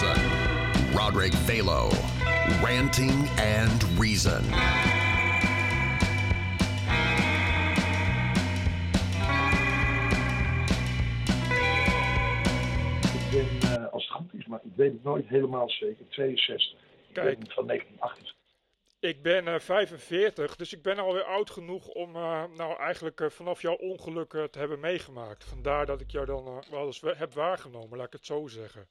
Wilson, Roderick Ranting and Reason. Ik ben, eh, als het goed is, maar ik weet het nooit helemaal zeker, 62. Ik ben van 1988. Ik ben eh, 45, dus ik ben alweer oud genoeg om eh, nou eigenlijk eh, vanaf jouw ongeluk eh, te hebben meegemaakt. Vandaar dat ik jou dan eh, wel eens we- heb waargenomen, laat ik het zo zeggen.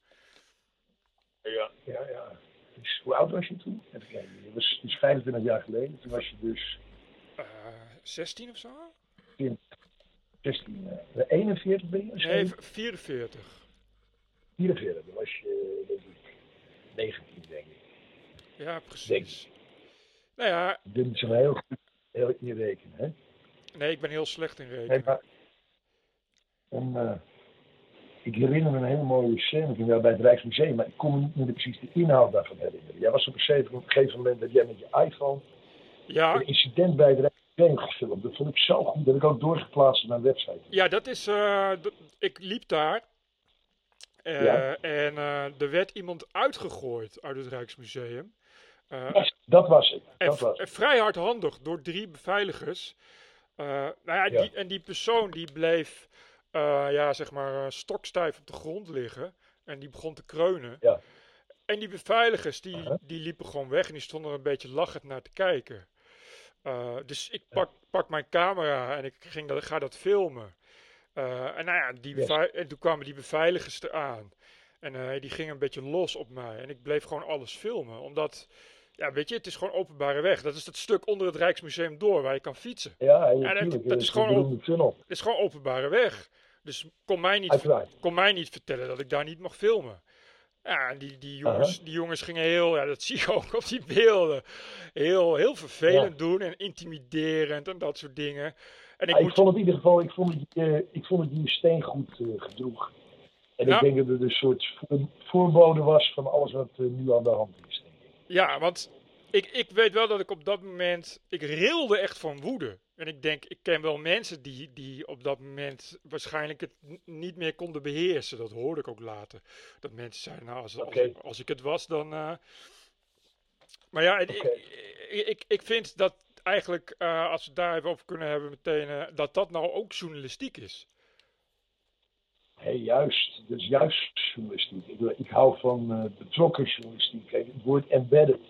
Ja, ja, ja. Dus, hoe oud was je toen? Even kijken. Het was, is 25 jaar geleden. Toen was je dus Eh 16 of zo? 16. eh, 41 ben je? Nee, Sorry? v- 44. 44. Dan was je, denk ik, 19, denk ik. Ja, precies. Nou ja, Ik ben niet zo heel goed heel in rekenen, hè? nee, ik ben heel slecht in Nee, rekenen. maar, en, eh, ik herinner me een hele mooie scène toen jij bij het Rijksmuseum, maar ik kon me niet meer precies de inhoud daarvan herinneren. Jij was op een gegeven- moment dat jij met je iPhone Ja, een incident bij het Rijksmuseum gefilmd. Dat vond ik zo goed, dat heb ik ook doorgeplaatst op mijn website. ja dat is. eh, ik liep daar. eh, Ja. En eh, er werd iemand uitgegooid uit het Rijksmuseum. Dat, dat was het. En, Dat was het. vrij hardhandig door drie beveiligers. Nou ja, Ja. Die, en die persoon die bleef eh, ja, zeg maar eh, stokstijf op de grond liggen. En die begon te kreunen. Ja. En die beveiligers die, die liepen gewoon weg en die stonden er een beetje lachend naar te kijken. Eh, dus ik pak, pak mijn camera en ik ging dat, ga dat filmen. En nou ja, die Yes. en toen kwamen die beveiligers eraan. En die gingen een beetje los op mij. En ik bleef gewoon alles filmen. Omdat, ja, weet je, het is gewoon openbare weg. Dat is dat stuk onder het Rijksmuseum door waar je kan fietsen. Ja, en dat- natuurlijk. dat is gewoon. Het is gewoon openbare weg. Dus kon mij niet, Uiteraard. mij niet vertellen dat ik daar niet mag filmen. Ja, die, die, jongens, die jongens gingen heel, ja, dat zie je ook op die beelden, heel, heel vervelend doen en intimiderend en dat soort dingen. En ik Ah, ik vond het in ieder geval, ik vond het, eh, ik vond het die steen goed eh, gedroeg. En Ja. ik denk dat het een soort voor- voorbode was van alles wat eh, nu aan de hand is. Denk ik. ja, want ik, ik weet wel dat ik op dat moment, ik rilde echt van woede. En ik denk, ik ken wel mensen die, die op dat moment waarschijnlijk het niet meer konden beheersen. Dat hoorde ik ook later. Dat mensen zeiden, nou, als, als, ik, als ik het was, dan... eh, Maar ja, ik, ik, ik, vind dat eigenlijk, eh, als we daar even over kunnen hebben meteen, eh, dat dat nou ook journalistiek is. Hé, juist. Dat is juist journalistiek. Ik, ik hou van betrokken journalistiek. Kijk, het woord embedded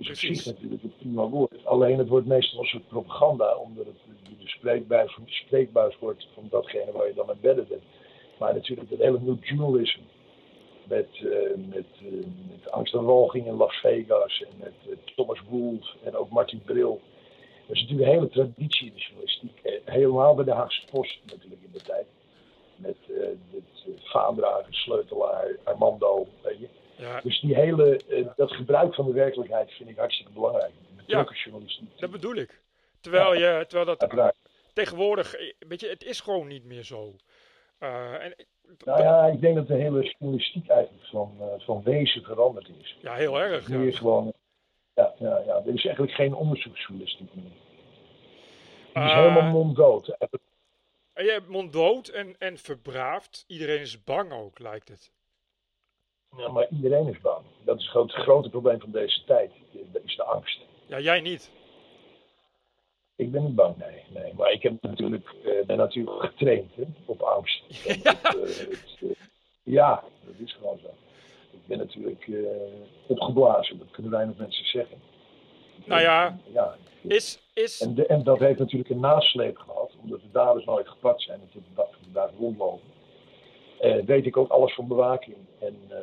is op Precies. zich natuurlijk een prima woord. Alleen het wordt meestal een soort propaganda, omdat het de, de spreekbuis, wordt van datgene waar je dan embedded bent. Maar natuurlijk het hele new journalism. Met, eh, met, eh, met Angst en Walging in Las Vegas en met eh, Thomas Wolff en ook Martin Bril. Dat is natuurlijk een hele traditie in de journalistiek. Helemaal bij de Haagse Post natuurlijk in de tijd. Met uh, vaandrager, sleutelaar, Armando. Weet je. Ja, Dus die hele, eh, dat gebruik van de werkelijkheid vind ik hartstikke belangrijk. Journalistiek. dat bedoel ik. Terwijl, je, terwijl dat Uiteraard. tegenwoordig, eh, weet je, het is gewoon niet meer zo. Eh, en, Nou ja, ik denk dat de hele journalistiek eigenlijk van, van wezen veranderd is. ja, heel erg. Nu is Ja. gewoon, ja, ja, ja, er is eigenlijk geen onderzoeksjournalistiek meer. Die is helemaal monddood. En je hebt monddood en, en verbraafd. Iedereen is bang ook, lijkt het. Ja, maar iedereen is bang. Dat is het grote, probleem van deze tijd. Dat is de angst. Ja, jij niet. Ik ben niet bang, nee. nee. Maar ik heb natuurlijk, eh, ben natuurlijk getraind hè, op angst. Ja. eh, het, eh, ja, dat is gewoon zo. Ik ben natuurlijk eh, opgeblazen, dat kunnen weinig mensen zeggen. Nou ja. ja. Is, is, En, de- en dat heeft natuurlijk een nasleep gehad, omdat de daders nooit gepakt zijn en tot de vandaag rondlopen. Eh, weet ik ook alles van bewaking. En eh,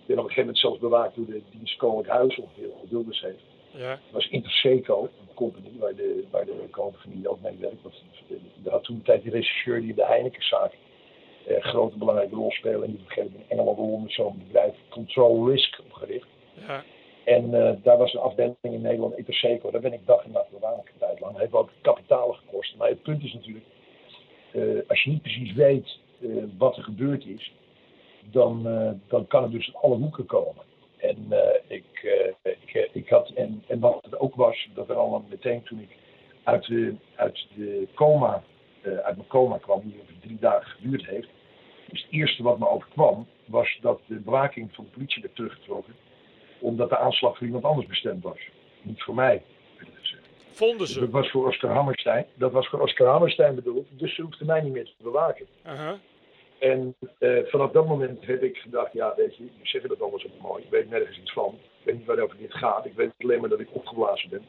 ik ben op een gegeven moment zelfs bewaakt door de dienst Koninklijk Huis, ongeveer, wat Wilders heeft. ja, Dat was Interseco, een company waar de, waar de familie ook mee werkt. Dat had toen de tijd die regisseur die in de Heinekenzaak eh, een grote belangrijke rol speelde. En die op een gegeven moment in Engeland Londen zo'n bedrijf Control Risk opgericht. ja, En eh, daar was een afdeling in Nederland, Interseco. Daar ben ik dag en nacht bewaakt een tijd lang. Dat heeft ook kapitalen gekost. Maar het punt is natuurlijk, eh, als je niet precies weet eh, wat er gebeurd is, dan, eh, dan kan het dus alle hoeken komen. En eh, ik, ik, ik had, en, en wat het ook was, dat er allemaal meteen toen ik uit de, uit de coma, uit mijn coma kwam, die over drie dagen geduurd heeft. Dus het eerste wat me overkwam, was dat de bewaking van de politie werd teruggetrokken. Omdat de aanslag voor iemand anders bestemd was. Niet voor mij. Vonden ze. Dat was voor Oscar Hammerstein. Dat was voor Oscar Hammerstein bedoeld. Dus ze hoefde mij niet meer te bewaken. En eh, vanaf dat moment heb ik gedacht, ja weet je, je zeggen dat allemaal zo mooi. Ik weet nergens iets van. Ik weet niet waarover dit gaat. Ik weet alleen maar dat ik opgeblazen ben.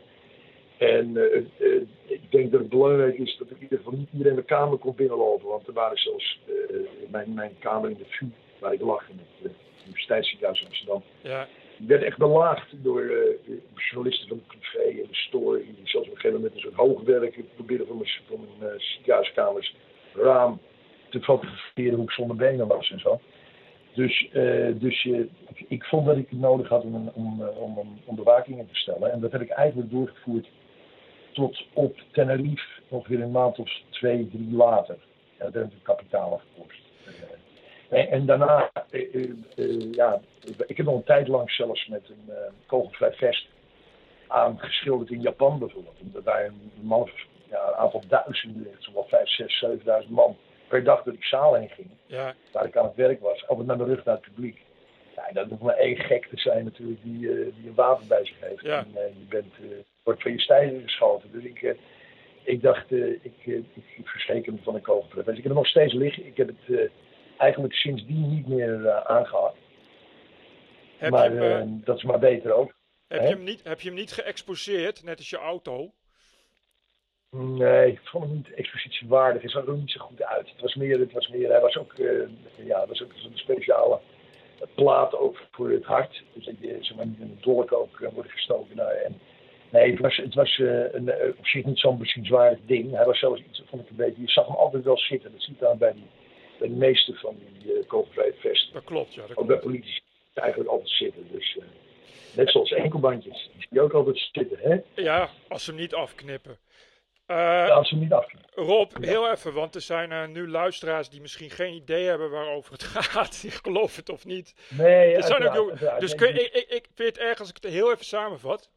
En eh, eh, ik denk dat het belangrijk is dat in ieder geval niet iedereen de kamer kon binnenlopen. Want er waren zelfs mijn, mijn kamer in de VU, waar ik lag in het Universiteitsziekenhuis in Amsterdam. Ja. Die werd echt belaagd door eh, journalisten van de privé en de story. Die zelfs op een gegeven moment een soort hoogwerker probeerden van mijn, van mijn ziekenhuiskamers raam te fotograferen hoe ik zonder benen was en zo. Dus, eh, dus ik, ik vond dat ik het nodig had om, om, om, om, om te stellen. En dat heb ik eigenlijk doorgevoerd tot op Tenerife, ongeveer een maand of twee, drie later. Ja, dat heeft het kapitaal afgekost. En, en daarna, eh, eh, eh, ja, ik heb nog een tijd lang zelfs met een kogelvrij vest aangeschilderd in Japan bijvoorbeeld. Omdat daar een, man, ja, een aantal duizenden, zo'n vijf, zes, zevenduizend man per dag door die zaal heen ging. Ja. Waar ik aan het werk was, altijd met mijn rug naar het publiek. Ja, dat hoeft maar één gek te zijn natuurlijk die, die een wapen bij zich heeft. Ja. En je bent, wordt van je stijlen geschoten. Dus ik, ik dacht, ik, ik, ik verzeker me van een kogelvrij vest. Ik heb het nog steeds liggen. Ik heb het eigenlijk sindsdien niet meer eh, aangehad. Heb, maar hem, eh, eh, dat is maar beter ook. heb, je hem niet, heb je hem niet geëxposeerd, net als je auto? Nee, ik vond hem niet expositiewaardig. Hij zag er ook niet zo goed uit. Het was meer, het was meer hij was ook, ja, het was ook zo'n speciale plaat ook voor het hart. Dus dat je zeg maar, niet in de dolk ook eh, wordt gestoken. Nou, en, nee, het was, het was een, op zich niet zo'n bezienswaardig ding. Hij was zelfs iets, vond ik een beetje, je zag hem altijd wel zitten. Dat ziet dan bij, die, de meeste van die uh, kogelvrije vesten. Dat klopt, ja. Dat Ook bij politici eigenlijk altijd zitten. Dus, eh, net zoals enkelbandjes. Die zie je ook altijd zitten, hè? Ja, als ze hem niet afknippen. Eh, Als ze hem niet afknippen. Rob, heel even, want er zijn eh, nu luisteraars die misschien geen idee hebben waarover het gaat. Die geloven het of niet. Nee, Er zijn ook dus kun, ik, ik, ik vind het erg als ik het heel even samenvat.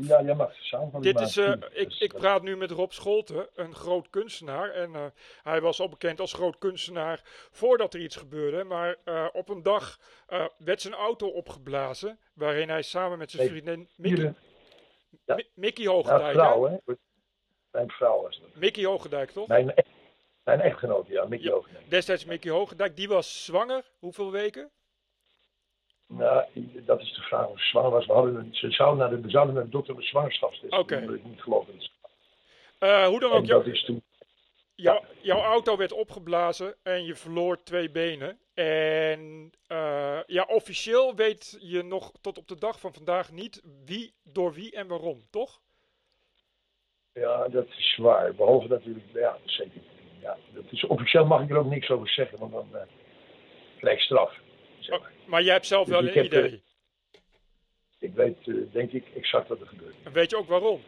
Ja, jij mag. Dit is, eh, ik, ik praat nu met Rob Scholten, een groot kunstenaar. En eh, hij was al bekend als groot kunstenaar voordat er iets gebeurde. Maar eh, op een dag werd zijn auto opgeblazen. Waarin hij samen met zijn vriendin Mickey, ja. Mi- Mickey ja, Hogendijk. vrouw, hè? Mijn vrouw was dat. Mickey Hogendijk, toch? Mijn, e- mijn echtgenoot, ja, Mickey Ja. Hogendijk. Destijds Mickey Hogendijk. Die was zwanger. Hoeveel weken? Nou, dat is de vraag of ze zwanger was. We, hadden een, ze zouden naar de, zouden naar de dokter een zwangerschapstest Oké. ik niet geloof dat Eh, hoe dan ook, En jou- dat is toen... jou- jouw auto werd opgeblazen en je verloor twee benen. En eh, ja, officieel weet je nog tot op de dag van vandaag niet wie, door wie en waarom, toch? Ja, dat is zwaar. Behalve natuurlijk, ja, zeker. Ja, dat is, officieel mag ik er ook niks over zeggen, want dan uh, krijg ik straf. Zeg maar. Maar jij hebt zelf Dus wel ik een heb, eh, idee. Ik weet, eh, denk ik, exact wat er gebeurt. En weet je ook waarom?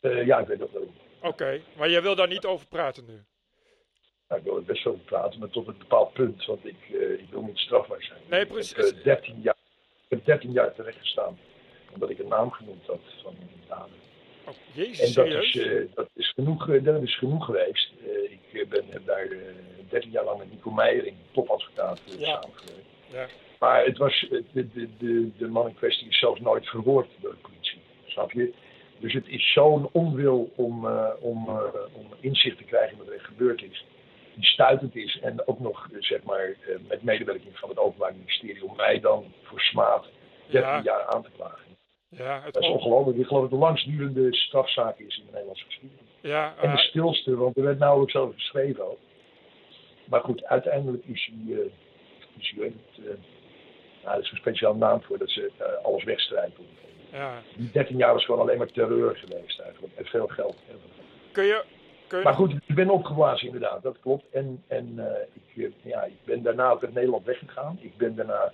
Eh, ja, ik weet ook waarom. Oké, maar jij wil daar niet over praten nu. Nou, ik wil er best wel over praten, maar tot een bepaald punt, want ik, eh, ik wil niet strafbaar zijn. Nee, Ik precies. heb, eh, 13 jaar, ik heb 13 jaar terecht gestaan, omdat ik een naam genoemd had van een dader. Oh, jezus, En dat serieus? is, dat, is genoeg, dat is genoeg geweest. Ik ben, heb daar eh 13 jaar lang met Nico Meijering, topadvocaat, eh, Ja. samengewerkt. Ja. Maar het was, de, de, de, de man in kwestie is zelfs nooit verhoord door de politie. Snap je? Dus het is zo'n onwil om, eh, om, eh, om inzicht te krijgen in wat er gebeurd is. Die stuitend is en ook nog eh, zeg maar, met medewerking van het Openbaar Ministerie om mij dan voor smaad 13 Ja. jaar aan te klagen. Ja, het Dat is ongelooflijk. Ik geloof dat de langstdurende strafzaak is in de Nederlandse geschiedenis. ja, En de stilste, want er werd nauwelijks over geschreven ook. Maar goed, uiteindelijk is hij, weet het, eh, nou, er is een speciaal naam voor dat ze eh, alles wegstrijken. ja. Die 13 jaar was gewoon alleen maar terreur geweest eigenlijk. En veel geld. Kun je... Kun je Maar goed, ik ben opgeblazen inderdaad, dat klopt. En, en eh, ik, ja, ik ben daarna ook uit Nederland weggegaan. Ik ben daarna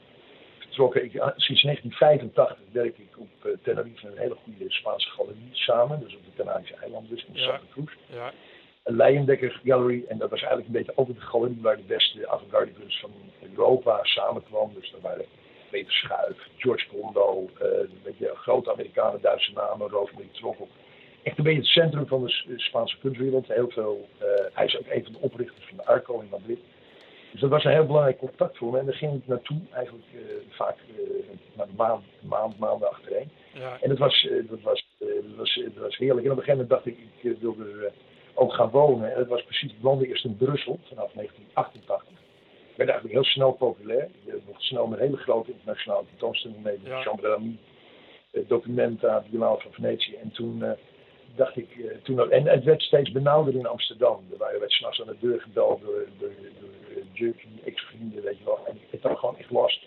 vertrokken. Ik, ah, sinds 1985 werk ik op eh, Tenerife een hele goede Spaanse galerie samen. Dus op de Canarische eilanden, dus in Ja. Santa Cruz. ja, Een Leyendecker Gallery. En dat was eigenlijk een beetje altijd de galerie waar de beste avant-garde kunst van Europa samenkwam. Dus daar waren Peter Schuif, George Kondo, eh, een beetje grote Amerikanen, Duitse namen, Rosemary Trokkel. Echt een beetje het centrum van de Spaanse kunstwereld. Heel veel, eh, hij is ook een van de oprichters van de Arco in Madrid. Dus dat was een heel belangrijk contact voor me. En daar ging ik naartoe, eigenlijk eh, vaak uh, een maand, maand, maanden achtereen. Ja. En dat was, dat, was, dat, was, dat was heerlijk. En op een gegeven moment dacht ik, ik wilde ook gaan wonen. En dat was precies, ik woonde eerst in Brussel vanaf 1988. Ik werd eigenlijk heel snel populair. Ik nog snel met hele grote internationale tentoonstellingen mee. Ja. Jean Documenta, Biennale van Venetië. En toen dacht ik, uh, toen, en het werd steeds benauwder in Amsterdam. Er werd s'nachts aan de deur gebeld door, door, door junkie, ex-vrienden, weet je wel. En ik had gewoon echt last.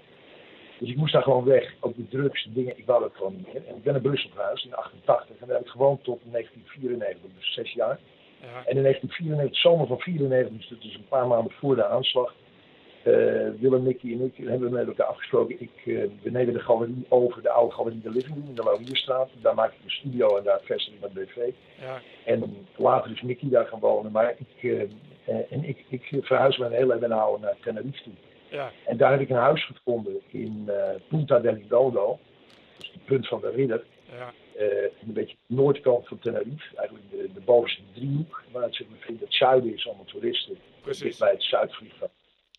Dus ik moest daar gewoon weg. Ook de drugs, de dingen, ik wou dat gewoon niet meer. En ik ben naar Brussel verhuisd in 88 en daar heb ik gewoond tot 1994, dus zes jaar. Ja. En in 1994, zomer van 94, dus een paar maanden voor de aanslag, uh, Willem, Nicky en ik hebben we met elkaar afgesproken. Ik, uh, we nemen de galerie over, de oude galerie De Living Room in de Laurierstraat. Daar maak ik een studio en daar vestig ik mijn BV. Ja. En later is Nicky daar gaan wonen. Maar ik, uh, en ik, ik verhuis mijn hele leven naar Tenerife toe. Ja. En daar heb ik een huis gevonden in Punta del Dodo. Dus het punt van de ridder. Ja. een beetje de noordkant van Tenerife. Eigenlijk de, de bovenste driehoek. Waar het, zeg maar, het zuiden is allemaal toeristen. Precies. Bij het Zuidvliegveld.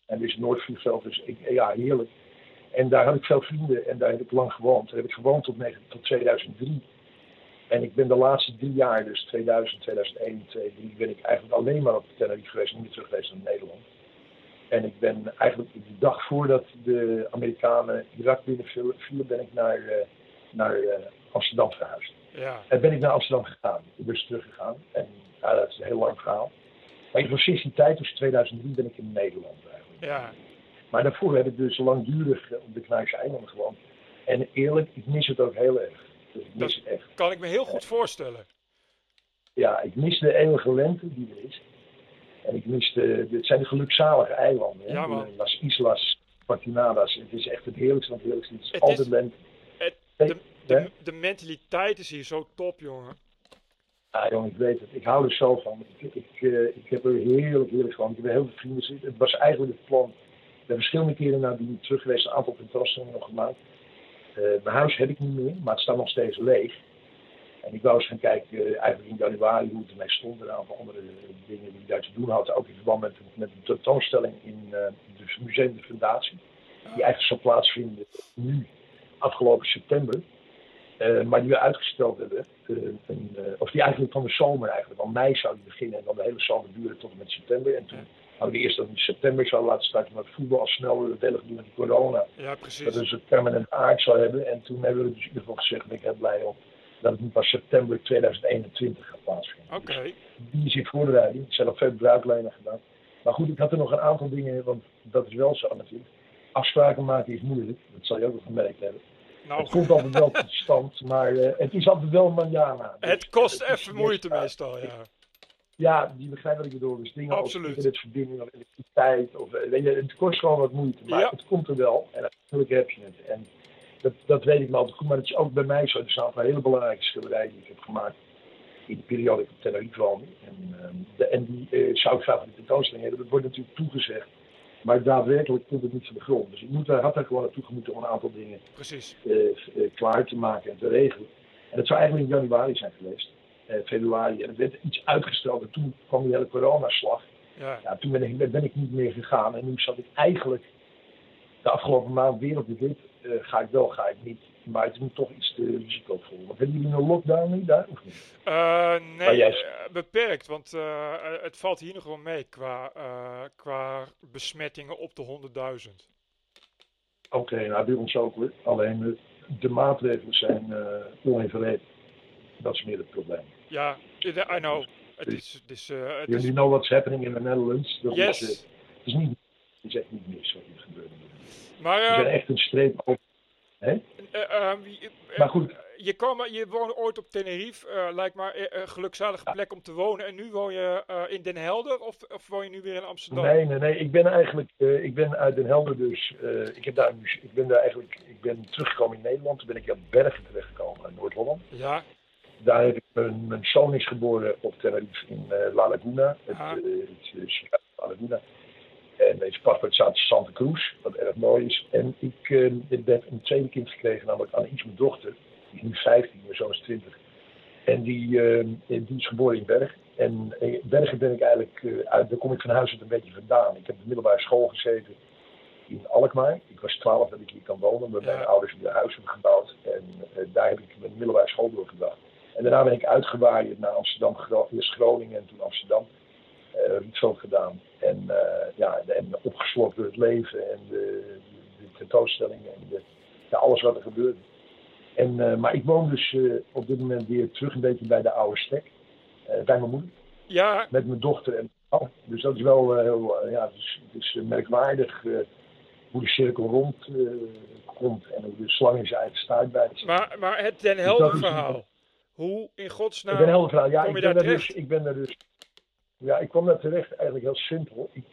En dit is Noordvliegveld, dus ik, ja, heerlijk. En daar had ik veel vrienden en daar heb ik lang gewoond. Daar heb ik gewoond tot, tot 2003. En ik ben de laatste drie jaar, dus 2000, 2001, 2003, ben ik eigenlijk alleen maar op Tenerife geweest, niet meer terug geweest naar Nederland. En ik ben eigenlijk de dag voordat de Amerikanen Irak binnenvielen, ben ik naar, uh, naar uh, Amsterdam verhuisd. Ja. En ben ik naar Amsterdam gegaan, dus teruggegaan. En ja, dat is een heel lang verhaal. Maar in sinds die tijd, dus 2003, ben ik in Nederland eigenlijk. Ja. Maar daarvoor heb ik dus langdurig op de Knijpse eilanden gewoond. En eerlijk, ik mis het ook heel erg. Dus ik mis Dat het echt. kan ik me heel goed voorstellen. Ja, ik mis de eeuwige lente die er is. En ik mis de, dit zijn de gelukzalige eilanden. hè. Ja, man. Las Islas Patinadas. Het is echt het heerlijkste van het heerlijkste. Het is Het altijd is- lente. Het, de? De, de mentaliteit is hier zo top, jongen. Ja, jongen, ik weet het. Ik hou er zo van. Ik, ik, eh, ik heb er heerlijk, heerlijk van. Ik heb heel veel vrienden. Het was eigenlijk het plan. Ik ben verschillende keren naar die terug geweest, een aantal tentoonstellingen nog gemaakt. Eh, mijn huis heb ik niet meer, maar het staat nog steeds leeg. En ik wou eens gaan kijken, eh, eigenlijk in januari, hoe het ermee stond. En een aantal andere dingen die ik daar te doen had. Ook in verband met, met een tentoonstelling in het Museum de Fundatie. Die eigenlijk zou plaatsvinden nu, afgelopen september. Eh, maar die we uitgesteld hebben. eh, eh, of die eigenlijk van de zomer eigenlijk. Want mei zou die beginnen en dan de hele zomer duren tot en met september. En toen hadden we eerst dat in september zouden laten starten. Maar het voetbal al snel we doen met corona. Ja, Dat precies. het een permanent aard zou hebben. En toen hebben we dus in ieder geval gezegd, ben ik heel blij om, dat het nu pas september 2021 gaat plaatsvinden. Oké. Dus die is in voorbereiding. Er zijn nog veel bruiklijnen gedaan. Maar goed, ik had er nog een aantal dingen, want dat is wel zo natuurlijk. Afspraken maken is moeilijk, dat zal je ook wel gemerkt hebben. Nou, Het komt altijd wel tot stand, maar eh, het is altijd wel manjana. Dus, het kost eh, het even moeite meestal, ja. Ja, die begrijp wat ik bedoel. Dus dingen Absoluut. als internetverbinding of elektriciteit. Of, eh, weet je, het kost gewoon wat moeite, maar Ja. het komt er wel. En natuurlijk heb je het. En dat, dat weet ik me altijd goed. Maar het is ook bij mij zo. Er zijn een hele belangrijke schilderijen die ik heb gemaakt. In de periode dat ik op Tenerife woonde. En, ehm, de, en die eh, zou ik graag de tentoonstelling hebben. Dat wordt natuurlijk toegezegd. Maar daadwerkelijk komt het niet van de grond. Dus ik moet, had daar gewoon naartoe gemoeten om een aantal dingen Precies. eh, eh, klaar te maken en te regelen. En dat zou eigenlijk in januari zijn geweest, eh, februari. En het werd iets uitgesteld en toen kwam die hele coronaslag. Ja. Ja, toen ben ik, ben ik niet meer gegaan. En nu zat ik eigenlijk de afgelopen maand weer op de. Eh, ga ik wel, ga ik niet. Maar het nu toch iets te risicovol. Want hebben jullie een lockdown nu daar of niet? Eh, nee, jij- eh, beperkt, want het valt hier nog wel mee qua, qua besmettingen op de 100.000. Oké, nou bij ons ook. Alleen de maatregelen zijn onevenredig. Dat is meer het probleem. Ja, I I know. Het is, het is, het You know what's happening in the Netherlands. Dat is, yes. het, is niet, is echt niet mis wat hier gebeurt. Maar, We eh, zijn echt een streep over. Hè? eh, eh, wie- eh, Maar goed, je, kwam, je woonde ooit op Tenerife, eh, lijkt maar eh, een gelukzalige plek om te wonen. En nu woon je eh, in Den Helder of, of woon je nu weer in Amsterdam? nee, nee, nee. Ik ben eigenlijk, eh, ik ben uit Den Helder dus. eh, ik, heb daar, ik ben daar eigenlijk, ik ben teruggekomen in Nederland. Toen ben ik aan Bergen terechtgekomen in Noord-Holland. Ja, Daar heb ik mijn, mijn zoon is geboren op Tenerife in eh, La Laguna. Het, Ah. eh, het, eh, La Laguna. En deze paspoort staat in Santa Cruz, wat erg mooi is. En ik, eh, ik ben een tweede kind gekregen, namelijk Anaïs, mijn dochter. Die is nu 15, mijn zoon is 20. En die, eh, die is geboren in Berg. En eh, Bergen ben ik eigenlijk, uh, uit, daar kom ik van huis uit een beetje vandaan. Ik heb de middelbare school gezeten in Alkmaar. Ik was twaalf dat ik hier kan wonen, omdat mijn ouders weer huis hebben gebouwd. En daar heb ik mijn middelbare school doorgebracht. En daarna ben ik uitgewaaid naar Amsterdam, eerst Groningen en toen Amsterdam. Uh, Rietveld gedaan. En, ja, en opgeslokt door het leven en de, de tentoonstellingen en de, ja, alles wat er gebeurde. En, maar ik woon dus op dit moment weer terug een beetje bij de oude stek. bij mijn moeder. Ja. Met mijn dochter en oh, Dus dat is wel heel, ja, het is, het is merkwaardig hoe de cirkel rond komt en hoe de slang in zijn eigen staart bijt. Maar, maar het Den dus Helder verhaal. Hoe in godsnaam Den Helder verhaal, ja, kom je ik ben daar dus, ik ben er dus, ja, ik kwam daar terecht eigenlijk heel simpel. Ik,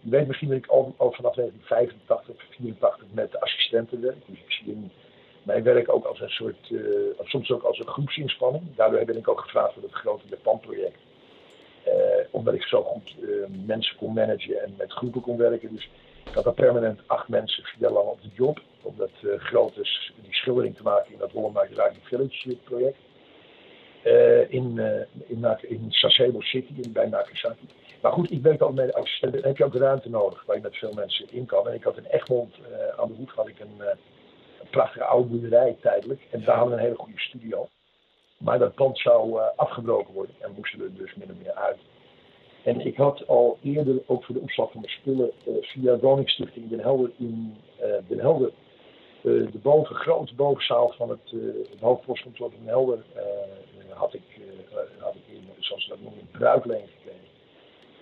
je weet misschien dat ik al, vanaf 1985, 84 met assistenten werk. Dus ik zie in mijn werk ook als een soort, uh, soms ook als een groepsinspanning. Daardoor ben ik ook gevraagd voor het grote Japan-project. Uh, omdat ik zo goed mensen kon managen en met groepen kon werken. Dus ik had daar permanent acht mensen vier lang op de job. Om dat grote, die schildering te maken in dat Holland Raging Village project. Uh, in, uh, in, in, Sasebo City, in, bij Nagasaki. Maar goed, ik werk al met assistenten. Dan heb je ook ruimte nodig waar je met veel mensen in kan. En ik had in Egmond aan de hoek had ik een, prachtige oude boerderij tijdelijk. En daar hadden we een hele goede studio. Maar dat pand zou afgebroken worden en moesten we dus min of meer uit. En ik had al eerder, ook voor de opslag van mijn spullen, uh, via Woningstichting Den Helder in uh, Den Helder, uh, de boven, grote bovenzaal van het, het hoofdpostkantoor van Den Helder, had ik, had ik in, zoals ze dat noemen, een bruikleen gekregen.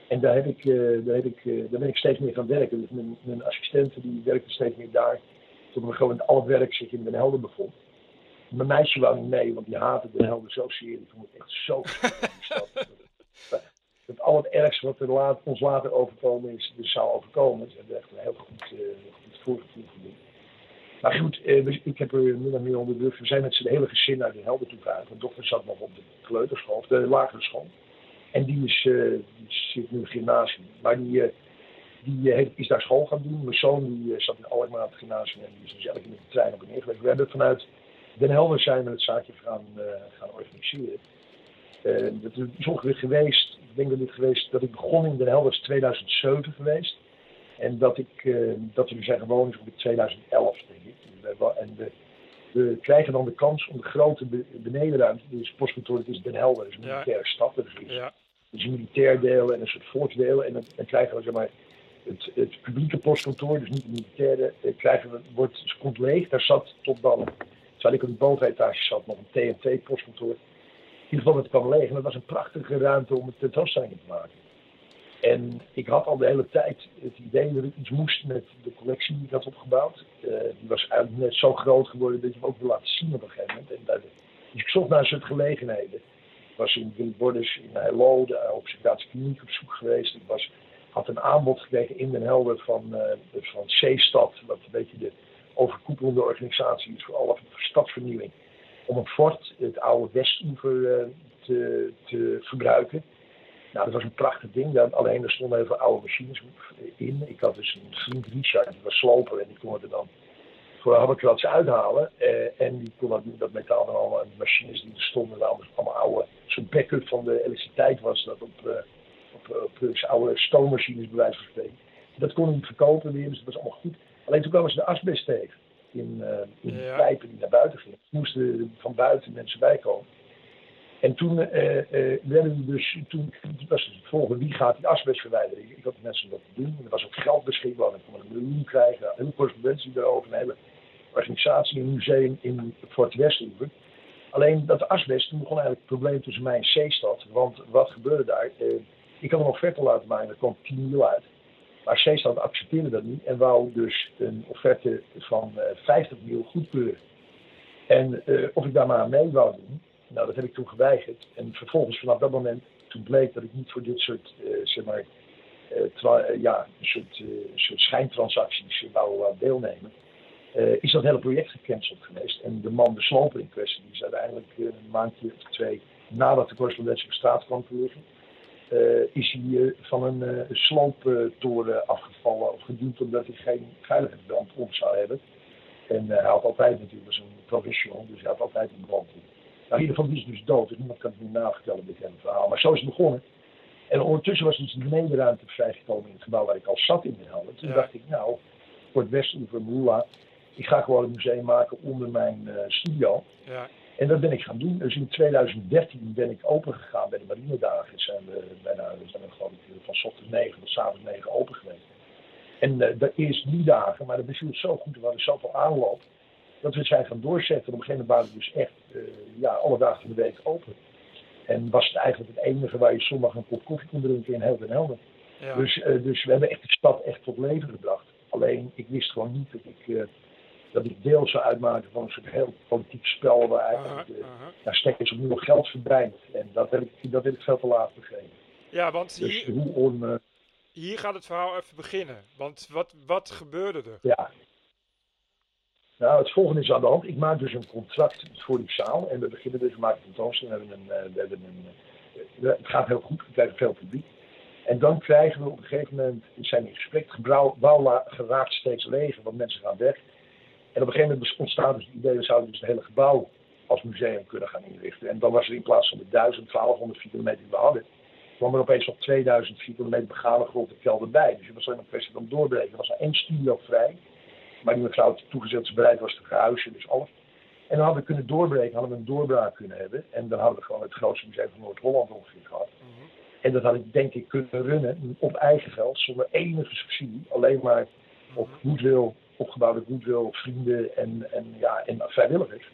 En daar, heb ik, daar, heb ik, daar ben ik steeds meer gaan werken. Dus mijn, mijn assistenten die werkten steeds meer daar, tot me gewoon al het werk zich in Den Helder bevond. Mijn meisje wou niet mee, want die haatte Den Helder zo zeer. Die vond het echt zo het al het ergste wat er laat, ons later overkomen is, dus zou overkomen. Ze hebben echt een heel goed, uh, goed voorgevoel voor Maar goed, uh, ik heb er min of meer onder. We zijn met z'n hele gezin naar de Helder toe gegaan. Mijn dochter zat nog op de kleuterschool, of de lagere school. En die, is, uh, die zit nu in gymnasium. Maar die, die is daar school gaan doen. Mijn zoon die, zat in Alkmaar op het gymnasium en die is dus eigenlijk met de trein op en neer geweest. We hebben vanuit Den Helder zijn we het zaakje gaan, gaan organiseren. dat is ongeveer geweest ik denk dat dit geweest, dat ik begon in Den Helder is 2007 geweest. En dat, ik, uh, dat we zijn gewoon is op 2011, denk ik. En we, we, krijgen dan de kans om de grote benedenruimte, dus postkantoor, het is Den Helder, het is een militaire stad. Dus er is, ja. is een militair deel en een soort volksdeel. En dan, dan krijgen we zeg maar, het, het, publieke postkantoor, dus niet de militaire, eh, krijgen we, wordt, komt leeg. Daar zat tot dan, terwijl ik op de bovenetage zat, nog een TNT-postkantoor in ieder geval het kwam leeg. En dat was een prachtige ruimte om een tentoonstelling te maken. En ik had al de hele tijd het idee dat ik iets moest met de collectie die ik had opgebouwd. Uh, die was eigenlijk net zo groot geworden dat je hem ook wil laten zien op een gegeven moment. En dat, dus ik zocht naar soort gelegenheden. Ik was in Wildborders in Hello, de observatiekliniek op zoek geweest. Ik was, had een aanbod gekregen in Den Helder van, uh, van Zeestad, wat een beetje de overkoepelende organisatie is voor alle stadsvernieuwing om het fort, het oude Westoever, eh, te, te gebruiken. Nou, dat was een prachtig ding. Daar, alleen er stonden heel veel oude machines in. Ik had dus een vriend Richard, die was sloper en die kon er dan voor habbekrats uithalen. Eh, en die kon dat, dat metaal dan allemaal machines die er stonden, allemaal, allemaal oude, zo'n backup van de elektriciteit was dat op, uh, op, op, op oude stoommachines bij wijze van spreken. Dat kon niet verkopen weer, dus dat was allemaal goed. Alleen toen kwamen ze de asbest tegen in, uh, in ja. pijpen die naar buiten gingen. moesten van buiten mensen bijkomen. En toen uh, uh, werden we dus, toen was het volgende, wie gaat die asbest verwijderen? Ik had mensen dat te doen. Er was ook geld beschikbaar. Ik kon een miljoen krijgen, hele correspondentie een hele organisatie, een museum in Fort Westoever. Alleen dat asbest, toen begon eigenlijk het probleem tussen mij en Zeestad. Want wat gebeurde daar? ik had een offerte laten maken, er kwam 10 miljoen uit. Maar Zeestad accepteerde dat niet en wou dus een offerte van uh, eh, 50 miljoen goedkeuren. En of ik daar maar aan mee wou doen, nou dat heb ik toen geweigerd. En vervolgens vanaf dat moment, toen bleek dat ik niet voor dit soort, uh, zeg maar, ja, een soort, soort schijntransacties wou deelnemen. is dat hele project gecanceld geweest. En de man, de sloper in kwestie, die is uiteindelijk een maandje of twee nadat de correspondentie op straat kwam te liggen is hij van een slooptoren afgevallen of geduwd omdat hij geen veiligheidsbrand om zou hebben. En hij had altijd natuurlijk, was een professional, dus hij had altijd een brand in. Nou, in ieder geval, die is dus dood. Dus niemand kan het nu navertellen, dit hele verhaal. Maar zo is het begonnen. En ondertussen was dus de benedenruimte vrijgekomen in het gebouw waar ik al zat in de Helden. Toen Ja. dacht ik, nou, voor het Westoever Moela, ik ga gewoon een museum maken onder mijn eh, studio. Ja. En dat ben ik gaan doen. Dus in 2013 ben ik open gegaan bij de Marinedagen. Zijn we bijna, we zijn geloof ik van 's ochtends 9 tot 's avonds 9 open geweest. En eh, de eerste drie dagen, maar dat beviel zo goed, we hadden zoveel aanloop, dat we het zijn gaan doorzetten. Op een gegeven moment waren we dus echt eh, ja, alle dagen van de week open. En was het eigenlijk het enige waar je zondag een kop koffie kon drinken in Helden. Ja. Dus, eh, dus we hebben echt de stad echt tot leven gebracht. Alleen, ik wist gewoon niet dat ik, eh, dat ik deel zou uitmaken van een soort heel politiek spel waar eigenlijk uh, aha. ja, stekkers opnieuw geld verdwijnt. En dat heb ik, dat heb ik veel te laat begrepen. Ja, want Dus hier, hoe on, hier gaat het verhaal even beginnen. Want wat, wat gebeurde er? ja. Nou, het volgende is aan de hand. Ik maak dus een contract voor die zaal. En we beginnen dus, we maken een tentoonstelling. We hebben een, eh, we hebben een, eh, het gaat heel goed, we krijgen veel publiek. En dan krijgen we op een gegeven moment, we zijn in gesprek, gebouw bouw geraakt steeds leger, want mensen gaan weg. En op een gegeven moment ontstaat dus het idee, we zouden dus het hele gebouw als museum kunnen gaan inrichten. En dan was er in plaats van de 1000, 1200 vierkante meter die we hadden, kwam er opeens nog 2000 vierkante meter begane grond de kelder bij. Dus het was alleen een kwestie van doorbreken. Er was er één studio vrij, maar die mevrouw dat ze bereid was te verhuizen, dus alles. En dan hadden we kunnen doorbreken, hadden we een doorbraak kunnen hebben. En dan hadden we gewoon het grootste museum van Noord-Holland ongeveer gehad. Mhm. En dat had ik denk ik kunnen runnen op eigen geld, zonder enige subsidie. Alleen maar op goodwill, opgebouwde goodwill, vrienden en, en, ja, en vrijwilligers.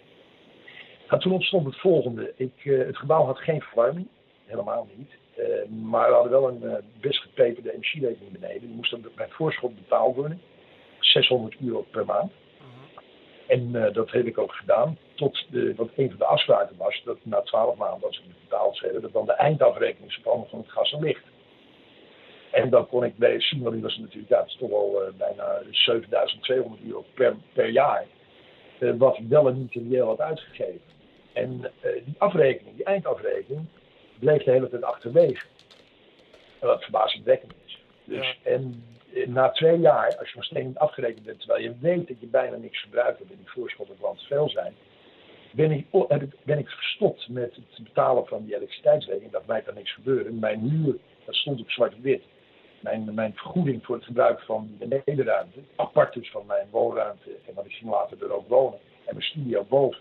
Nou, toen ontstond het volgende. Ik, eh, het gebouw had geen verwarming, helemaal niet. Eh, maar we hadden wel een eh, best gepeperde energierekening beneden. Die moest dan bij voorschot betaald worden. 600 euro per maand. Mhm. En eh, dat heb ik ook gedaan. Tot de, wat een van de afspraken was dat na 12 maanden, als we het betaald hebben, dat dan de eindafrekening van het gas en licht. En dan kon ik bij die was natuurlijk, ja, is toch wel eh, bijna 7200 euro per, per jaar. eh, wat ik wel en niet reëel had uitgegeven. En die afrekening, die eindafrekening, bleef de hele tijd achterwege. En wat verbazingwekkend is. Dus, En na twee jaar, als je nog steeds niet afgerekend bent, terwijl je weet dat je bijna niks verbruikt hebt en die voorschotten veel zijn, ben ik, ben ik gestopt met het betalen van die elektriciteitsrekening. Dat mij kan niks gebeuren. Mijn huur, dat stond op zwart-wit. Mijn, mijn vergoeding voor het gebruik van de nederruimte, apart dus van mijn woonruimte en wat ik later er ook wonen, en mijn studio boven,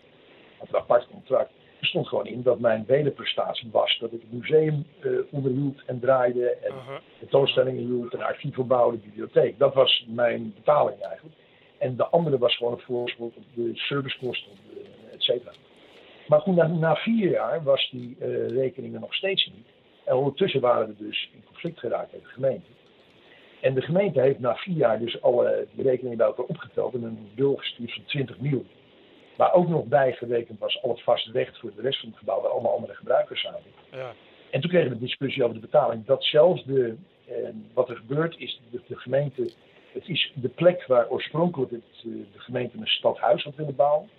had een apart contract. Er stond gewoon in dat mijn wederprestatie was dat ik het museum eh, onderhield en draaide en tentoonstellingen hield, een archief opbouwde, bibliotheek. Dat was mijn betaling eigenlijk. En de andere was gewoon een voorschot op de servicekosten, et cetera. Maar goed, na, na vier jaar was die eh, rekening er nog steeds niet. En ondertussen waren we dus in conflict geraakt met de gemeente. En de gemeente heeft na vier jaar dus alle die rekeningen bij elkaar opgeteld en een bill gestuurd van 20 miljoen. Waar ook nog bijgerekend was al het vaste recht voor de rest van het gebouw, waar allemaal andere gebruikers zaten. Ja. En toen kregen we een discussie over de betaling. Dat zelfs de, eh, wat er gebeurt is, de, de gemeente, het is de plek waar oorspronkelijk het, eh, de gemeente een stadhuis had willen bouwen.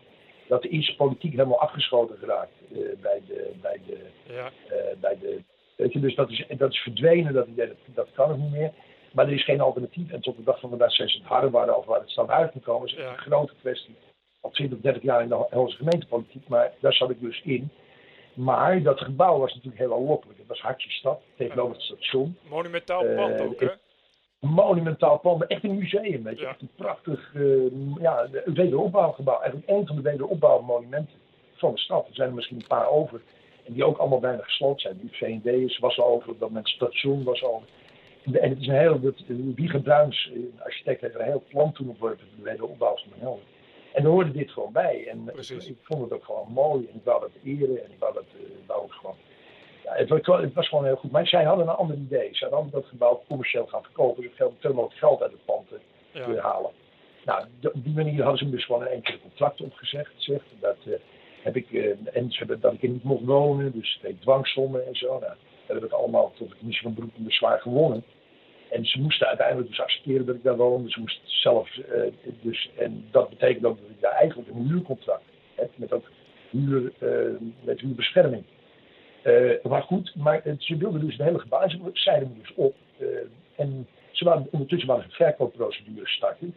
Dat is politiek helemaal afgeschoten geraakt eh, bij, de, bij, de, Ja. eh, bij de. Weet je, dus dat is, dat is verdwenen, dat idee, dat, dat kan ook niet meer. Maar er is geen alternatief. En tot de dag van vandaag zijn ze het harde waren over waar het stadhuis moet komen. Dat is Ja. een grote kwestie. Al 20, 30 jaar in de Helse gemeentepolitiek, maar daar zat ik dus in. Maar dat gebouw was natuurlijk heel aanlokkelijk. Het was hartje stad, tegenover het station. Monumentaal Eh, pand ook, hè? Monumentaal pand, echt een museum, weet je. Ja. Echt een prachtig uh, ja, een wederopbouwgebouw. Eigenlijk een van de wederopbouwmonumenten van de stad. Er zijn er misschien een paar over. En die ook allemaal bijna gesloopt zijn. Die VND is, was al over, dat het station was al. En het is een heel, dat, Wieger Bruins, een architect, heeft er een heel plan toen ontworpen voor de wederopbouw van de Helden. En daar hoorde dit gewoon bij. En Precies. ik, ik vond het ook gewoon mooi. En ik wou dat eren. En ik wou uh, wou het gewoon. Ja, het, was, het was gewoon heel goed. Maar zij hadden een ander idee. Ze hadden dat gebouw commercieel gaan verkopen. Dus geld, te mogelijk geld uit het pand te, Ja. te halen. Nou, op die manier hadden ze dus gewoon een enkele contract opgezegd. Zegt, dat, eh, heb ik, eh, en ze hebben, dat ik er niet mocht wonen. Dus twee dwangsommen en zo. Nou, dat heb ik allemaal tot de commissie van beroep en bezwaar gewonnen. En ze moesten uiteindelijk dus accepteren dat ik daar woonde. Ze moesten zelf, eh, dus, en dat betekent ook dat ik daar eigenlijk een huurcontract heb. Met ook huur, eh, met huurbescherming. Eh, maar goed, maar het- ze wilden dus het hele gebouw, ze zeiden me dus op. en ze waren, ondertussen waren ze een verkoopprocedure starten.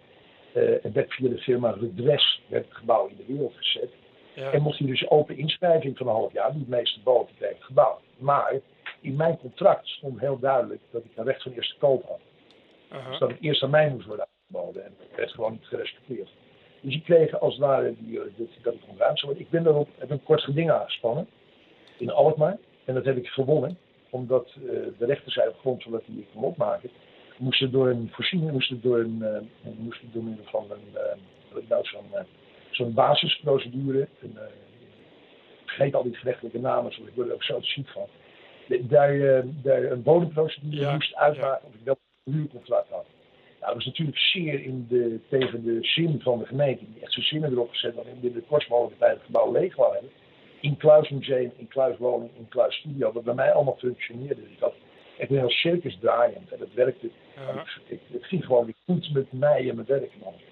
En werd via de firma Redress werd het gebouw in de wereld gezet. Ja. En mocht hij dus open inschrijving van een half jaar, die het meeste boven kreeg het gebouw. Maar in mijn contract stond heel duidelijk dat ik een recht van eerste koop had. Dus dat het eerst aan mij moest worden aangeboden. En dat werd gewoon niet gerespecteerd. Dus ik kreeg als het ware die, eh, dat, dat ik ontruimd zou worden. Ik ben daarop heb een kort geding aangespannen in Alkmaar. En dat heb ik gewonnen. Omdat eh, de rechter zei op grond van wat hij kon opmaken. Moesten door een voorziening, moesten door een, eh, moesten door middel van een, ik nou, zo'n, zo'n basisprocedure. Een, ik vergeet al die gerechtelijke namen, zo, ik word er ook zo ziek van. Daar, eh, daar een bodemprocedure Ja, moest uitmaken of ik wel een huurcontract had. Nou, dat was natuurlijk zeer in de, tegen de zin van de gemeente, die echt zijn zinnen erop gezet en binnen de kortst mogelijke tijd het gebouw leeg wou hebben. In Kluismuseum, in Kluiswoning, in Kluis Studio, wat bij mij allemaal functioneerde. Dus ik had echt een heel circus draaiend en dat werkte. Ja. Ik, het ging gewoon goed met mij en mijn werk en alles.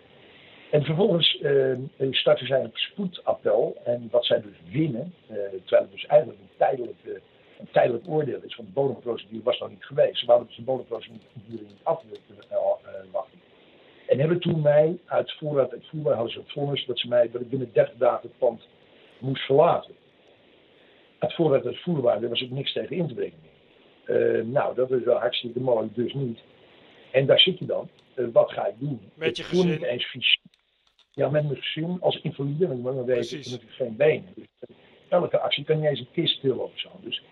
En vervolgens eh, starten zij een spoedappel. En wat zij dus winnen, eh, terwijl het dus eigenlijk een tijdelijk, eh, een tijdelijk oordeel is, want de bodemprocedure was nog niet geweest. Ze wouden dus de bodemprocedure niet af willen eh, eh, wachten. En hebben toen mij uit voorraad en voerbaar hadden ze het vonnis dat, ze mij, dat ik binnen 30 dagen het pand moest verlaten. Uit voorraad en voerbaar, daar was ook niks tegen in te brengen. Eh, nou, dat is wel hartstikke mooi, dus niet. En daar zit je dan. Wat ga ik doen? Met je ik voel niet gezin. eens fysiek. Ja, met mijn gezin als invalide, want ik maar weten, ik heb geen benen. Dus elke actie kan niet eens een kist tillen of zo. Dus,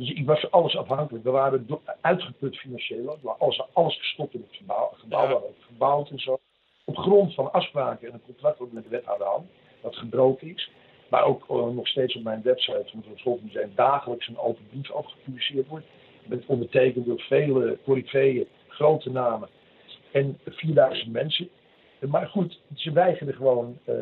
dus ik was alles afhankelijk. We waren uitgeput financieel. We hadden alles, alles gestopt in het gebouw. Het gebouw Ja. gebouwd en zo. Op grond van afspraken en een contract wat met de wethouder had, dat gebroken is. Maar ook eh, nog steeds op mijn website van het Schoolmuseum dagelijks een open brief over gepubliceerd wordt. Met ondertekend door vele corifeeën, grote namen en 4000 mensen. Maar goed, ze weigerden gewoon eh,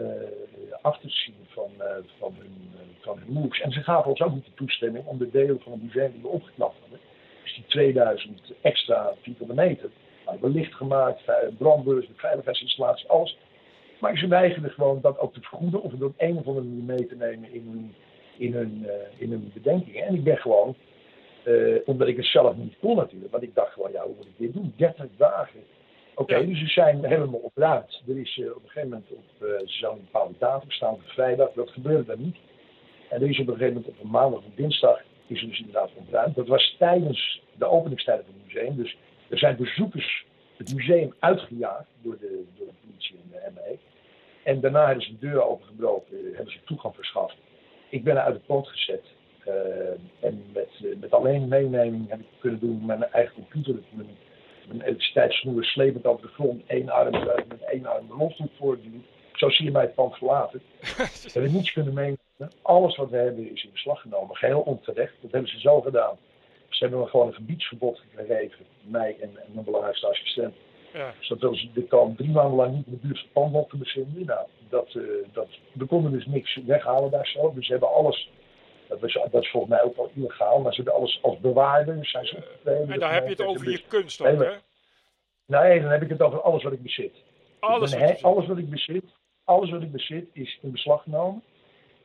af te zien van, eh, van, hun, eh, van moves. En ze gaven ons ook niet de toestemming om de delen van het museum die we opgeknapt hadden. Dus die 2000 extra vierkante meter. Nou, we licht gemaakt, brandbeurs, de veiligheidsinstallatie, alles. Maar ze weigerden gewoon dat ook te vergoeden of op een of andere manier mee te nemen in hun, in hun, in hun bedenkingen. En ik ben gewoon, omdat ik het zelf niet kon natuurlijk, want ik dacht gewoon, ja, hoe moet ik dit doen? 30 dagen. Oké, Ja. dus ze zijn helemaal opruimd. Er is eh, op een gegeven moment op, eh, ze een bepaalde datum staan, op vrijdag, dat gebeurde dan niet. En er is op een gegeven moment op een maandag of dinsdag is er dus inderdaad ontruimd. Dat was tijdens de openingstijden van het museum. Dus er zijn bezoekers het museum uitgejaagd door de, door de politie en de ME. En daarna hebben ze de deur opengebroken, eh, hebben ze toegang verschaft. Ik ben uit het pand gezet. en met, met alleen meeneming heb ik kunnen doen mijn eigen computer, mijn, mijn elektriciteitssnoer slepend over de grond, één arm met één arm de rolstoel. Zo zie je mij het pand verlaten. We hebben niets kunnen meenemen. Alles wat we hebben is in beslag genomen. Geheel onterecht. Dat hebben ze zo gedaan. Ze hebben me gewoon een gebiedsverbod gegeven. Mij en, en mijn belangrijkste assistent. Ja. Zodat ze de kan drie maanden lang niet in de buurt van het pand mochten bevinden. Nou, dat, eh, dat, we konden dus niks weghalen daar zo. Dus ze hebben alles. Dat is, dat is volgens mij ook wel illegaal. Maar ze hebben alles als bewaarder. Zijn ze opgetreden. En daar heb je het over je kunst ook, hè? Nee, dan heb ik het over alles wat ik bezit. Alles wat he- alles wat ik bezit, alles wat ik bezit is in beslag genomen.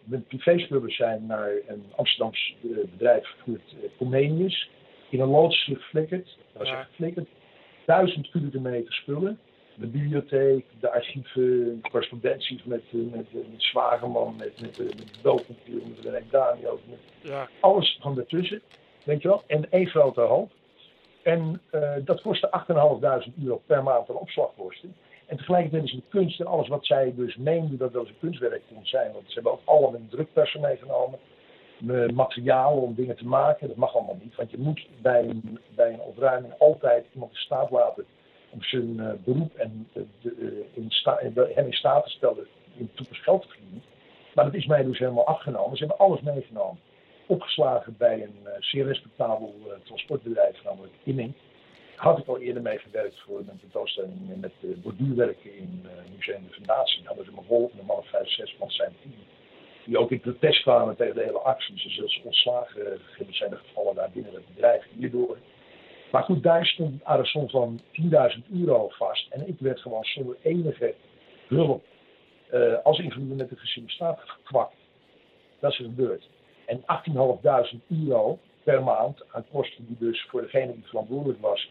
Mijn privéspullen zijn naar een Amsterdams eh, bedrijf gevoerd, eh, Comenius. In een loods geflikkerd. Dat was Ja. geflikkerd. Duizend kubieke meter spullen. De bibliotheek, de archieven, correspondenties met, eh, met, eh, met Zwageman, met, met, eh, met de doodnatuur, met René Daniel, met Ja, alles van daartussen, weet je wel, en één grote hoop. En dat kostte 8.500 euro per maand aan opslagkosten. En tegelijkertijd is de kunst en alles wat zij dus meenden dat wel eens een kunstwerk kon zijn. Want ze hebben ook allemaal een drukpersen meegenomen. Me- Materialen om dingen te maken. Dat mag allemaal niet. Want je moet bij een, bij een opruiming altijd iemand in staat laten om zijn eh, beroep en eh, in hem in staat te stellen in de geld te verdienen. Maar dat is mij dus helemaal afgenomen. Ze hebben alles meegenomen opgeslagen bij een eh, zeer respectabel transportbedrijf, namelijk Inning. Had ik al eerder mee gewerkt voor een tentoonstelling met borduurwerken in Museum de Fundatie. Hadden ze me een man of vijf, zes van zijn team. Die ook in protest kwamen tegen de hele actie. Ze zelfs ontslagen uh, zijn gevallen daar binnen het bedrijf hierdoor. Maar goed, daar stond een arreson van 10.000 euro vast. En ik werd gewoon zonder enige hulp uh, als invalide met de gezin staat gekwakt. Dat is er gebeurd. En 18.500 euro per maand aan kosten die dus voor degene die verantwoordelijk was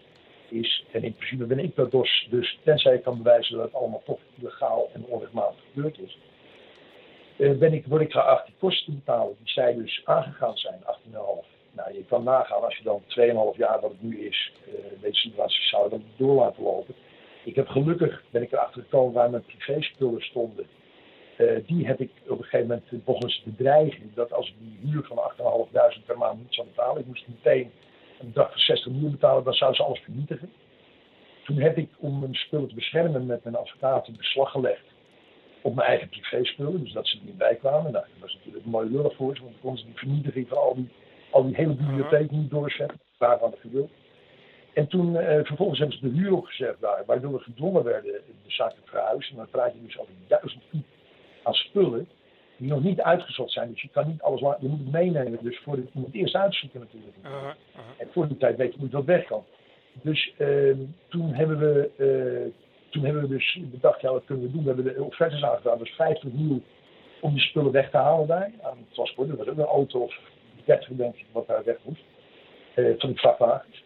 is. En in principe ben ik dat dus, dus tenzij ik kan bewijzen dat het allemaal toch illegaal en onrechtmatig gebeurd is. eh, ben ik, word ik geacht die kosten te betalen die zij dus aangegaan zijn, 18,5. Nou, je kan nagaan als je dan 2,5 jaar wat het nu is, uh, deze situatie zou dat door laten lopen. Ik heb gelukkig, ben ik erachter gekomen waar mijn privéspullen stonden. Uh, die heb ik op een gegeven moment volgens bedreiging dat als ik die huur van 8.500 per maand niet zou betalen, ik moest meteen een bedrag van 60 miljoen betalen, dan zou ze alles vernietigen. Toen heb ik, om mijn spullen te beschermen, met mijn advocaat een beslag gelegd op mijn eigen privéspullen. Dus dat ze er niet bij kwamen. Nou, dat was natuurlijk een mooie lullig voor ze, want dan konden ze die vernietiging van al die, al die hele bibliotheek niet doorzetten. Waarvan ik gewild. En toen, eh, vervolgens hebben ze de huur opgezet daar, waardoor we gedwongen werden de zaak te verhuizen. En dan praat je dus over duizend piep aan spullen die nog niet uitgezocht zijn. Dus je kan niet alles je moet het meenemen. Dus voor de, je moet het eerst uitzoeken natuurlijk. Uh -huh. En voor die tijd weet je hoe dat weg kan. Dus uh, toen hebben we uh, toen hebben we dus bedacht, ja, wat kunnen we doen? We hebben de offertes aangedaan, dus 50 miljoen om die spullen weg te halen daar aan het transport. Dat was ook een auto of 30 denk ik, wat daar weg moest. Uh, van die vrachtwagens.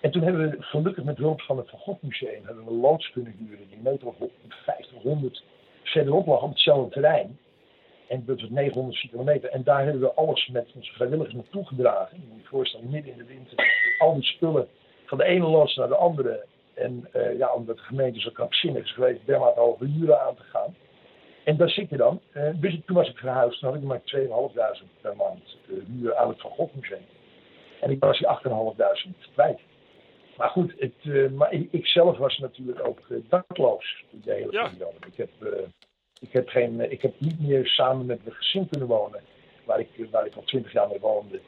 En toen hebben we gelukkig met hulp van het Van hebben we een loods kunnen huren die meter of 50, 100 verderop lag op hetzelfde terrein. En dat was 900 kilometer. En daar hebben we alles met onze vrijwilligers naartoe gedragen. Je moet je voorstellen, midden in de winter, al die spullen van de ene loods naar de andere. En uh, ja, omdat de gemeente zo krankzinnig is geweest, dermate hoge huren aan te gaan. En daar zit je dan. Uh, dus toen was ik verhuisd, toen had ik maar 2.500 per maand uh, huur aan het Van Gogh Museum. En ik was die 8.500 kwijt. Maar goed, het, uh, maar ik, zelf was natuurlijk ook dakloos de hele Ja. periode. Ik heb, ik, heb geen, ik heb niet meer samen met mijn gezin kunnen wonen, waar ik, waar ik al 20 jaar mee woonde.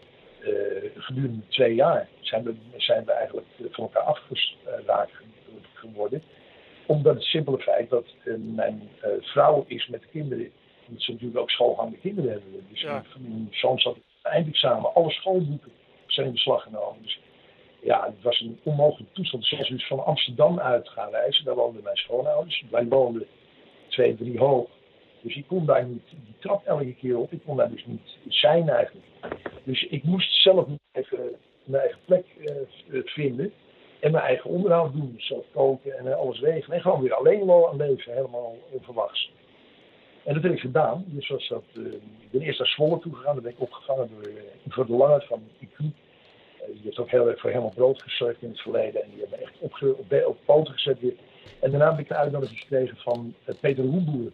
gedurende twee jaar zijn we, zijn we eigenlijk van elkaar afgeraakt geworden. Omdat het simpele feit dat uh, mijn uh, vrouw is met kinderen. Omdat ze natuurlijk ook schoolgaande kinderen hebben. Dus Ja. mijn zoon zat eindexamen. Alle schoolboeken zijn in beslag genomen. Dus ja, het was een onmogelijke toestand. Was dus van Amsterdam uit gaan reizen. Daar woonden mijn schoonouders. Wij woonden twee, drie hoog. Dus ik kon daar niet die trap elke keer op. Ik kon daar dus niet zijn eigenlijk. Dus ik moest zelf mijn eigen, mijn eigen plek uh, vinden. En mijn eigen onderhoud doen. Dus zelf koken en uh, alles regelen. En gewoon weer alleen aan leven. Helemaal onverwachts. En dat heb ik gedaan. Dus was dat, uh, ik ben eerst naar Zwolle toe gegaan. Daar ben ik opgevangen door uh, de Lange van IQ. die heeft ook heel erg voor helemaal brood gezorgd in het verleden. En die hebben echt op, op, op poten gezet weer. En daarna heb ik de uitnodiging gekregen van Peter Hoenboer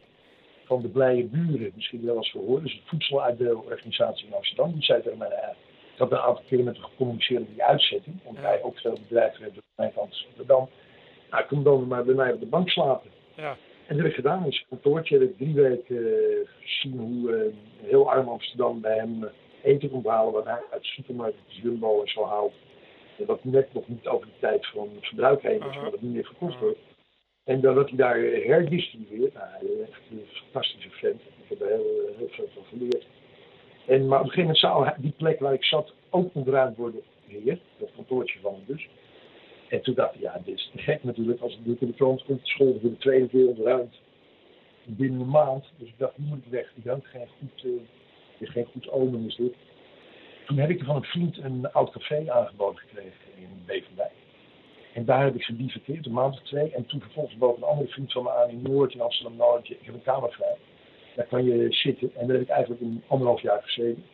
van de Blije Buren, misschien wel eens gehoord. Dus een voedseluitdeelorganisatie in Amsterdam. Die zei tegen mij, ik had een aantal keren met hem gecommuniceerd op die uitzetting. Omdat Ja. hij ook veel bedrijven heeft op mijn kant Amsterdam. Nou, kom dan maar bij mij op de bank slapen. Ja. En dat heb ik gedaan. In zijn kantoortje heb ik drie weken uh, gezien hoe uh, heel arm Amsterdam bij hem uh, eten kon halen. Wat hij uit de supermarkt, Jumbo en zo haalt. En wat net nog niet over de tijd van verbruik heen is, maar dat niet meer verkocht Aha. wordt. En dan dat hij daar eh, herdistribueert. Nou, hij is echt een fantastische vent. Ik heb er heel, eh, heel veel van geleerd. En, maar op een gegeven moment zou die plek waar ik zat ook ontruimd worden weer. Dat kantoortje van hem dus. En toen dacht ik, ja, dit is gek natuurlijk. Als druk in de krant komt, de school voor de tweede keer ontruimd. Binnen een maand. Dus ik dacht, nu moet ik weg. Die had geen goed, uh, geen goed omen is dit. Toen heb ik van een vriend een oud café aangeboden gekregen in Beverwijk. En daar heb ik ze verkeerd, een maand of twee. En toen vervolgens bood een andere vriend van me aan in Noord, in Amsterdam Noord. Ik heb een kamer vrij. Daar kan je zitten. En daar heb ik eigenlijk een anderhalf jaar gezeten.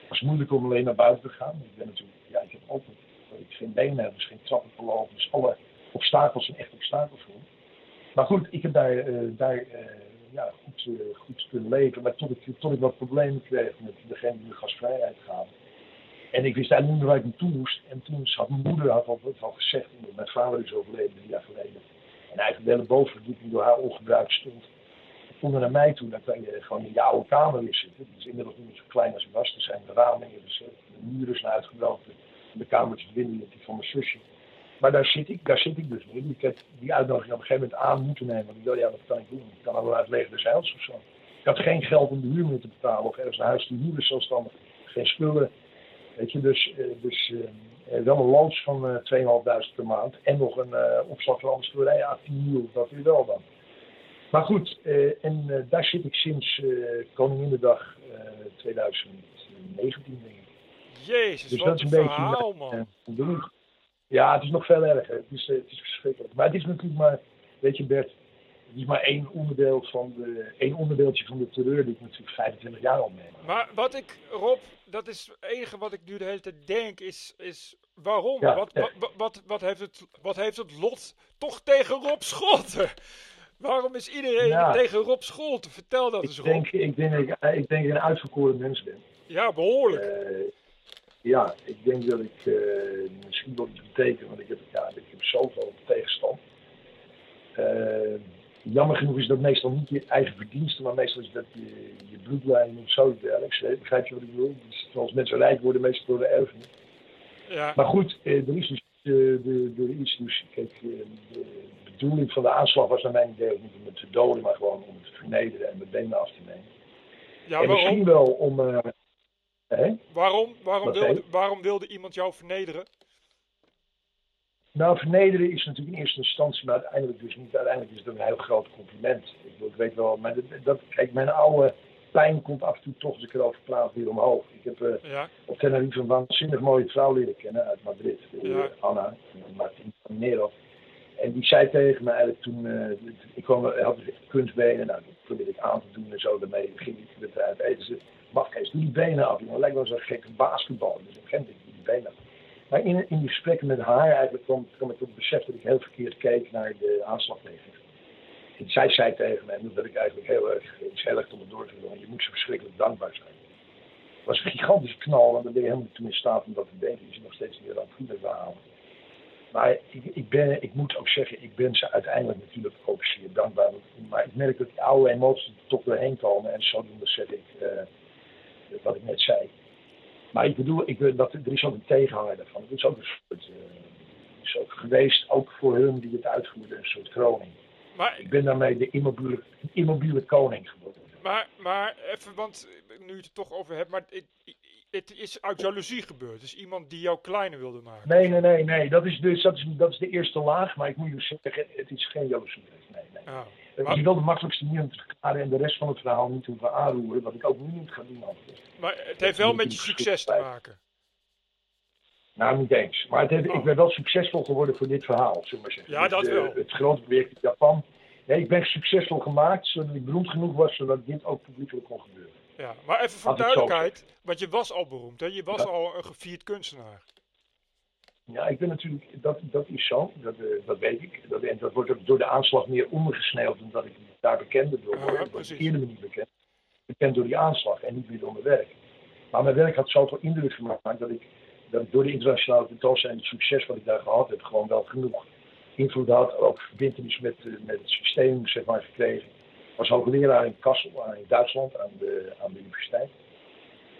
Het was moeilijk om alleen naar buiten te gaan. Ik ben natuurlijk, ja, ik heb altijd, ik geen benen heb, dus geen trappen te lopen. Dus alle obstakels zijn echt obstakels voor. Maar goed, ik heb daar, eh, daar eh, ja, goed, eh, goed kunnen leven. Maar tot ik, tot ik wat problemen kreeg met degene die de gasvrijheid gaven. En ik wist eigenlijk niet waar ik naartoe moest. En toen had mijn moeder had al, al gezegd, mijn vader is overleden drie jaar geleden. En eigenlijk de hele bovenverdieping door haar ongebruikt stond. Vonden naar mij toe, dan kan je gewoon in je oude kamer weer zitten. Die is inmiddels niet zo klein als het was. Er zijn de ramingen, dus eh, de muren zijn uitgebroken. En de kamertje binnen die van mijn zusje. Maar daar zit ik, daar zit ik dus niet. Ik heb die uitnodiging op een gegeven moment aan moeten nemen. Want ik dacht, ja, wat kan ik doen? Ik kan wel uit leger des Heils of zo. Ik had geen geld om de huur meer te betalen of ergens een huis te huren zelfstandig. Geen spullen. Weet je, dus, uh, dus uh, wel een loods van uh, 2.500 per maand. En nog een uh, opslag van story, ja, 10 miljoen, dat weer wel dan. Maar goed, uh, en daar zit ik sinds uh, Koninginnedag 2019, denk ik. Jezus, Dus wat dat is een een beetje, verhaal, man. Ja, het is nog veel erger. Het is, het is verschrikkelijk. Maar het is natuurlijk maar, weet je Bert, die is maar één, onderdeel van de, één onderdeeltje van de terreur die ik natuurlijk 25 jaar al meemaak. Maar wat ik, Rob, dat is het enige wat ik nu de hele tijd denk, is, is waarom? Ja, wat, wat, wat, wat, heeft het, wat heeft het lot toch tegen Rob Scholten? Waarom is iedereen Ja. tegen Rob Scholten? Vertel dat eens, Ik Rob. denk, ik, denk, dat ik, ik denk dat ik een uitverkoren mens ben. Ja, behoorlijk. Eh, ja, ik denk dat ik eh, misschien wel iets betekent, want ik heb, ja, ik heb zoveel tegenstand. Eh, jammer genoeg is dat meestal niet je eigen verdienste, maar meestal is dat je, je bloedlijn of zoiets dergelijks. Begrijp je wat ik bedoel? Dus als mensen rijk worden, meestal door de erfenis. Ja, Maar goed, eh, er is dus, eh, er dus kijk, eh, de bedoeling van de aanslag was naar mijn idee ook niet om het te doden, maar gewoon om het te vernederen en mijn benen af te nemen. ja en misschien wel om. eh, hè? Waarom, waarom, wilde, waarom wilde iemand jou vernederen? Nou, vernederen is natuurlijk in eerste instantie, maar uiteindelijk dus niet. Uiteindelijk is het een heel groot compliment. Ik, ik weet wel, maar dat, dat, kijk, mijn oude pijn komt af en toe toch, als ik erover praat, weer omhoog. Ik heb eh, Ja, op Tenerife een waanzinnig mooie vrouw leren kennen uit Madrid, Ja. Anna, Martin Nero. En die zei tegen me eigenlijk toen, eh, ik kwam, had kunstbenen, nou, dat probeerde ik aan te doen en zo, daarmee ging ik met uit eten. Ze mag Kees, doe die benen af, jongen, lijkt wel zo'n gekke basketbal. Dus ik ging die benen af. Maar in, in die gesprekken met haar eigenlijk kwam, kwam ik tot het besef dat ik heel verkeerd keek naar de aanslagpleging. En zij zei tegen mij, dat ik eigenlijk heel erg, is heel erg onder door te doen, je moet ze verschrikkelijk dankbaar zijn. Het was een gigantische knal en dan ben je helemaal niet in staat om dat te denken. Je zit nog steeds niet aan het verhaal. Maar ik, ik, ben, ik moet ook zeggen, ik ben ze uiteindelijk natuurlijk ook zeer dankbaar. Maar ik merk dat die oude emoties er toch doorheen komen. En zodoende zeg ik eh, wat ik net zei. Maar ik bedoel, ik, dat, er is ook een tegenhanger daarvan. Het is ook een soort, eh, is ook geweest, ook voor hun die het uitvoerden, een soort kroning. maar, Ik ben daarmee de immobiele, immobiele koning geworden. maar, maar even, want nu je het er toch over hebt, maar het, het is uit jaloezie gebeurd. Dus iemand die jou kleiner wilde maken. Nee, nee, nee, nee. Dat is, dus, dat, is, dat is de eerste laag. Maar ik moet je dus zeggen, het is geen jaloezie. Nee, nee. Ja. Het is wel de makkelijkste manier om te verklaren en de rest van het verhaal niet hoeven aanroeren. Wat ik ook nu niet ga doen. Maar het heeft wel met je succes te maken. Nou, niet eens. Maar het heeft, Oh. ik ben wel succesvol geworden voor dit verhaal, zullen we maar zeggen. Ja, dat Dus, eh, wel. Het grote project in Japan. Nee, ik ben succesvol gemaakt, zodat ik beroemd genoeg was, zodat dit ook publiekelijk kon gebeuren. Ja, maar even voor zo duidelijkheid, want je was al beroemd, hè? Je was al een gevierd kunstenaar. Ja, ik ben natuurlijk, dat, dat is zo, dat, eh, dat weet ik. Dat, en dat wordt ook door de aanslag meer ondergesneeuwd, omdat ik daar bekender door word. Ja, ik precies. eerder me niet bekend. Bekend door die aanslag en niet meer door mijn werk. Maar mijn werk had zoveel indruk gemaakt dat ik, dat ik door de internationale tentoonstelling, het succes wat ik daar gehad heb, gewoon wel genoeg invloed had. Ook verbindenis met, eh, met het systeem, zeg maar, gekregen. Was hoogleraar in Kassel, aan- in Duitsland, aan de, aan de universiteit.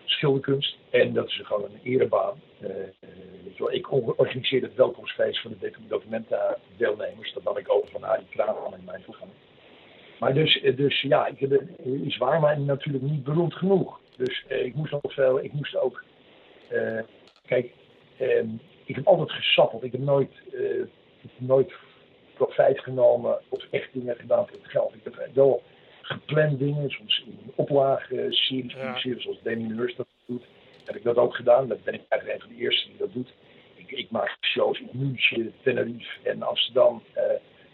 Schilderkunst. En dat is gewoon een erebaan. Eh, eh, wel, ik or- organiseerde het welkomstfeest voor de documenta-deelnemers. Dat had ik over van Arie Kraan in mijn toegang. Maar dus, eh, dus ja, ik eh, is waar, maar natuurlijk niet beroemd genoeg. Dus eh, ik moest nog veel, ik moest ook, eh, kijk, ehm, ik heb altijd gesappeld. Ik heb nooit, eh, heb nooit profijt genomen of echt dingen gedaan voor het geld. Ik heb wel gepland dingen, soms in oplagen, series, Ja. series zoals Damien Hirst dat doet. Heb ik dat ook gedaan. Dat ben ik eigenlijk een van de eerste die dat doet. Ik, ik maak shows in München, Tenerife en Amsterdam eh,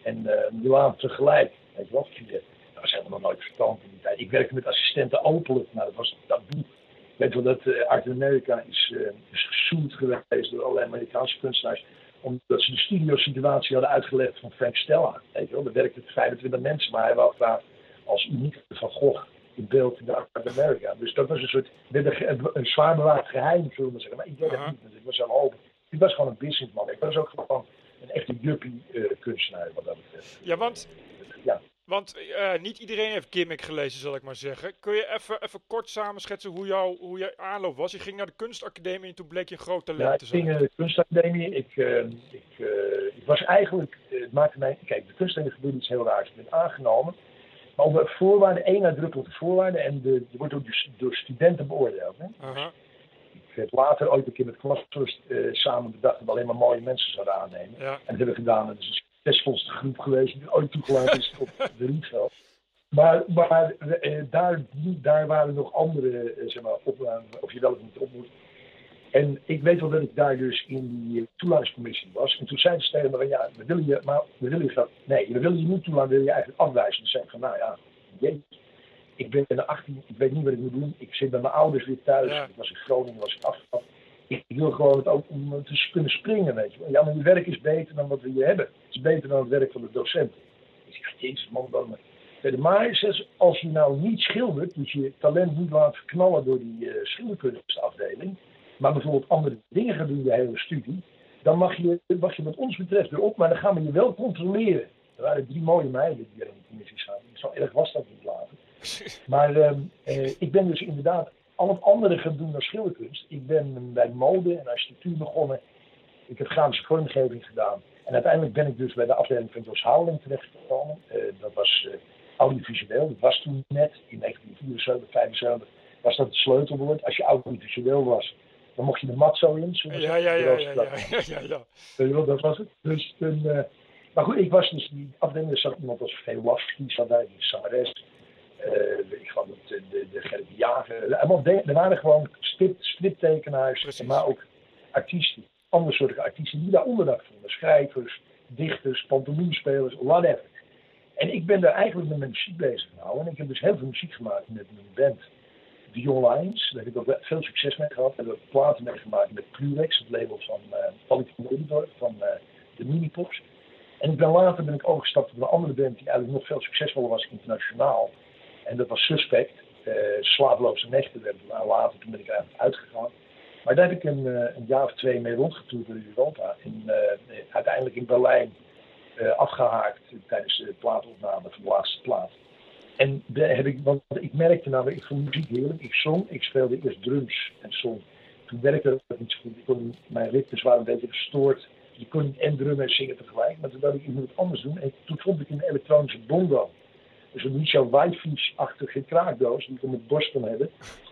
en eh Milaan tegelijk. Weet je wel, Fidel. Dat was helemaal nooit verstand in die tijd. Ik werkte met assistenten openlijk. Nou, dat was. Ik weet wel dat eh Art in America is, eh is gezoend geweest door allerlei Amerikaanse kunstenaars. Omdat ze de studiosituatie hadden uitgelegd van Frank Stella. Weet je wel, daar werkten 25 mensen, maar hij wou graag als uniek van Gogh in beeld in de America. Dus dat was een soort, een, een zwaar bewaard geheim, zullen we maar zeggen. Maar ik deed dat Aha. niet, want ik was zo open. Ik was gewoon een businessman. Ik was ook gewoon een echte juppie eh, kunstenaar wat dat betreft. Ja, want, Ja. Want eh, niet iedereen heeft Gimmick gelezen, zal ik maar zeggen. Kun je even, even kort samenschetsen hoe, jou, hoe je aanloop was? Je ging naar de kunstacademie en toen bleek je een groot talent Ja, te ik zijn. ging naar de kunstacademie. Ik, eh, ik, eh, ik was eigenlijk, eh, het maakte mij, kijk, de kunstacademie gebeurde iets heel raars. Ik ben aangenomen, maar onder voorwaarden, één uitdrukkelijke voorwaarden, en de, die wordt ook dus door studenten beoordeeld. Hè? Ik heb later ooit een keer met klasrust samen bedacht dat we alleen maar mooie mensen zouden aannemen. Ja. En dat hebben we gedaan. Is succesvolste groep geweest die ooit toegelaten is tot de Rietveld. Maar, maar eh, daar, daar waren nog andere, eh, zeg maar, op, of je wel of niet op moet. En ik weet wel dat ik daar dus in die toelatingscommissie was. En toen zeiden ze tegen me van ja, we willen je, maar we willen je, nee, we willen je niet toelaten, we willen je eigenlijk afwijzen. Toen zei ik van nou ja, jee, ik ben de 18, ik weet niet wat ik moet doen. Ik zit bij mijn ouders weer thuis. Ja. Ik was in Groningen, was ik. Ik wil gewoon het ook om te kunnen springen, weet je wel. Ja, maar je werk is beter dan wat we hier hebben. Het is beter dan het werk van de docent. Ik zeg, jezus man, dan... eh, Maar als je nou niet schildert, dus je talent niet laat verknallen door die uh, schilderkunstafdeling, maar bijvoorbeeld andere dingen gaat doen je hele studie, dan mag je, mag je wat ons betreft erop, maar dan gaan we je wel controleren. Er waren drie mooie meiden die er in de commissie zaten. Zo erg was dat niet later. Maar uh, uh, ik ben dus inderdaad al het andere gaan doen dan schilderkunst. Ik ben bij mode en architectuur begonnen. Ik heb grafische vormgeving gedaan. En uiteindelijk ben ik dus bij de afdeling van Jos Houweling terechtgekomen. Uh, dat was audiovisueel. Dat was toen net, in 1974, 75, was dat het sleutelwoord. Als je audiovisueel was, dan mocht je de mat zo in. Ja, ja, ja, ja, ja, ja, ja, ja. Dat was het. Dus uh, maar goed, ik was dus die afdeling, er zat iemand als Velafsky, zat daar, die zangeres. Uh, ik geloof dat de, de, Gerrit Jager. Er waren gewoon strip, striptekenaars, maar ook artiesten. Andere soorten artiesten die daar onderdak vonden. Schrijvers, dichters, pantomimespelers, whatever. En ik ben daar eigenlijk met mijn muziek bezig gehouden. En ik heb dus heel veel muziek gemaakt met mijn band. The Young Lions. Daar heb ik ook veel succes mee gehad. Daar heb ik platen mee gemaakt met Plurex, het label van uh, Valentin Edendorf, van uh, de Minipops. En ik ben later ben ik overgestapt op een andere band die eigenlijk nog veel succesvoller was internationaal. En dat was Suspect. Uh, slaaploze nechten werd het later, toen ben ik uitgegaan. Maar daar heb ik een, uh, een jaar of twee mee rondgetoerd door Europa. En uh, uiteindelijk in Berlijn afgehaakt tijdens de plaatopname van de laatste plaat. En daar heb ik, want ik merkte namelijk, ik vond muziek heerlijk. Ik zong, ik speelde eerst drums en zong. Toen werkte dat niet zo goed. Mijn ritmes waren een beetje gestoord. Je kon niet en drummen en zingen tegelijk. Maar toen dacht ik, ik moet het anders doen. En toen vond ik een elektronische bongo. Dus een Michel Whitefish-achtige kraakdoos die ik op mijn borst kon hebben.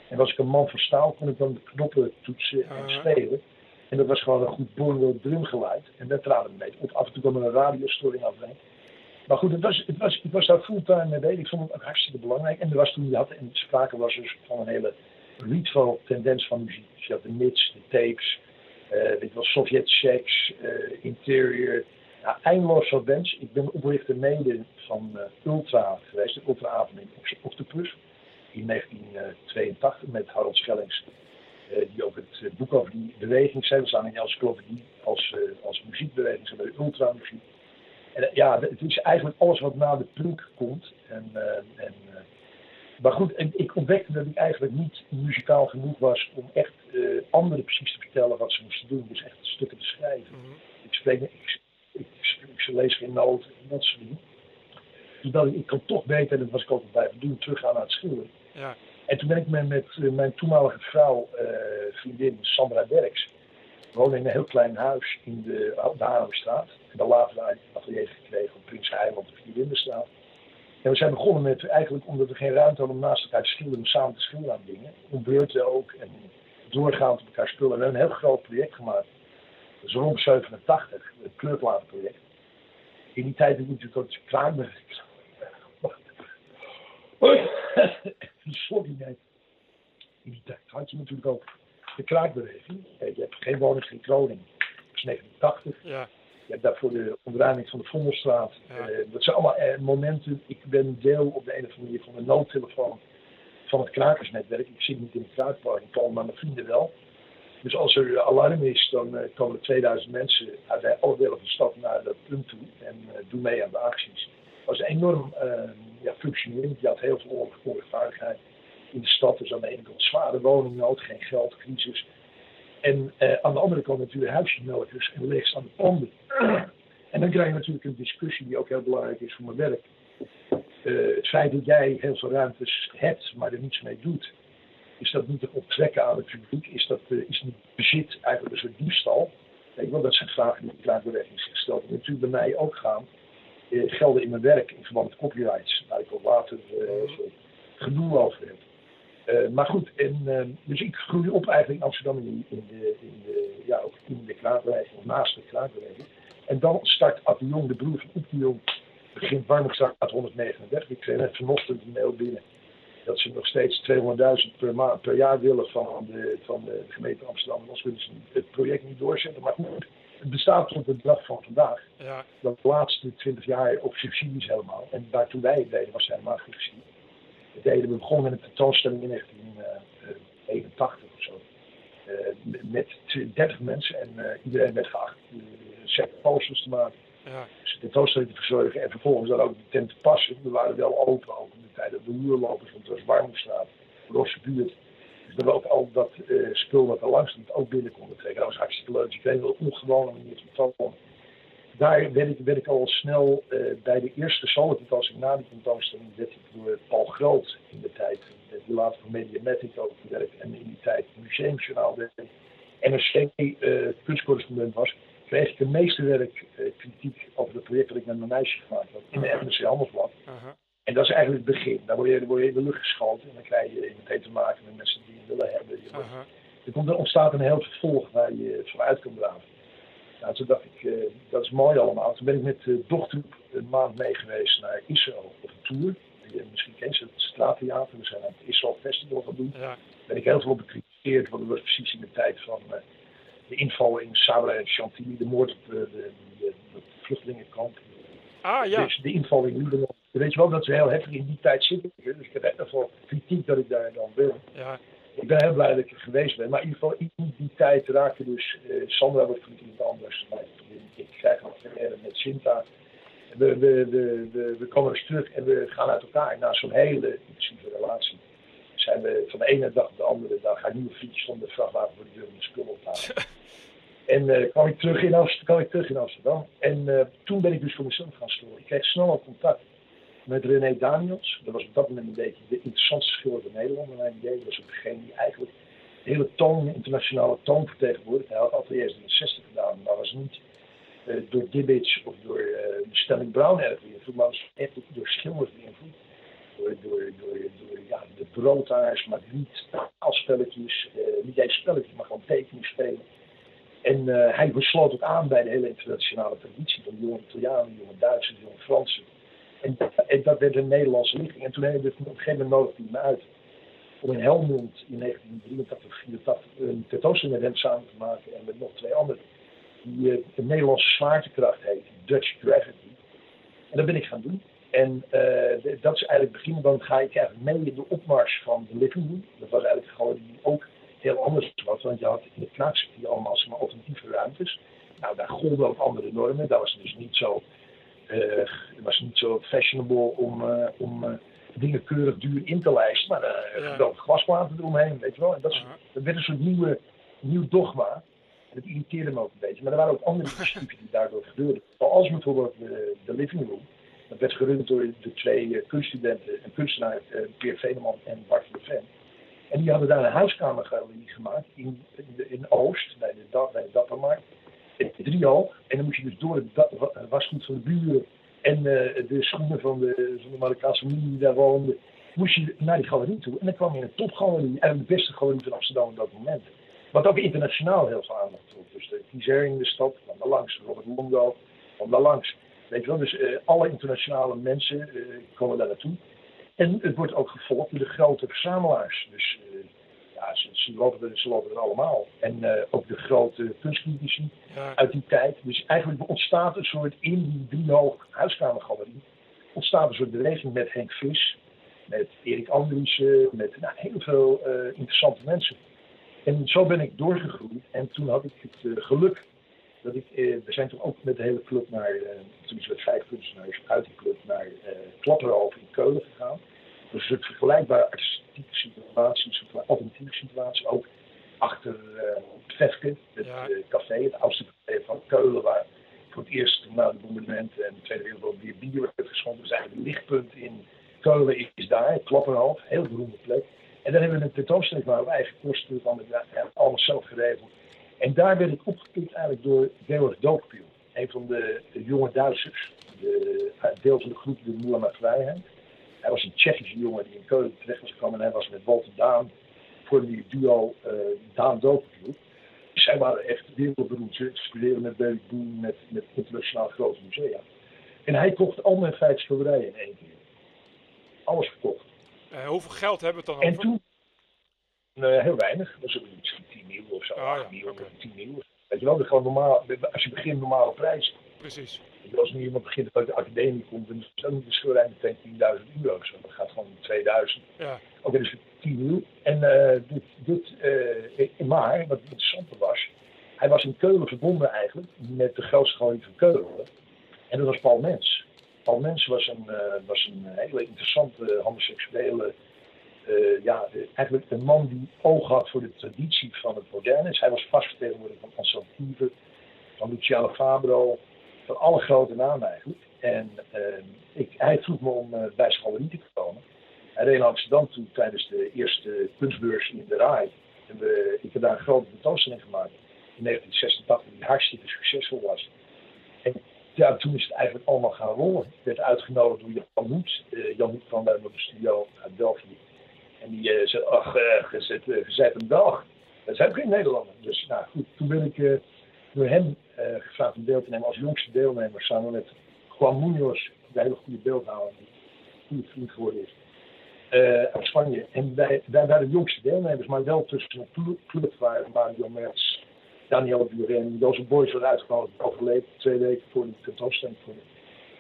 En als ik een man van staal kon ik dan de knoppen toetsen en Uh-huh. spelen. En dat was gewoon een goed bongo drumgeluid. En daar traden we mee. Op, af en toe kwam er een radiostoring afheen. Maar goed, het was, het was, ik was daar fulltime mee bezig. Ik vond het ook hartstikke belangrijk. En er was toen, je had, en sprake was dus van een hele retro-tendens van muziek. Dus je had de mits, de tapes, uh, dit was Sovjet Sex, uh, Interior. Eindeloos wat bands. Ik ben oprichter mede van uh, Ultra geweest, de Ultra Avond in Octopus. In 1982 met Harold Schellings. Uh, die ook het uh, boek over die beweging zei. We staan in encyclopedie als, uh, als muziekbeweging, zijn bij de ultramuziek. En ja, het is eigenlijk alles wat na de punk komt. En, en, maar goed, ik ontdekte dat ik eigenlijk niet muzikaal genoeg was om echt anderen precies te vertellen wat ze moesten doen. Dus echt stukken te schrijven. Mhm. Ik spreek, ik, ik, ik, lees geen noten en dat soort dingen. Dus dat ik, kan toch beter, dat was ik altijd blijven doen, teruggaan naar het schilderen. Ja. En toen ben ik met, met uh, mijn toenmalige vrouw, uh, vriendin Sandra Derks, wonen in een heel klein huis in de, de Haarlemstraat. En dan later een atelier gekregen op Prins Eiland of Vierwindenstraat. En we zijn begonnen met, eigenlijk omdat we geen ruimte hadden om naast elkaar te schilderen, om samen te schilderen aan dingen. Om beurten ook en doorgaand op elkaar spullen. En we hebben een heel groot project gemaakt. Rond 87, het kleurplatenproject. In die tijd heb ik natuurlijk tot Kraanberg Sorry, nee. In die tijd had je natuurlijk ook de kraakbeweging. Je hebt geen woning, geen Groningen. Dat is 89. Ja. Je hebt daarvoor de ontruiming van de Vondelstraat. Ja. Uh, dat zijn allemaal uh, momenten. Ik ben deel op de een of andere manier van de noodtelefoon van het krakersnetwerk. Ik zit niet in de kraakpark, ik maar mijn vrienden wel. Dus als er uh, alarm is, dan uh, komen er 2000 mensen uit alle delen van de stad naar dat punt toe en uh, doen mee aan de acties. Dat was enorm ja, functionerend. Je had heel veel onrechtvaardigheid in de stad. Dus aan de ene kant zware woningnood, geen geld, crisis. En aan de andere kant natuurlijk huisjesmelkers en leegstaande panden. en dan krijg je natuurlijk een discussie die ook heel belangrijk is voor mijn werk. Het feit dat jij heel veel ruimtes hebt, maar er niets mee doet, is dat niet te onttrekken aan het publiek? Is dat uh, is niet bezit eigenlijk een soort diefstal? Kijk, wel, dat zijn vragen die ik graag beweging is gesteld. Die natuurlijk bij mij ook gaan. Uh, gelden in mijn werk in verband met copyrights, waar ik ook later uh, gedoe over heb. Uh, maar goed, en, uh, dus ik groei op eigenlijk in Amsterdam in, in, de, in, de, ja, ook in de kraakbeweging, of naast de kraakbeweging. En dan start Ad de Jong, de broer van Oep de Jong, begint Warmigstraat 139. Ik kreeg net vanochtend een mail binnen. Dat ze nog steeds 200.000 per, ma- per jaar willen van de, van de gemeente Amsterdam. Anders willen ze het project niet doorzetten. Maar goed, het bestaat tot de dag van vandaag. Ja, Dat de laatste 20 jaar op subsidies helemaal. En daar toen wij het deden was helemaal geen subsidie. Dat deden we begonnen met een tentoonstelling in 1981 of zo. Eh, met- met 30 mensen en eh, iedereen werd geacht uh, set posters te maken. Ja, Dus de tentoonstelling te verzorgen en vervolgens dan ook de tent te passen. We waren wel open ook in de tijd dat de huurlopers, want het was Warmstraat, Rosse buurt. Dus we ook al dat eh, spul wat er langs ook binnen konden trekken. Dat was hartstikke leuk. Dus ik weet wel een ongewone manier van tonen. Daar werd ik, werd ik al snel eh, bij de eerste solo tentoonstelling na die tentoonstelling werd ik door Paul Groot in de tijd, die later voor Mediamatic ook gewerkt en in die tijd Museumjournaal deed, NRC eh kunstcorrespondent was, kreeg ik de meeste werk eh, kritiek over het project dat ik met mijn meisje gemaakt had in de NRC Handelsblad. aha, En dat is eigenlijk het begin. Dan word je, word je in de lucht geschoten en dan krijg je meteen te maken met mensen die je willen hebben. Je wordt- aha. er, komt, er ontstaat een heel vervolg waar je vanuit kan draven. Nou, toen dacht ik, eh, dat is mooi allemaal. Toen ben ik met de dochter een maand mee geweest naar Israël op een tour. Je, misschien ken je het straattheater. We zijn aan het Israël Festival gaan doen. Ja, ben ik heel veel op bekritiseerd, want dat was precies in de tijd van eh, de inval in Sabra en Chantilly, de moord op de, de, de, de vluchtelingenkamp. ah ja, Dus de inval in Libanon. Weet je wel dat ze heel heftig in die tijd zitten. Dus ik heb heel veel kritiek dat ik daar dan wil. ja, Ik ben heel blij dat ik er geweest ben. Maar in ieder geval in die tijd raakte dus eh, Sandra wordt iemand anders. Maar Ik krijg al verder met Sinta. We, we, we, we, we komen dus terug en we gaan uit elkaar na zo'n hele intensieve relatie. Zijn we van de ene dag op de andere dag gaan nieuwe frietjes van de vrachtwagen voor de deur om de spullen op te halen. En eh, kwam, ik terug in Amsterdam, kwam ik terug in Amsterdam. En eh, toen ben ik dus voor mezelf gaan storen. Ik kreeg snel al contact met René Daniels. Dat was op dat moment een beetje de interessantste schilder van Nederland. naar mijn idee. Was ook degene die eigenlijk de hele toon, internationale toon vertegenwoordigt. Hij had altijd eerst in de 60 gedaan, maar was niet eh, door Dibbits of door eh, de Stelling Brown erg beïnvloed, maar was echt door schilders beïnvloed. Door, de broodhaars, maar niet taalspelletjes, eh, niet eens spelletjes, maar gewoon tekeningen spelen. En eh, hij besloot ook aan bij de hele internationale traditie van de jonge Italianen, de jonge Duitsers, de jonge Fransen. En, en dat werd een Nederlandse lichting. En toen hebben we op een gegeven moment nodigde hij me uit om in Helmond in 1983 84 een tentoonstelling met hem samen te maken en met nog twee anderen. Die eh, de Nederlandse zwaartekracht heet, Dutch Gravity. En dat ben ik gaan doen. En eh, dat is eigenlijk het begin, dan ga ik eigenlijk mee in de opmars van de Living Room. Dat was eigenlijk gewoon die ook heel anders was, want je had in de knaakcircuit allemaal zeg maar, alternatieve ruimtes. Nou, daar golden ook andere normen. Daar was het dus niet zo, eh, was niet zo fashionable om, eh, om dingen keurig duur in te lijsten. Maar uh, Ja. glasplaten eromheen, weet je wel. En dat, is, dat werd een soort nieuwe, nieuw dogma. Dat irriteerde me ook een beetje. Maar er waren ook andere initiatieven die daardoor gebeurden. Zoals bijvoorbeeld de, de Living Room. Dat werd gerund door de twee eh, kunststudenten, een kunstenaar, eh, Peer Veneman en Bart der Ven. En die hadden daar een huiskamergalerie gemaakt in, in, de- Oost, bij de, bij de Dappermarkt. In driehoog. En dan moest je dus door het wasgoed van de buren en eh, de schoenen van de, van de Marokkaanse familie die daar woonde, moest je naar die galerie toe. En dan kwam je in een topgalerie, eigenlijk de beste galerie van Amsterdam op dat moment. Wat ook internationaal heel veel aandacht trok. Dus de Kizer in de stad kwam daar langs, Robert Longo kwam daar langs. Weet je wel, dus eh, alle internationale mensen eh, komen daar naartoe. En het wordt ook gevolgd door de grote verzamelaars. Dus eh, ja, ze, ze, lopen er, ze lopen er allemaal. En ook de grote kunstcritici Ja, uit die tijd. Dus eigenlijk ontstaat een soort in die driehoog huiskamergalerie. ontstaat een soort beweging met Henk Vis, met Erik Andriessen, met nou, heel veel interessante mensen. En zo ben ik doorgegroeid. En toen had ik het geluk dat ik, eh, we zijn toen ook met de hele club naar, eh, is met vijf kunstenaars uit die club naar eh Klapperhoven in Keulen gegaan. Dus een vergelijkbare artistieke situatie, alternatieve situatie. Ook achter het Vefke, het Ja. café, het oudste café van Keulen, waar voor het eerst na de bombardementen en de Tweede Wereldoorlog weer bier werd geschonken. Dus eigenlijk het lichtpunt in Keulen is, daar, Klapperhoofd, heel beroemde plek. En dan hebben we een tentoonstelling gemaakt op eigen kosten, van allemaal zelf geregeld. En daar werd ik opgepikt eigenlijk door Georg Dookpiel, een van de, de jonge Duitsers, de, uit deel van de groep de Moulin Vrijheid. Hij was een Tsjechische jongen die in Keulen terecht was gekomen en hij was met Walter Daan, vormde die duo eh Daan Dookpiel. Zij waren echt wereldberoemd. Ze studeerden met Boone, met, met internationaal grote musea. En hij kocht al mijn vijf schilderijen in één keer. Alles verkocht. Eh, hoeveel geld hebben we het dan En over? toen, eh, heel weinig, dat is ook iets van 10 miljoen of zo, Ah, 8 ja, oké. 10 miljoen. Weet je wel, dat gewoon normaal, als je begint normale prijs. Precies. Je Als nu iemand begint uit de academie komt, dan is ook niet de schulden meteen 10.000 euro. Zo. Dat gaat gewoon 2000. Ja. Oké, dus 10 miljoen. En eh, dit, dit eh, maar, wat het interessante was, hij was in Keulen verbonden eigenlijk met de grootste van Keulen. En dat was Paul Mens. Paul Mens was een, eh, was een hele interessante homoseksuele, eh, ja, eigenlijk een man die oog had voor de traditie van het moderne. Hij was vastvertegenwoordiger van Kiever, van Luciano Fabro, van alle grote namen. En eh, ik, hij vroeg me om eh, bij zijn te komen. Hij reed naar Amsterdam toe tijdens de eerste kunstbeurs in de RAI. En we, ik heb daar een grote tentoonstelling gemaakt in 1986 die hartstikke succesvol was. En ja, toen is het eigenlijk allemaal gaan rollen. Ik werd uitgenodigd door Jan Hoet. Eh, Jan Hoet kwam bij de studio uit België. En die eh, zei, ach, eh, je zet, eh, je zet een Belg. Dat zijn geen Nederlander. Dus nou goed, toen ben ik eh, door hem eh, gevraagd om deel te nemen als jongste deelnemer. Samen met Juan Munoz, een hele goede beeldhouwer. Die een goede vriend geworden is. eh, uit Spanje. En wij, waren de jongste deelnemers, maar wel tussen een clu- club waar Mario Merz, Daniel Buren, Jozef Boys werd uitgenodigd, overleed twee weken voor de tentoonstelling. de-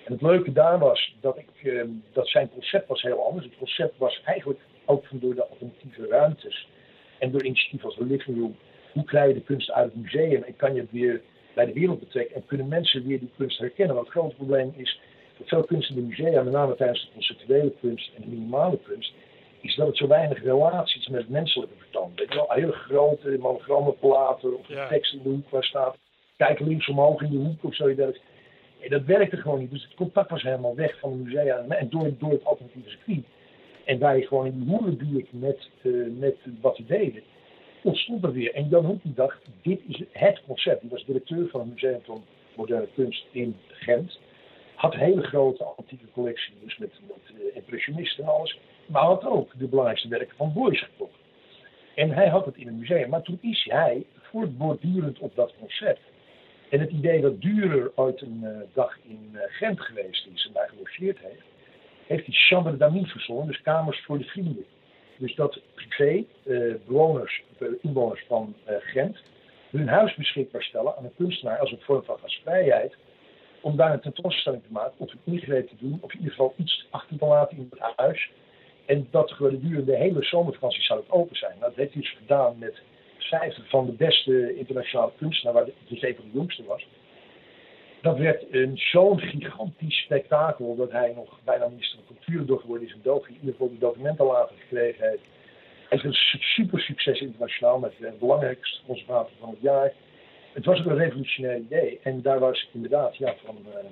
En het leuke daar was dat, ik, eh, dat zijn concept was heel anders. Het concept was eigenlijk ook van door de alternatieve ruimtes en door initiatieven als de Living Room. Hoe krijg je de kunst uit het museum en kan je het weer bij de wereld betrekken en kunnen mensen weer die kunst herkennen? Want het grote probleem is dat veel kunst in de musea, met name tijdens de conceptuele kunst en de minimale kunst, is dat het zo weinig relaties met het menselijke vertoont. Weet je wel, hele grote monogrammenplaten of Ja. een tekst in de hoek waar staat, kijk links omhoog in de hoek of zoiets. En dat werkte gewoon niet. Dus het contact was helemaal weg van de musea en door, door het alternatieve circuit. En wij gewoon in hoerenbuurt met, eh, met wat we deden, ontstond er weer. En Jan Hoek dacht, dit is het concept. Die was directeur van het Museum van Moderne Kunst in Gent. Had hele grote antieke collectie, dus met, met eh, impressionisten en alles. Maar had ook de belangrijkste werken van Boys gekocht. En hij had het in een museum. Maar toen is hij voortbordurend op dat concept. En het idee dat Durer ooit een eh, dag in Gent geweest is en daar gelogeerd heeft, heeft hij chambre d'amis verzonnen, dus kamers voor de vrienden. Dus dat privé eh, bewoners, inwoners van eh, Gent hun huis beschikbaar stellen aan een kunstenaar als een vorm van gastvrijheid, om daar een tentoonstelling te maken, of een ingreep te doen, of in ieder geval iets achter te laten in het huis. En dat gedurende de hele zomervakantie zou het open zijn. Nou, dat heeft hij dus gedaan met vijf van de beste internationale kunstenaars, waar de, dus een van de jongste was. Dat werd een zo'n gigantisch spektakel dat hij nog bijna minister van Cultuur door geworden is in België. In ieder geval de documenten later gekregen heeft. Hij is een su- super succes internationaal met de belangrijkste conservator van het jaar. Het was ook een revolutionair idee. En daar was inderdaad ja, van eh,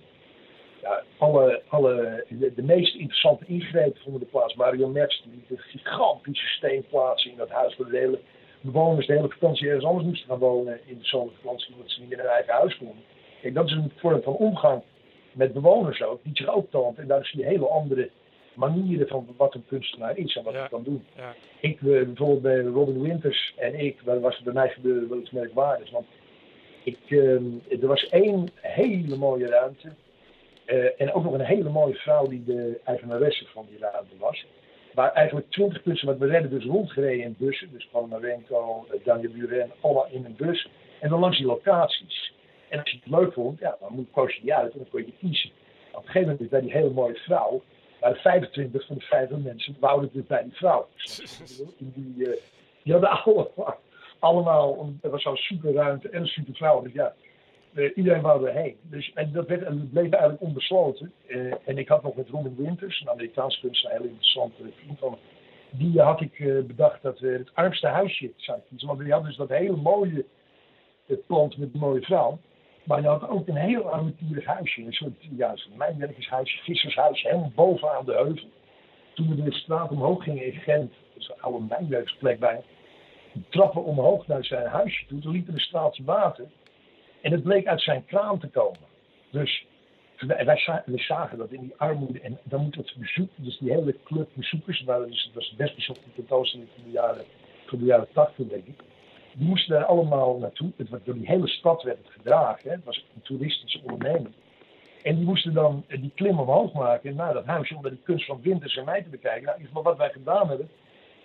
ja, alle, alle, de, meest interessante ingrepen vonden de plaats. Mario Merz die een gigantische steen plaatsen in dat huis waar de hele bewoners de hele vakantie ergens anders moesten gaan wonen in de zomervakantie, omdat ze niet in hun eigen huis konden. Kijk, dat is een vorm van omgang met bewoners ook, die zich ook toont. En daar zie je hele andere manieren van wat een kunstenaar is en wat Ja. hij kan doen. Ja. Ik, eh, bijvoorbeeld bij Robin Winters en ik, waar was het bij mij gebeurde wel iets merkwaardigs. Want ik, eh, er was één hele mooie ruimte. eh, en ook nog een hele mooie vrouw die de eigenaresse van die ruimte was. Waar eigenlijk twintig kunstenaars, we redden dus rondgereden in bussen. Dus uh, Daniel Buren, allemaal in een bus. En dan langs die locaties. En als je het leuk vond, ja, dan moet- koos je die uit en dan kon je kiezen. Op een gegeven moment bij die hele mooie vrouw, waren 25 van de 50 mensen wouden dus bij die vrouw. Die, die, eh, die hadden allemaal, allemaal, er was zo'n super ruimte en een super vrouw. Dus ja, eh, iedereen wou erheen. Dus, en dat werd, en het bleef eigenlijk onbesloten. Eh, en ik had nog met Robin Winters, een Amerikaans kunstenaar, een heel interessante vriend van. Die had ik bedacht dat we het armste huisje zouden kiezen. Want die had dus dat hele mooie plant met een mooie vrouw. Maar je had ook een heel avonturig huisje. Een soort ja, zo'n mijnwerkershuisje, vissershuisje, helemaal bovenaan de heuvel. Toen we de straat omhoog gingen in Gent, een oude mijnwerkersplek bij, trappen omhoog naar zijn huisje toe. Toen liep er een straaltje water. En het bleek uit zijn kraan te komen. Dus wij, wij, za- wij zagen dat in die armoede. En dan moet het bezoek, dus die hele club bezoekers, dat was best bijzonder tentoonstelling de jaren, van de jaren 80, denk ik. Die moesten daar allemaal naartoe. Het werd, door die hele stad werd het gedragen. Hè. Het was een toeristische onderneming. En die moesten dan eh, die klim omhoog maken naar dat huisje om die kunst van Winters en mij te bekijken. Nou, in ieder geval wat wij gedaan hebben,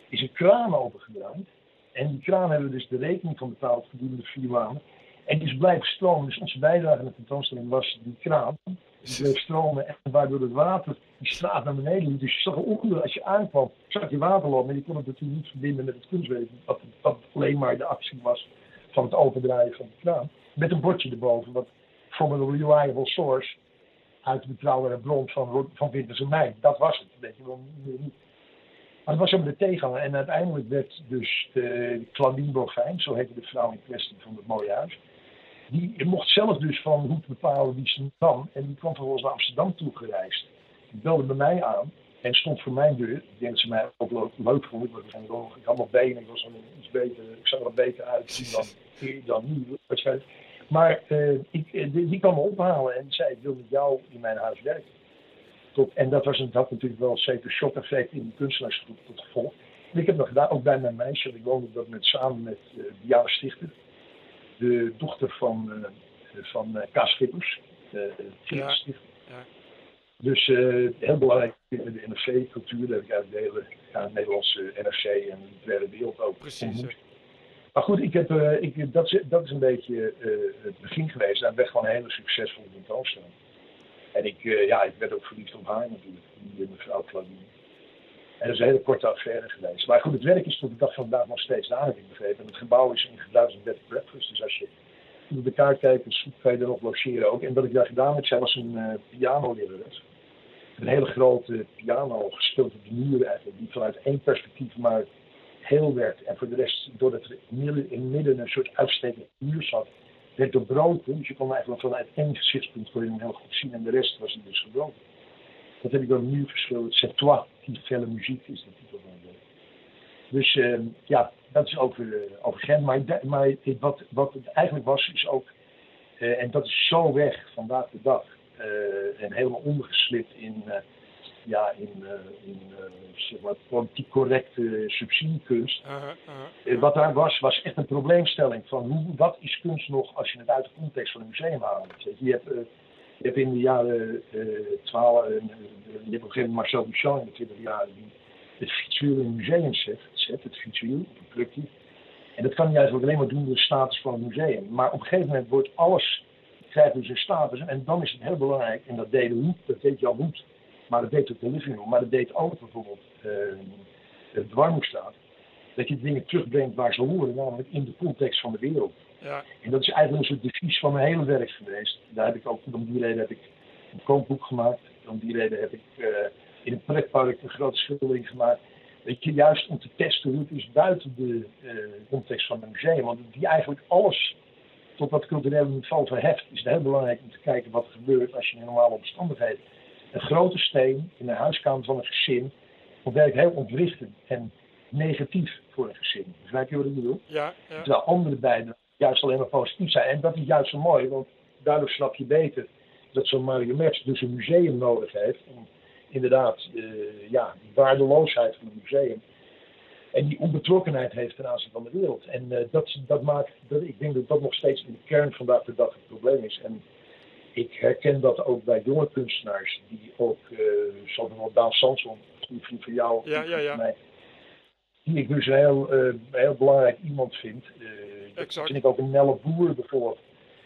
is een kraan opengedraaid. En die kraan hebben we dus de rekening van betaald gedurende vier maanden. En die is blijven stromen. Dus onze bijdrage aan de tentoonstelling was die kraan. Die bleef stromen en waardoor het water die straat naar beneden. Dus je zag onder, als je aankwam, zag je water lopen. Maar je kon het natuurlijk niet verbinden met het kunstwezen. Wat, wat alleen maar de actie was van het opendraaien van de kraan. Met een bordje erboven, wat from a reliable source uit de betrouwbare bron van, van Winters en Mei. Dat was het, weet je wel. Maar het was ook de tegenhanger. En uiteindelijk werd dus de Claudine Bovijn, zo heette de vrouw in kwestie van het mooie huis. Die mocht zelf dus van hoe bepalen wie ze nam. En die kwam vervolgens naar Amsterdam toe gereisd. Die belde bij mij aan en stond voor mijn deur. Ik denk dat ze mij ook leuk, leuk vond. Ik, had nog benen, ik, was iets beter, ik zag er beter uit dan, dan nu. Maar uh, ik, die, die kwam me ophalen en zei: Ik wil met jou in mijn huis werken. Tot, en dat was een, had natuurlijk wel een zeker shock effect in de kunstenaarsgroep tot gevolg. En ik heb dat gedaan, ook bij mijn meisje. Ik woonde dat met, samen met uh, Diana Stichter, de dochter van, uh, van uh, Kaas Schippers, ja. Stichter. Ja. Dus heel belangrijk in de NRC-cultuur, dat ik uit de hele ja, Nederlandse NRC en de literaire wereld ook Precies. Maar goed, ik heb, ik, dat, is, dat is een beetje het begin geweest. En ben gewoon een hele succesvolle tentoonstelling. En ik, ja, ik werd ook verliefd op haar natuurlijk, die mevrouw Claudine. En dat is een hele korte affaire geweest. Maar goed, het werk is tot de dag van vandaag nog steeds daar, heb ik begrepen. En het gebouw is in gebruik bed breakfast. Dus als je op de kaart kijkt, dan kan je er nog logeren ook. En wat ik daar gedaan heb, zij was een uh, pianolerares. Een hele grote piano gespeeld op de muur eigenlijk, die vanuit één perspectief maar heel werd. En voor de rest, doordat er in het midden een soort uitstekende muur zat, werd doorbroken. Dus je kon eigenlijk vanuit één gezichtspunt hem heel goed zien en de rest was niet dus gebroken. Dat heb ik dan nu verschilderd. C'est toi qui felle muziek is de titel van het Dus uh, ja, dat is over, uh, Gent. Maar, maar wat, wat het eigenlijk was, is ook, uh, en dat is zo weg vandaag de dag, en helemaal ondergeslipt in ja, in, uh, in zeg maar, politiek correcte subsidiekunst. Uh -huh, wat daar was, was echt een probleemstelling van hoe, wat is kunst nog als je het uit de context van een museum haalt. Je hebt, je hebt in de jaren 12, je hebt op een gegeven moment Marcel Duchamp in de 20 jaren die het fietsuur in een museum zet, zet het fietsuur op een. En dat kan hij eigenlijk alleen maar doen door de status van het museum. Maar op een gegeven moment wordt alles, krijgt dus status. En dan is het heel belangrijk, en dat deed Hoed, dat deed Jan Hoed, maar dat deed ook de living. Maar dat deed ook bijvoorbeeld uh. Dat je dingen terugbrengt waar ze horen, namelijk in de context van de wereld. Ja. En dat is eigenlijk een soort devies van mijn hele werk geweest. Daar heb ik ook, om die reden heb ik een kookboek gemaakt. Om die reden heb ik uh, in een pretpark een grote schildering gemaakt. Weet je, juist om te testen hoe het is buiten de uh, context van een museum. Want die eigenlijk alles tot dat culturele niveau verheft, is het heel belangrijk om te kijken wat er gebeurt als je in normale omstandigheden een grote steen in de huiskamer van een gezin werkt heel ontwrichtend en negatief voor een gezin. Begrijp je wat ik bedoel? Ja, ja. Terwijl andere beiden juist alleen maar positief zijn. En dat is juist zo mooi, want daardoor snap je beter dat zo'n marionet dus een museum nodig heeft om inderdaad uh, ja, die waardeloosheid van het museum en die onbetrokkenheid heeft ten aanzien van de wereld. En uh, dat, dat maakt, dat, ik denk dat dat nog steeds in de kern vandaag de dag het probleem is. En ik herken dat ook bij jonge kunstenaars, die ook, uh, zoals bijvoorbeeld Daan Sanson, een vriend van jou, ja, ja, ja. Mij, die ik dus een heel, uh, heel belangrijk iemand vind. Dat vind ik ook een Nelle Boer bijvoorbeeld.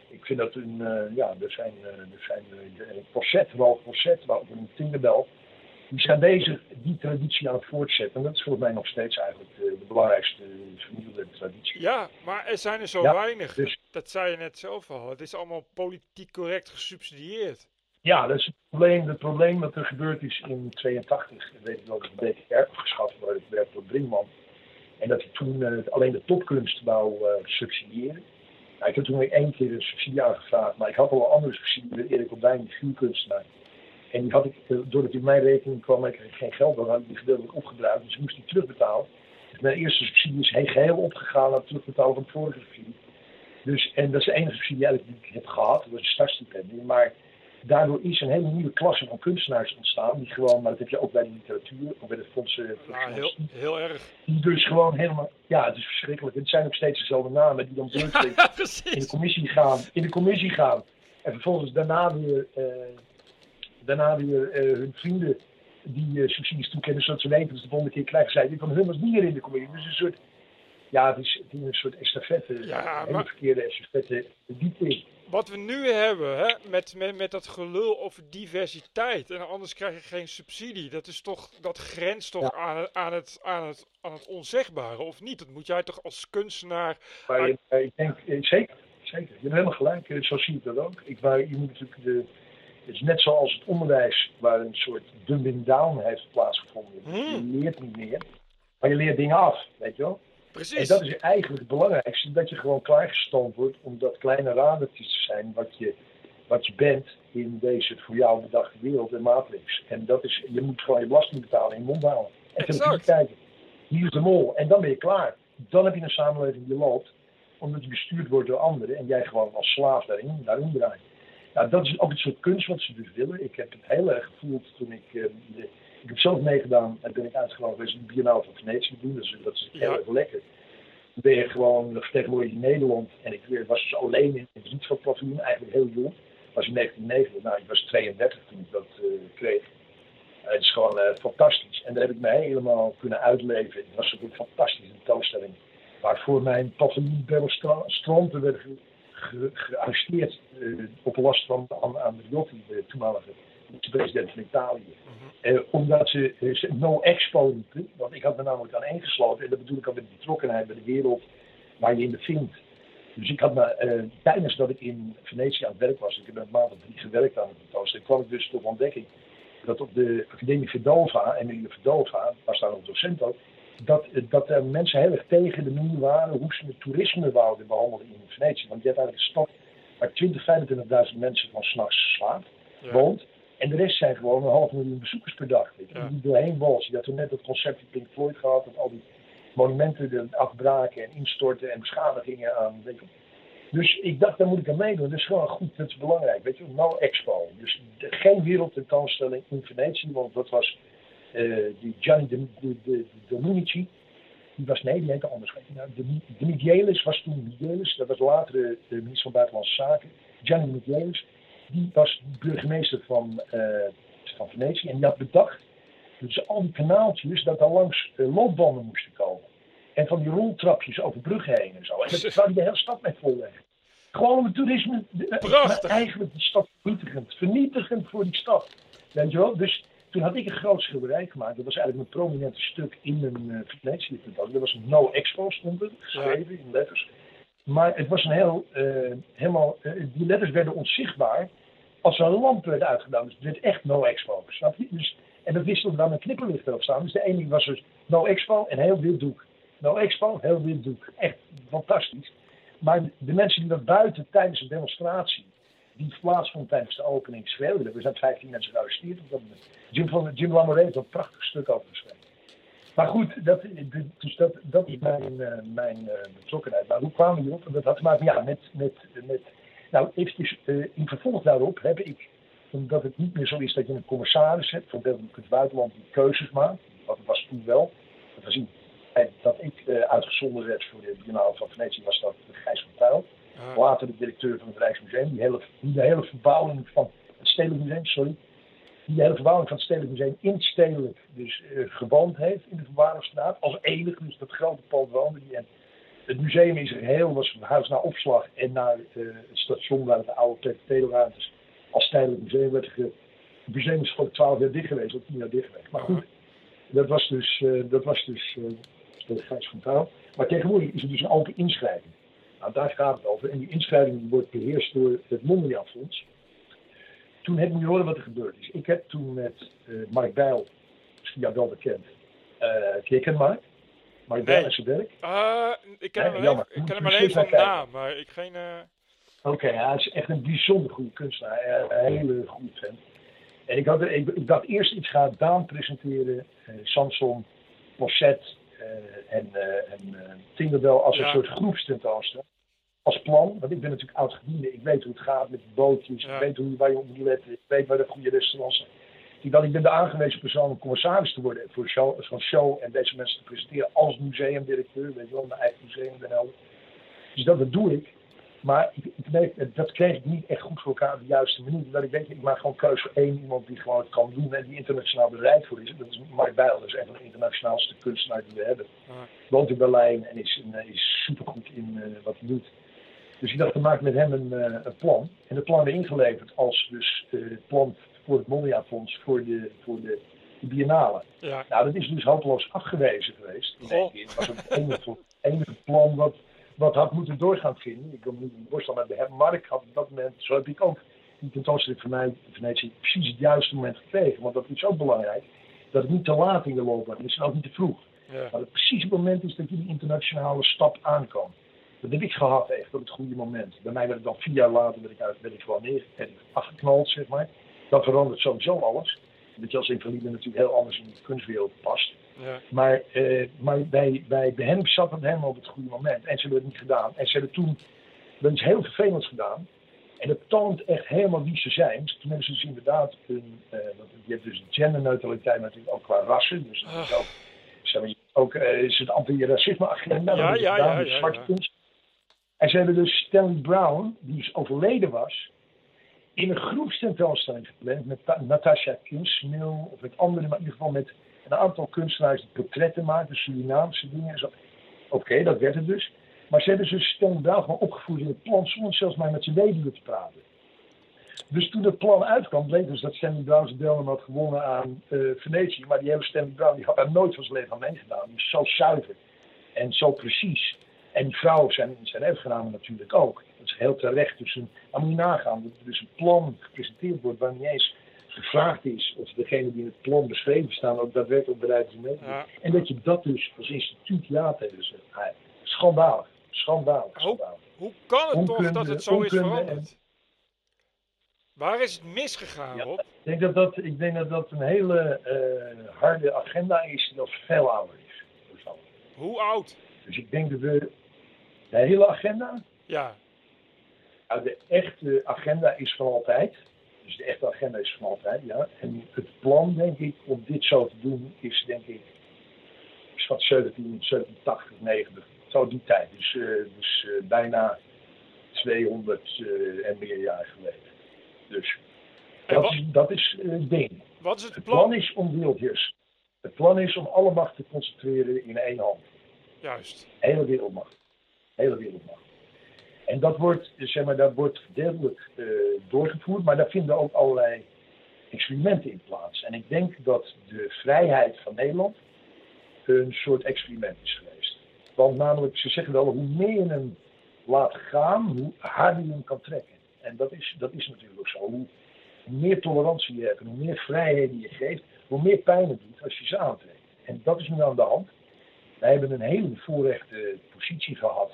Ik vind dat een, ja, er zijn, er zijn een Ralf Posset, maar ook een Tinkerbell. Die zijn bezig die traditie aan het voortzetten. En dat is volgens mij nog steeds eigenlijk de, de belangrijkste vernieuwde traditie. Ja, maar er zijn er zo Ja, weinig. dus- Dat zei je net zelf al. Het is allemaal politiek correct gesubsidieerd. Ja, dat is het probleem. Het probleem dat er gebeurd is in 82, ik weet ik wel, dat de DDR afgeschaft werd, werd door Brinkman. En dat hij toen eh, alleen de topkunst wou eh, subsidiëren. Nou, ik heb toen één keer een subsidie aangevraagd, maar ik had al een andere subsidie met Erik Opdijn, die vuurkunstenaar. En die had ik, eh, doordat hij op mijn rekening kwam ik geen geld had, had ik die gedeeltelijk opgedragen. Dus ik moest die terugbetalen. Dus mijn eerste subsidie is he- geheel opgegaan aan het terugbetalen van de vorige subsidie. Dus, en dat is de enige subsidie eigenlijk die ik heb gehad, dat was een startstipendium. Maar daardoor is een hele nieuwe klasse van kunstenaars ontstaan. Die gewoon, maar dat heb je ook bij de literatuur, ook bij de fondsen. voor Nou, heel, heel erg. Die dus gewoon helemaal, ja, het is verschrikkelijk. Het zijn ook steeds dezelfde namen die dan Ja, in de commissie gaan. In de commissie gaan. En vervolgens daarna weer, eh, daarna weer eh, hun vrienden die eh, subsidies toekennen, zodat ze weten dat ze de volgende keer krijgen. Zij die van hun was niet meer in de commissie. Dus een soort, ja, het is, het is een soort estafette, Ja, maar- verkeerde estafette in. Wat we nu hebben, hè, met, met, met dat gelul over diversiteit. En anders krijg je geen subsidie. Dat, is toch, dat grenst toch Ja. aan, het- aan, het, aan, het, aan het onzegbare, of niet? Dat moet jij toch als kunstenaar. Maar eh, ik denk, zeker, zeker. Je hebt helemaal gelijk, zo zie ik dat ook. Ik, maar je moet natuurlijk de, het is net zoals het onderwijs, waar een soort dumbing down heeft plaatsgevonden. Dus Hmm. Je leert niet meer, maar je leert dingen af, weet je wel. En Precies. dat is eigenlijk het belangrijkste, dat je gewoon klaargestoomd wordt om dat kleine radertje te zijn wat je, wat je bent in deze voor jou bedachte wereld en matrix. En dat is, je moet gewoon je belasting betalen en je mond houden. En televisie kijken. Hier is de mol. En dan ben je klaar. Dan heb je een samenleving die loopt, omdat je bestuurd wordt door anderen en jij gewoon als slaaf daarin, daarin draait. Nou, dat is ook het soort kunst wat ze dus willen. Ik heb het heel erg gevoeld toen ik. eh, de- ik heb zelf meegedaan en ben ik uitgenodigd geweest om de Biennale van Venetië te doen. Dat is, dat is heel Ja. erg lekker. Dan ben je gewoon vertegenwoordigd in Nederland. En ik was dus alleen in het Rietveld-paviljoen, eigenlijk heel jong. was in 1990, nou ik was 32 toen ik dat eh, kreeg. Eh, het is gewoon fantastisch. En daar heb ik me helemaal kunnen uitleven. Het was ook een fantastische tentoonstelling. Waarvoor mijn paviljoen Stronte werd ge- gearresteerd eh, op last van An- Andriotti, de toenmalige president van Italië. Eh, omdat ze, eh, ze no expo riepen. Want ik had me namelijk aan ingesloten. En dat bedoel ik al met de betrokkenheid bij de wereld waar je in bevindt. Dus ik had me, eh, tijdens dat ik in Venetië aan het werk was, ik heb een maand of drie gewerkt aan het tentoonstelling, kwam ik dus tot ontdekking dat op de Academie Verdova, Emilie Verdova, was daar nog docent ook, dat, dat er mensen heel erg tegen de manier waren hoe ze het toerisme wouden behandelen in Venetië. Want je hebt eigenlijk een stad waar 20, 25.000 mensen van s'nachts slaapt, Ja. woont. En de rest zijn gewoon een half miljoen bezoekers per dag. Weet je, Ja. die doorheen walsen. Je had toen net dat concept van Pink Floyd gehad, dat al die monumenten er afbraken en instorten en beschadigingen aan. Weet je. Dus ik dacht, daar moet ik aan meedoen. Dat is gewoon goed, dat is belangrijk. Weet je, no expo. Dus de- geen wereldtentoonstelling in Venetië, want dat was die Gianni de, de, de, Dominici. Die was, nee, die heette anders. Nou, de, de Michelis was toen Michelis, dat was later de, de minister van Buitenlandse Zaken. Gianni de Michelis, die was burgemeester van, eh, van Venetië en die had bedacht dus al die kanaaltjes, dat daar langs eh, loopbanden moesten komen. En van die roltrapjes over bruggen heen en zo. En dat zou hij de hele stad mee volleggen. Gewoon het toerisme, de- eh, Prachtig. eigenlijk die stad vernietigend. Vernietigend voor die stad. Weet je wel? Dus toen had ik een groot schilderij gemaakt. Dat was eigenlijk mijn prominente stuk in een uh, Venetië tentoonstelling. Dat was een no expo stond er, geschreven in letters. Maar het was een heel, eh, helemaal, eh, die letters werden onzichtbaar als er een lamp werd uitgedaan. Dus het werd echt no expo. Snap je? Dus, en dat wisselde dan een knipperlicht erop staan. Dus de ene was dus no expo en heel wit doek. No expo, heel wit doek. Echt fantastisch. Maar de mensen die dat buiten tijdens de demonstratie, die plaatsvond tijdens de opening, schreeuwden. Er zijn 15 mensen gearresteerd op dat. Jim, Jim Lamoré heeft een prachtig stuk over geschreven. Maar goed, dat, dus dat, dat is mijn, uh, mijn uh, betrokkenheid. Maar hoe kwamen we erop? Dat had te maken ja, met, met, met. Nou, eventjes uh, in vervolg daarop heb ik, omdat het niet meer zo is dat je een commissaris hebt, van het buitenland die keuzes maakt. Wat was toen wel. Dat was in dat ik uitgezonden werd voor de Biennale van Venetië, was dat Gijs van Tuil. Later de directeur van het Rijksmuseum, die, hele, die de hele verbouwing van het Stedelijk Museum, sorry, die de hele verbouwing van het Stedelijk Museum in stedelijk dus uh, gewoond heeft in de Verwaardingsstraat. Als enige, dus dat grote pand woonde die. En het museum zijn geheel was verhuisd naar opslag en naar uh, het station waar het oude PTT-ruimtes als tijdelijk museum werd. Het museum is voor 12 jaar dicht geweest, of 10 jaar dicht geweest. Maar goed, dat was dus, uh, dat was dus uh, Gijs van. Maar tegenwoordig is er dus een open inschrijving. Nou, daar gaat het over. En die inschrijving wordt beheerst door het Mondriaan Fonds. Toen heb je horen wat er gebeurd is. Ik heb toen met uh, Mark Bijl, misschien jou wel bekend, uh, ken Mark? Mark Bijl en zijn werk? Uh, ik ken Nee, hem alleen, ik ken hem Moet je alleen van naam, maar ik geen... eh, Oké, okay, hij is echt een bijzonder goede kunstenaar. eh, Een hele goede fan. En ik, had, er- ik, ik dacht eerst, ik ga Daan presenteren, eh, Samson, Posset eh, en, eh en eh, Tinkerbell als Ja. een soort groepstentoonstelling. Als plan, want ik ben natuurlijk oud gediende. Ik weet hoe het gaat met de bootjes. Ja. Ik weet hoe, waar je op moet letten. Ik weet waar de goede restaurants zijn. Ik ik ben de aangewezen persoon om commissaris te worden voor show, zo'n show en deze mensen te presenteren als museumdirecteur. Weet je wel, mijn eigen museum Den Helder. Dus dat, dat doe ik. Maar ik, ik weet, dat kreeg ik niet echt goed voor elkaar op de juiste manier. Dat ik denk, ik maak gewoon keuze voor één iemand die gewoon het kan doen en die internationaal bereid voor is. Dat is Mark Bijl, dat is een van de internationaalste kunstenaars die we hebben. Woont in Berlijn en is, is supergoed in eh, wat hij doet. Dus ik dacht, we maken met hem een, eh, een plan. En het plan werd ingeleverd als dus eh, het plan voor het Mondriaan-fonds voor de, voor de, de biennale. Ja. Nou, dat is dus hopeloos afgewezen geweest. in één keer. Het was het enige, enige plan wat, wat had moeten doorgaan vinden. Ik wil niet in Borstel maar ik had op dat moment, zo heb ik ook die tentoonstelling van mij, Venetië, precies het juiste moment gekregen. Want dat is ook belangrijk, dat het niet te laat in de loopbaan is en ook niet te vroeg. Ja. Maar het precies het moment is dat je die internationale stap aankan. Dat heb ik gehad echt op het goede moment. Bij mij werd het dan vier jaar later, werd ik, uit, werd ik gewoon neer, werd ik afgeknald, zeg maar. Dat verandert sowieso alles. Dat je als invalide natuurlijk heel anders in de kunstwereld past. Ja. Maar, eh, maar bij, bij, bij hem zat het helemaal op het goede moment. En ze hebben het niet gedaan. En ze hebben toen wel iets heel vervelends gedaan. En dat toont echt helemaal wie ze zijn. Toen hebben ze dus inderdaad een. want je hebt dus genderneutraliteit natuurlijk ook qua rassen. Dus dat is ook. Zeg maar, ook eh, is het anti-racisme-agenda. Ja, hebben ze ja, gedaan ja, ja, zwarte ja. kunst. En ze hebben dus Stanley Brown, die dus overleden was, in een groepstentoonstelling gepland met Ta- Natasha Kinsmil of met anderen, maar in ieder geval met een aantal kunstenaars die portretten maken, Surinaamse dingen en zo. Oké, dat werd het dus. Maar ze hebben Stanley Brown gewoon opgevoerd in het plan zonder zelfs maar met zijn weduwe te praten. Dus toen het plan uitkwam, bleek dus dat Stanley Brown zijn deelname had gewonnen aan eh, Venetië. Maar die hele Stanley Brown die had daar nooit van zijn leven aan meegedaan. Die zo zuiver en zo precies. En die vrouw, zijn, zijn erfgenamen natuurlijk ook. Dat is heel terecht. Dus een, dan moet je nagaan dat er dus een plan gepresenteerd wordt waar niet eens gevraagd is of degene die in het plan beschreven staan ook daadwerkelijk bereid is om mee te doen. Ja. En dat je dat dus als instituut ja tegen zegt. Ah, Schandalig. Schandalig. schandalig. Hoe kan het toch dat het zo is veranderd? Waar is het misgegaan, Ja. Rob? Ik denk dat dat, ik denk dat, dat een hele eh, harde agenda is die nog veel ouder is. Hoe oud? Dus ik denk dat we de hele agenda, Ja. nou, de echte agenda is van altijd. Dus de echte agenda is van altijd, ja. En het plan, denk ik, om dit zo te doen, is denk ik, is van 17, 1780, 90, zo die tijd. Dus, eh, dus eh, bijna 200 eh, en meer jaar geleden. Dus dat wat, is, dat is het ding. wat is het Het plan plan? is om wereldheers. Het plan is om alle macht te concentreren in één hand. Juist. Hele wereldmacht. Hele wereldmacht. En dat wordt, zeg maar, dat wordt gedeeltelijk eh, doorgevoerd, maar daar vinden ook allerlei experimenten in plaats. En ik denk dat de vrijheid van Nederland een soort experiment is geweest. Want namelijk, ze zeggen wel, hoe meer je hem laat gaan, hoe harder je hem kan trekken. En dat is, dat is natuurlijk ook zo. Hoe meer tolerantie je hebt hoe meer vrijheden je geeft, hoe meer pijn het doet als je ze aantrekt. En dat is nu aan de hand. Wij hebben een hele bevoorrechte positie gehad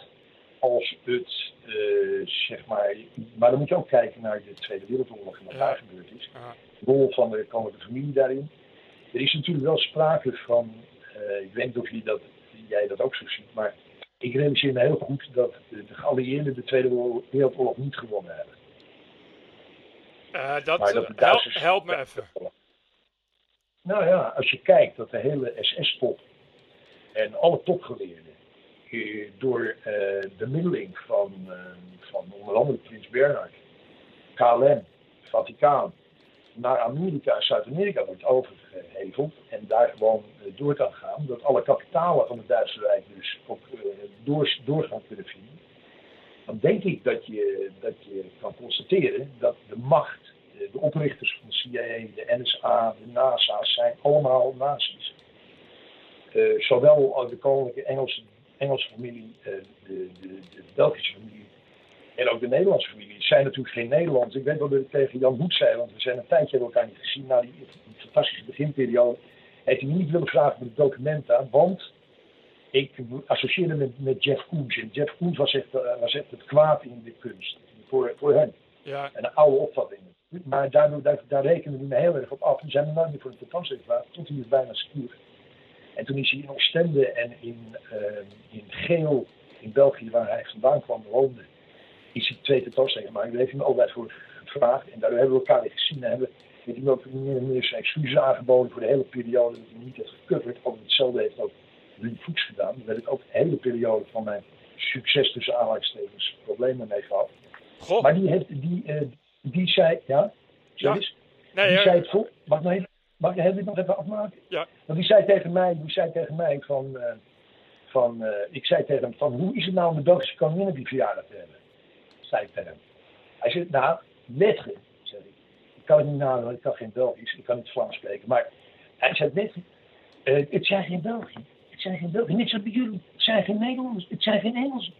als het, eh, zeg maar, maar dan moet je ook kijken naar de Tweede Wereldoorlog en wat Ja. daar gebeurd is. De rol van de koninklijke familie daarin. Er is natuurlijk wel sprake van, eh, ik weet niet of jullie dat, jij dat ook zo ziet, maar ik realiseer me heel goed dat de, de geallieerden de Tweede Wereldoorlog niet gewonnen hebben. Eh, dat Maar dat de help, Duitsers- help me even. Nou ja, als je kijkt dat de hele SS-top en alle topgeleerden door eh, de middeling van, eh, van onder andere Prins Bernhard, KLM, Vaticaan, naar Amerika en Zuid-Amerika wordt overgeheveld en daar gewoon eh, door kan gaan, dat alle kapitalen van het Duitse Rijk dus ook eh, door, doorgaan kunnen vinden, dan denk ik dat je, dat je kan constateren dat de macht, eh, de oprichters van CIA, de NSA, de NASA zijn allemaal nazi's. Eh, zowel de koninklijke Engelse, Engelse familie, eh, de, de, de Belgische familie en ook de Nederlandse familie. Het zijn natuurlijk geen Nederlanders. Ik weet wel dat ik tegen Jan Hoed zei, want we zijn een tijdje elkaar niet gezien. Na die fantastische beginperiode heeft hij niet willen vragen voor de documenta, want ik associeerde met, met Jeff Koons. En Jeff Koons was echt, eh, was echt het kwaad in de kunst, voor, voor hem. Ja, En een oude opvatting. Maar daardoor, daar, daar rekenen we me heel erg op af. We zijn er nooit meer voor de tentoonstelling gevraagd, tot hij bijna stierf. En toen is hij in Oostende en in, eh, in Geel, in België, waar hij vandaan kwam, woonde, is hij twee tentoonstellingen gemaakt. Daar heeft hij me altijd voor gevraagd. En daardoor hebben we elkaar weer gezien. En hebben heeft hij me ook meer en meer zijn excuses aangeboden voor de hele periode dat hij niet heeft gecoverd. Ook hetzelfde heeft ook Lee Fuchs gedaan. Dat heb ik ook de hele periode van mijn succes tussen aanhalingstekens problemen mee gehad. Maar die, heeft, die, eh, die zei, ja, Ja. Joyce? nee, die zei het vol. Mag mag ik het nog even afmaken? Ja. Want die zei tegen mij, die zei tegen mij van, eh, van eh, ik zei tegen hem van, hoe is het nou om de Belgische koningin op die verjaardag te hebben? Zei ik tegen hem. Hij zei, nou, lettre, zei ik. Ik kan het niet nadenken, want ik kan geen Belgisch, ik kan niet Vlaams spreken. Maar hij zei, lettre, eh, het zijn geen Belgen. Het zijn geen Belgen. Niks aan bij jullie. Het zijn geen Nederlanders. Het zijn geen Engelsen.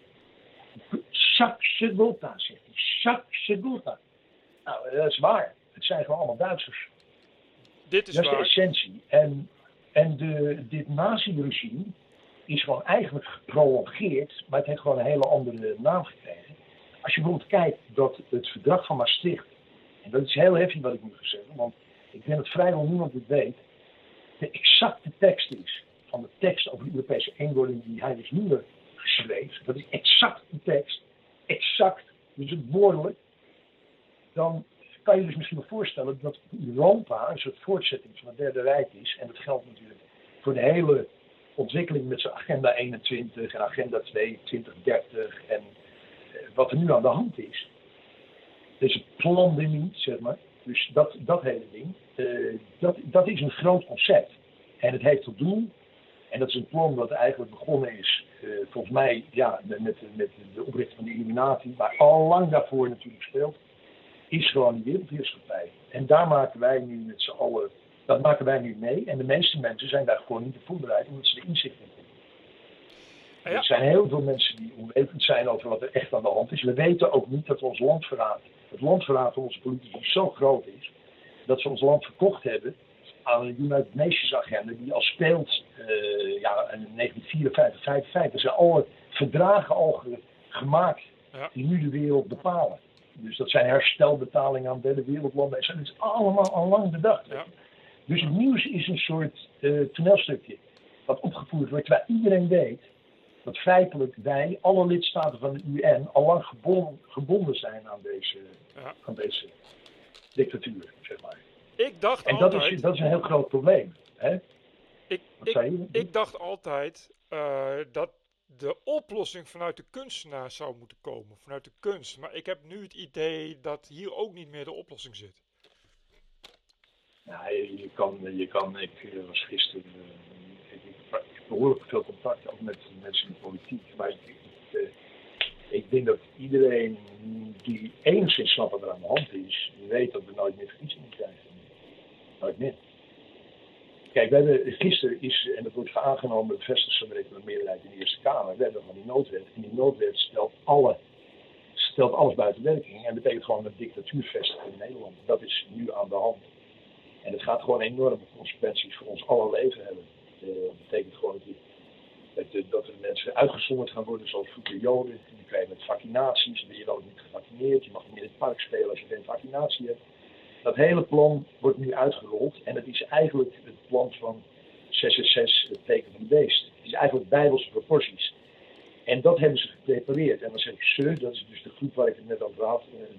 Saxe Gotha, zegt hij. Saxe Gotha. Nou, dat is waar. Het zijn gewoon allemaal Duitsers. Dit is Dat is de waar. essentie. En, en de, dit nazi-regime is gewoon eigenlijk geprolongeerd, maar het heeft gewoon een hele andere naam gekregen. Als je bijvoorbeeld kijkt dat het verdrag van Maastricht, en dat is heel heavy wat ik nu ga zeggen, want ik denk dat vrijwel niemand het weet, de exacte tekst is van de tekst over de Europese eenwording die Heinrich Himmler geschreven. Dat is exact de tekst, exact, dus het woordelijk. Dan kan je dus misschien wel voorstellen dat Europa een soort voortzetting van het Derde Rijk is. En dat geldt natuurlijk voor de hele ontwikkeling met zijn agenda 21 en agenda 2, 2030 en eh, wat er nu aan de hand is. Deze plan de niet, zeg maar. Dus dat, dat hele ding, eh, dat, dat is een groot concept. En het heeft tot doel, en dat is een plan dat eigenlijk begonnen is, eh, volgens mij, ja, met, met, met de oprichting van de Illuminati, maar al lang daarvoor natuurlijk speelt is gewoon de wereldheerschappij. En daar maken wij nu met z'n allen, dat maken wij nu mee. En de meeste mensen zijn daar gewoon niet op voorbereid, omdat ze de inzicht in hebben. Ja. Er zijn heel veel mensen die onwetend zijn over wat er echt aan de hand is. We weten ook niet dat ons landverraad, het landverraad van onze politici zo groot is, dat ze ons land verkocht hebben aan een United Nations agenda die al speelt eh, ja, in 1954, 55. Er zijn alle verdragen al ge- gemaakt die nu de wereld bepalen. Dus dat zijn herstelbetalingen aan derde wereldlanden. Dat is allemaal al lang bedacht. Ja. Dus het nieuws is een soort eh, toneelstukje wat opgevoerd wordt, terwijl iedereen weet dat feitelijk wij, alle lidstaten van de UN, al lang gebonden, gebonden zijn aan deze, Ja. aan deze dictatuur, zeg maar. Ik dacht En dat altijd, is, dat is een heel groot probleem. Hè? ik, Wat ik, zei je? ik dacht altijd eh, dat de oplossing vanuit de kunstenaar zou moeten komen, vanuit de kunst. Maar ik heb nu het idee dat hier ook niet meer de oplossing zit. Ja, je, kan, je kan, ik eh, was gisteren, eh, ik, heb behoorlijk veel contact ook met mensen in de politiek, maar eh, ik denk dat iedereen die enigszins snapt wat er aan de hand is, weet dat we nooit meer verkiezingen krijgen. Nooit meer. Kijk, we hebben, gisteren is, en dat wordt aangenomen, bevestigd zo met meerderheid in de Eerste Kamer, we hebben van die noodwet. En die noodwet stelt, alle, stelt alles buiten werking en betekent gewoon een dictatuur vestigen in Nederland. Dat is nu aan de hand. En het gaat gewoon enorme consequenties voor ons alle leven hebben. Eh, dat betekent gewoon dat, die- dat, er mensen uitgezonderd gaan worden, zoals vroeger Joden. Die krijgen met vaccinaties, dan ben je dan niet gevaccineerd. Je mag niet in het park spelen als je geen vaccinatie hebt. Dat hele plan wordt nu uitgerold en het is eigenlijk het plan van 666, het teken van de beest. Het is eigenlijk bijbelse proporties. En dat hebben ze geprepareerd. En dan zeg ik ze, dat is dus de groep waar ik het net over had, eh,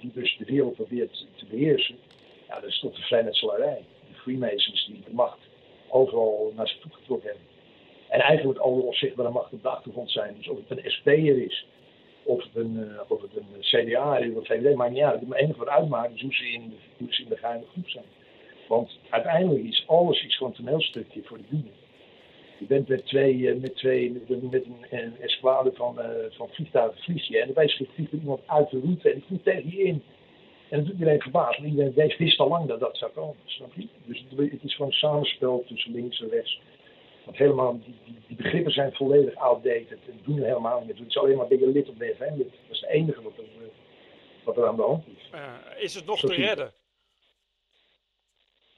die dus de wereld probeert te beheersen. Ja, dat is tot de vrijmetselarij. De Freemasons die de macht overal naar zich toe getrokken hebben. En eigenlijk alle onzichtbare macht op de achtergrond zijn. Dus of het een SP'er is, of het een, eh, een CDA is, of VVD, maakt niet uit. Het enige wat uitmaakt is hoe ze in de, hoe ze in de geheime groep zijn. Want uiteindelijk is alles is gewoon toneelstukje voor de bühne. Je bent met twee, eh, met twee, met een, een, van, eh, van vliegtuigen vlieg je. En daarbij schiet iemand uit de route en die vliegt tegen je in. En dat doet iedereen verbaasd. Iedereen wist- al lang dat dat zou komen. Snap je? Dus het is gewoon een samenspel tussen links en rechts. Want helemaal, die, die, die begrippen zijn volledig outdated en doen er helemaal niet meer. Het is alleen maar lid of BFM lid. Dat is het enige wat er, eh, wat er aan de hand is. Eh, is het nog Zo te je redden?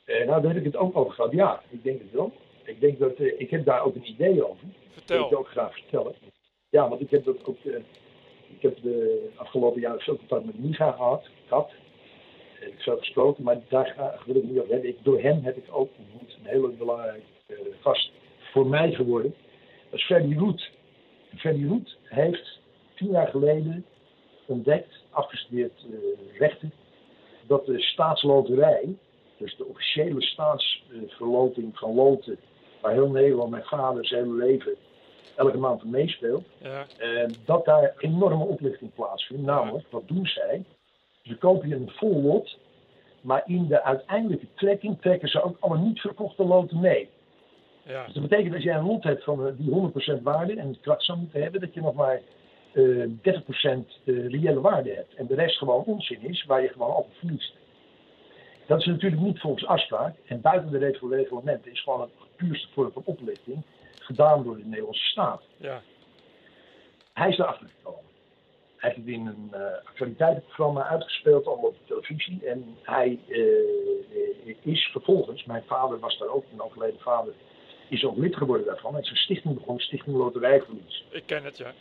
Eh, nou, daar heb ik het ook over gehad. Ja, ik denk het wel. Ik denk dat, ik heb daar ook een idee over. Dat wil ik je Vertel. ook graag vertellen. Ja, want ik heb dat ook. ik heb de afgelopen jaren veel contact met Miga gehad. Eh, Ik heb veel gesproken, maar daar wil ik niet over hebben. Ik, door hem heb ik ook ontmoet een hele belangrijke gast voor mij geworden. Dat is Freddy Roet. Freddy Roet heeft tien jaar geleden ontdekt, afgestudeerd eh, rechten, dat de staatsloterij, dus de officiële staatsverloting van loten, waar heel Nederland, mijn vader zijn hele leven elke maand meespeelt, Ja, eh, dat daar enorme oplichting plaatsvindt. Namelijk, wat doen zij? Ze kopen je een vol lot, maar in de uiteindelijke trekking trekken ze ook alle niet verkochte loten mee. Ja, Dus dat betekent als jij een lot hebt van eh, die 100% waarde en het kracht zou moeten hebben, dat je nog maar eh 30% eh, reële waarde hebt. En de rest gewoon onzin is, waar je gewoon altijd verliest. Dat is natuurlijk niet volgens afspraak. En buiten de regel- reglementen is gewoon het puurste vorm van oplichting gedaan door de Nederlandse staat. ja, Hij is erachter gekomen. Hij heeft het in een eh, actualiteitenprogramma uitgespeeld, allemaal op de televisie. En hij eh, is vervolgens, mijn vader was daar ook, mijn overleden vader, is ook lid geworden daarvan. Hij is een stichting begonnen, Stichting Loterijverlies. ik ken het, ja.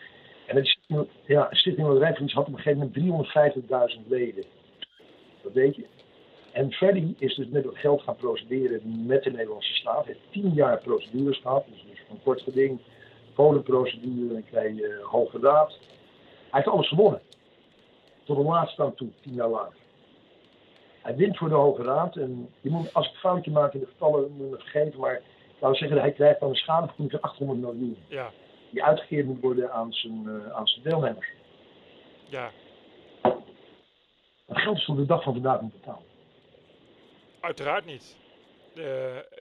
En het stichting, ja, Stichting Loterijverlies had op een gegeven moment 350.000 leden. Dat weet je. En Freddy is dus met dat geld gaan procederen met de Nederlandse staat. Hij heeft tien jaar procedures gehad. Dus, dus van kort geding, kolenprocedure, dan krijg je uh, hoge raad. Hij heeft alles gewonnen. Tot de laatste aan toe, tien jaar later. Hij wint voor de Hoge Raad. En je moet, als ik een foutje maak in de getallen, moet je me vergeten. Maar laten we zeggen, hij krijgt dan een schadevergoeding van 800 miljoen. Ja, Die uitgekeerd moet worden aan zijn, eh, aan zijn deelnemers. ja, Dat geld is tot de dag van vandaag niet betaald. uiteraard niet. Eh,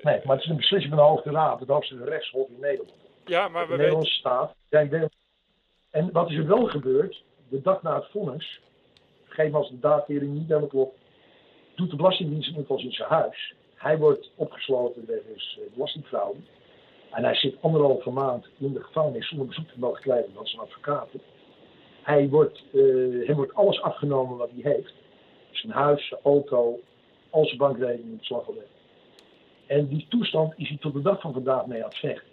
Nee, maar het is een beslissing van de Hoge Raad, het hoogste rechtshof in Nederland. ja, maar we weten... Staat. En wat is er wel gebeurd, de dag na het vonnis, gegeven als de datering niet helemaal klopt, doet de Belastingdienst het als in zijn huis. Hij wordt opgesloten wegens eh, belastingfraude. En hij zit anderhalve maand in de gevangenis zonder bezoek te mogen krijgen van zijn advocaten. Hij wordt, hem wordt alles afgenomen wat hij heeft. Zijn huis, zijn auto, al zijn bankrekening in beslag gelegd. En die toestand is hij tot de dag van vandaag mee aan het vechten.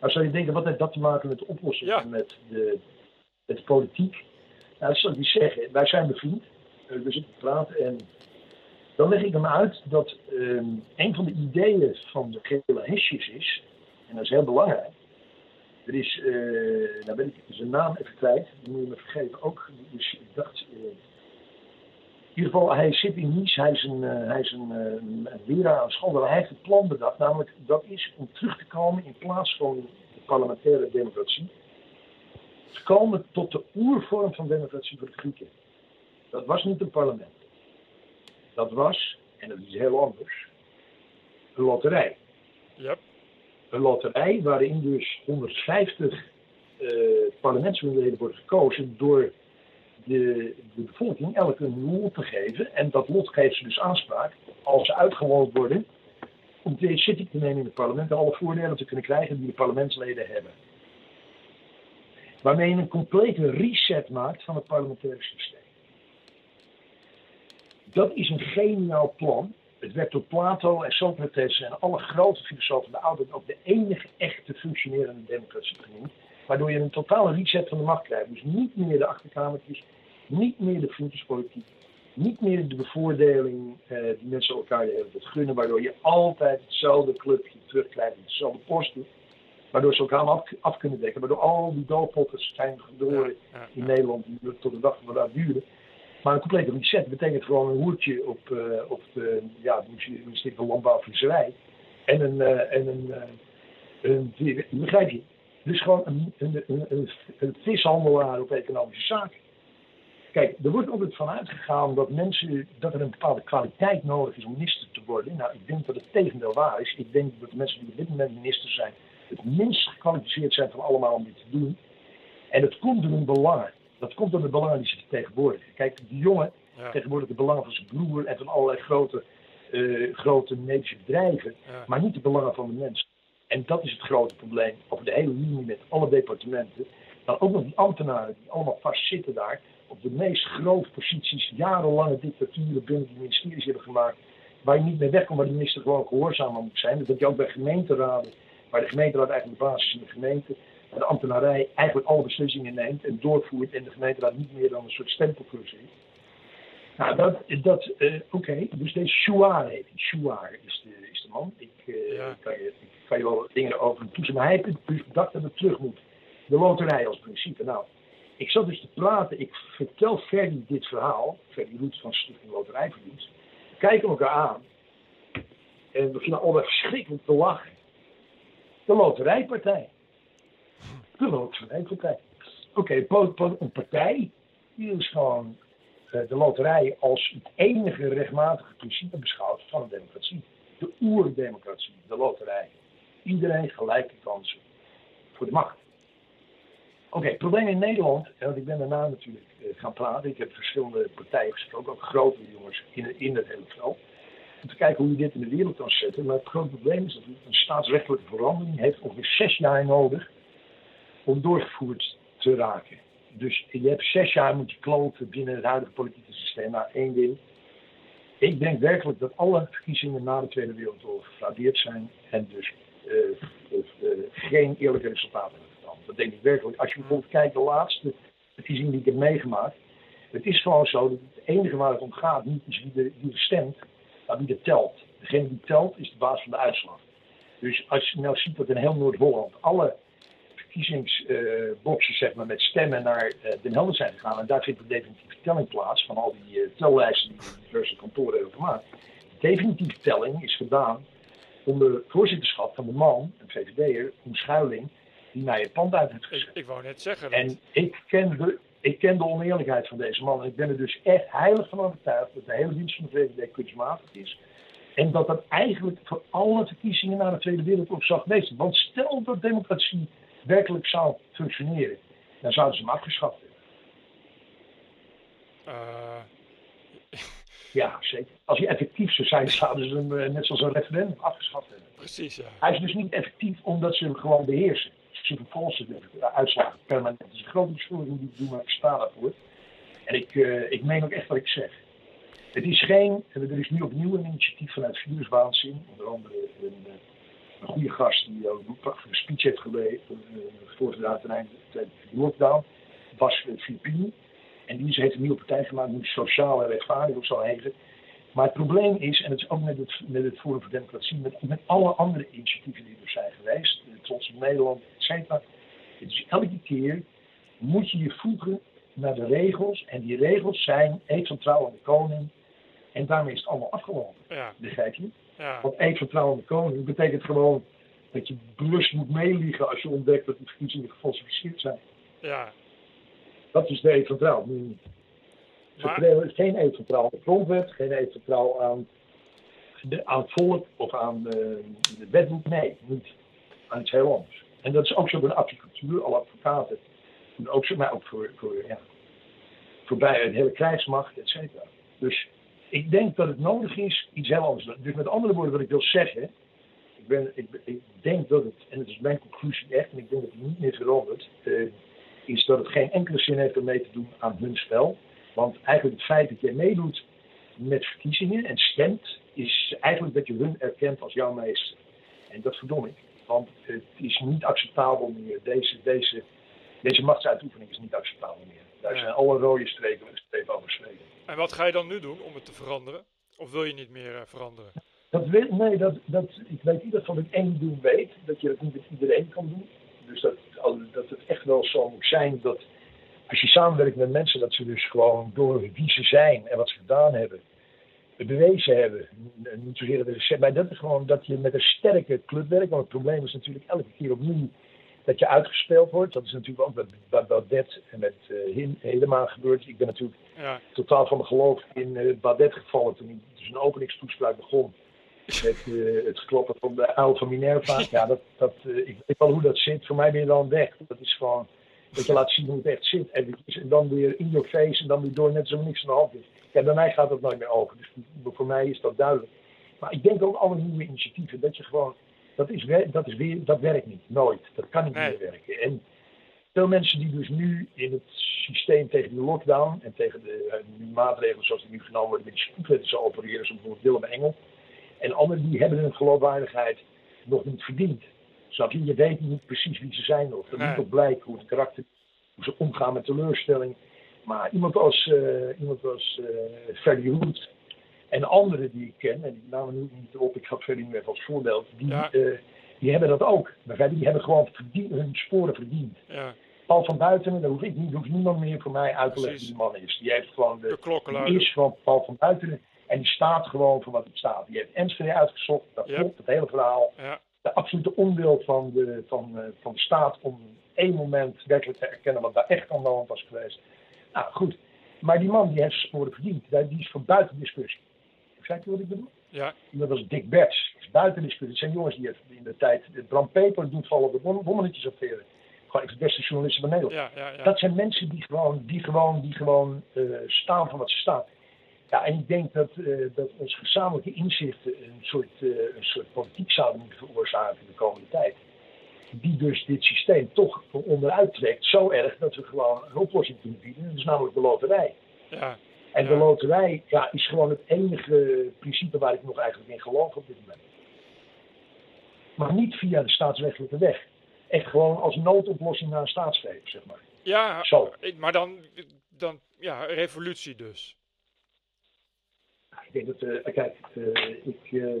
Nou zou je denken, wat heeft dat te maken met de oplossing Ja. met, de, met de politiek? Nou, dat zal ik niet zeggen. Wij zijn bevriend. Eh, we zitten te praten en dan leg ik hem uit dat ehm, een van de ideeën van de gele hesjes is, en dat is heel belangrijk. Er is, eh nou ben ik zijn naam even kwijt, die moet je me vergeven ook. Dus ik dacht, eh, in ieder geval, hij zit in Nice, hij is een, eh, hij is een, een leraar aan school. Hij heeft een plan bedacht, namelijk dat is om terug te komen in plaats van de parlementaire democratie. Te komen tot de oervorm van democratie voor de Grieken. Dat was niet een parlement. Dat was, en dat is heel anders, een loterij. Yep. Een loterij waarin dus 150 eh parlementsleden worden gekozen door de, de bevolking elk een lot te geven. En dat lot geeft ze dus aanspraak, als ze uitgewoond worden, om de zitting te nemen in het parlement en alle voordelen te kunnen krijgen die de parlementsleden hebben. Waarmee je een complete reset maakt van het parlementaire systeem. Dat is een geniaal plan. Het werd door Plato en Socrates en alle grote filosofen de oude ook de enige echte functionerende democratie genoemd. Waardoor je een totale reset van de macht krijgt. Dus niet meer de achterkamertjes, niet meer de vriendjespolitiek, niet meer de bevoordeling eh, die mensen elkaar de hele tijd gunnen. Waardoor je altijd hetzelfde clubje terugkrijgt, hetzelfde posten. Waardoor ze elkaar af, af kunnen dekken. Waardoor al die doodpotters zijn geboren Ja, in ja. Nederland die tot de dag van vandaag duren. Maar een complete reset betekent gewoon een hoertje op, eh, op ja, het ministerie van Landbouw en Visserij. En een, eh, en een, eh, een, begrijp je? Dus gewoon een, een, een, een, een vishandelaar op economische zaken. Kijk, er wordt altijd van uitgegaan dat mensen, dat er een bepaalde kwaliteit nodig is om minister te worden. Nou, ik denk dat het tegendeel waar is. Ik denk dat de mensen die op dit moment minister zijn, het minst gekwalificeerd zijn van allemaal om dit te doen. En het komt door hun belangen. Dat komt door de belangen die ze vertegenwoordigen. Kijk, die jongen Ja, tegenwoordig de belangen van zijn broer en van allerlei grote, eh, grote medische bedrijven, ja. maar niet de belangen van de mensen. En dat is het grote probleem over de hele linie met alle departementen. Dan ook nog die ambtenaren die allemaal vastzitten daar op de meest grote posities, jarenlange dictaturen binnen die ministeries hebben gemaakt, waar je niet meer wegkomt, waar de minister gewoon gehoorzaam aan moet zijn. Dat heb je ook bij gemeenteraden, waar de gemeenteraad eigenlijk de basis is in de gemeente, de ambtenarij eigenlijk alle beslissingen neemt en doorvoert en de gemeenteraad niet meer dan een soort stempelklus is. Nou, dat, dat eh, oké, dus deze Chouard heet hij. Chouard is de, is de man. Ik, eh, Ja. ik kan je, ik kan je wel dingen over hem maar hij heeft dus bedacht dat het terug moet. De loterij als principe. Nou, ik zat dus te praten, ik vertel Ferdy dit verhaal, Ferdy Roet van Stichting Loterijverlies. We kijken elkaar aan en we vinden allebei verschrikkelijk te lachen. De loterijpartij. De loterijpartij. Oké, een partij die is gewoon uh, de loterij als het enige rechtmatige principe beschouwt van een democratie. De oerdemocratie, de loterij. Iedereen gelijke kansen voor de macht. Oké, het probleem in Nederland, want ik ben daarna natuurlijk uh, gaan praten. Ik heb verschillende partijen gesproken, ook grote jongens in, in het hele veld. Om te kijken hoe je dit in de wereld kan zetten. Maar het grote probleem is dat een staatsrechtelijke verandering heeft ongeveer zes jaar nodig om doorgevoerd te raken. Dus je hebt zes jaar moet je kloten binnen het huidige politieke systeem naar één ding. Ik denk werkelijk dat alle verkiezingen na de Tweede Wereldoorlog gefraudeerd zijn en dus uh, uh, geen eerlijke resultaten hebben gedaan. Dat denk ik werkelijk. Als je bijvoorbeeld kijkt de laatste verkiezingen die ik heb meegemaakt. Het is gewoon zo dat het enige waar het om gaat niet is wie er, wie stemt, maar wie er telt. Degene die telt is de baas van de uitslag. Dus als je nou ziet dat in heel Noord-Holland alle verkiezingsboxen zeg maar, met stemmen naar uh, Den Helder zijn gegaan. En daar vindt de definitieve telling plaats van al die uh, tellijsten die de diverse kantoren hebben gemaakt. De definitieve telling is gedaan onder voorzitterschap van de man, een VVD'er, een Schuiling, die mij het pand uit heeft gezet. Ik, ik wou net zeggen. En ik ken, de, ik ken de oneerlijkheid van deze man. En ik ben er dus echt heilig van overtuigd dat de hele dienst van de VVD kunstmatig is. En dat dat eigenlijk voor alle verkiezingen na de Tweede Wereldoorlog zou geweest Want stel dat democratie werkelijk zou functioneren, dan zouden ze hem afgeschaft hebben. Uh... Ja, zeker. Als hij effectief zou zijn, zouden ze hem net zoals een referendum afgeschaft hebben. Precies, ja. Hij is dus niet effectief omdat ze hem gewoon beheersen. Ze vervalsen de uitslagen permanent. Dat is een grote beschuldiging die ik doe, maar ik sta daarvoor. En ik, uh, ik meen ook echt wat ik zeg. Het is geen, er is nu opnieuw een initiatief vanuit Viruswaanzin, onder andere een, een goede gast die ook een prachtige speech heeft geleverd, uh, voorgedaan ten einde tijdens de lockdown, Bas Filipini. En die heeft een nieuwe partij gemaakt, moet sociaal en rechtvaardig of zo. Maar het probleem is, en het is ook met het, met het Forum voor Democratie, met, met alle andere initiatieven die er zijn geweest, Trots op Nederland, et cetera. Het is elke keer moet je je voegen naar de regels. En die regels zijn eet van trouw aan de koning. En daarmee is het allemaal afgelopen. Ja. Begrijp je? Ja. Want eet van trouw aan de koning betekent gewoon dat je bewust moet meeliegen als je ontdekt dat die verkiezingen gefalsificeerd zijn. Ja. Dat is de trouw. Nu, Maar- geen trouw aan de grondwet, geen trouw aan, de, aan het volk of aan eh, de wetboek. Nee, niet. Aan iets heel anders. En dat is ook zo bij de advocatuur, alle advocaten. Ook zo, maar ook voor, voor, ja, voorbij een hele krijgsmacht, et cetera. Dus ik denk dat het nodig is iets heel anders. Dus met andere woorden, wat ik wil zeggen. Ik, ben, ik, ik denk dat het, en het is mijn conclusie echt, en ik denk dat het niet meer verandert. eh, is dat het geen enkele zin heeft om mee te doen aan hun spel. Want eigenlijk het feit dat jij meedoet met verkiezingen en stemt, is eigenlijk dat je hun erkent als jouw meester. En dat verdom ik. Want het is niet acceptabel meer. Deze, deze, deze machtsuitoefening is niet acceptabel meer. Daar zijn alle rode strepen en strepen overschreden. En wat ga je dan nu doen om het te veranderen? Of wil je niet meer eh, veranderen? Dat weet, nee, dat, dat, ik weet geval dat ik één ding weet. Dat je dat niet met iedereen kan doen. Dus dat, dat het echt wel zo moet zijn dat als je samenwerkt met mensen, dat ze dus gewoon door wie ze zijn en wat ze gedaan hebben, bewezen hebben. Niet zozeer dat het maar dat is gewoon dat je met een sterke club werkt. Want het probleem is natuurlijk elke keer opnieuw dat je uitgespeeld wordt. Dat is natuurlijk ook met Ba- Baudet en met eh, Hin- Helema gebeurd. Ik ben natuurlijk Ja, totaal van mijn geloof in eh Baudet gevallen toen hij dus een openingstoespraak begon. Met eh, het kloppen van de uil van Minerva. Ja, dat, dat, ik weet wel hoe dat zit. Voor mij ben je dan weg. Dat is gewoon dat je laat zien hoe het echt zit. En, en dan weer in your face en dan weer door net zo niks aan de hand is. Ja, bij mij gaat dat nooit meer over. Dus voor mij is dat duidelijk. Maar ik denk ook alle nieuwe initiatieven. Dat je gewoon, dat, is, dat, is weer, dat werkt niet. Nooit. Dat kan niet Nee. meer werken. En veel mensen die dus nu in het systeem tegen die lockdown en tegen de eh, maatregelen zoals die nu genomen worden met die spoedwetten zo opereren, zoals bijvoorbeeld Willem Engel. En anderen die hebben hun geloofwaardigheid nog niet verdiend. Snap je? Je weet niet precies wie ze zijn nog. Er Nee. moet ook blijken hoe het karakter, hoe ze omgaan met teleurstelling. Maar iemand als, eh iemand als Roet en anderen die ik ken, en die namen nu niet op, ik had nu even als voorbeeld, die, Ja. eh, die hebben dat ook. Begrijp je? Die hebben gewoon hun sporen verdiend. ja. Paul van Buitenen, daar hoef ik niet, hoeft niemand meer voor mij uit te leggen wie die man is. Die heeft gewoon De de, die is gewoon Paul van Buitenen en die staat gewoon voor wat het staat. Die heeft Enschede uitgezocht, dat Ja. klopt, het hele verhaal. Ja, de absolute onwil van de, van, uh, van de staat om één moment werkelijk te erkennen wat daar echt aan de hand was geweest. Nou goed, maar die man die heeft zijn sporen verdiend, die is voor buiten discussie. Je wat ik bedoel? Ja. Dat was Dick Berts, is buiten discussie. Het zijn jongens die in de tijd, Bram Peper doet vallen op de bommetjes. Gewoon de beste journalisten van Nederland. Ja, ja, ja. Dat zijn mensen die gewoon, die gewoon, die gewoon uh, staan voor wat ze staan. Ja, en ik denk dat, uh, dat ons gezamenlijke inzichten een soort, uh, een soort politiek zouden moeten veroorzaken de komende tijd. Die dus dit systeem toch onderuit trekt, zo erg dat we gewoon een oplossing kunnen bieden. Dat is namelijk de loterij. Ja. En de loterij ja, is gewoon het enige principe waar ik nog eigenlijk in geloof op dit moment. Maar niet via de staatsrechtelijke weg. Echt gewoon als noodoplossing naar een staatsgreep, zeg maar. Ja, Zo. maar dan, dan ja, revolutie dus. Ik denk dat, uh, kijk, uh, ik uh,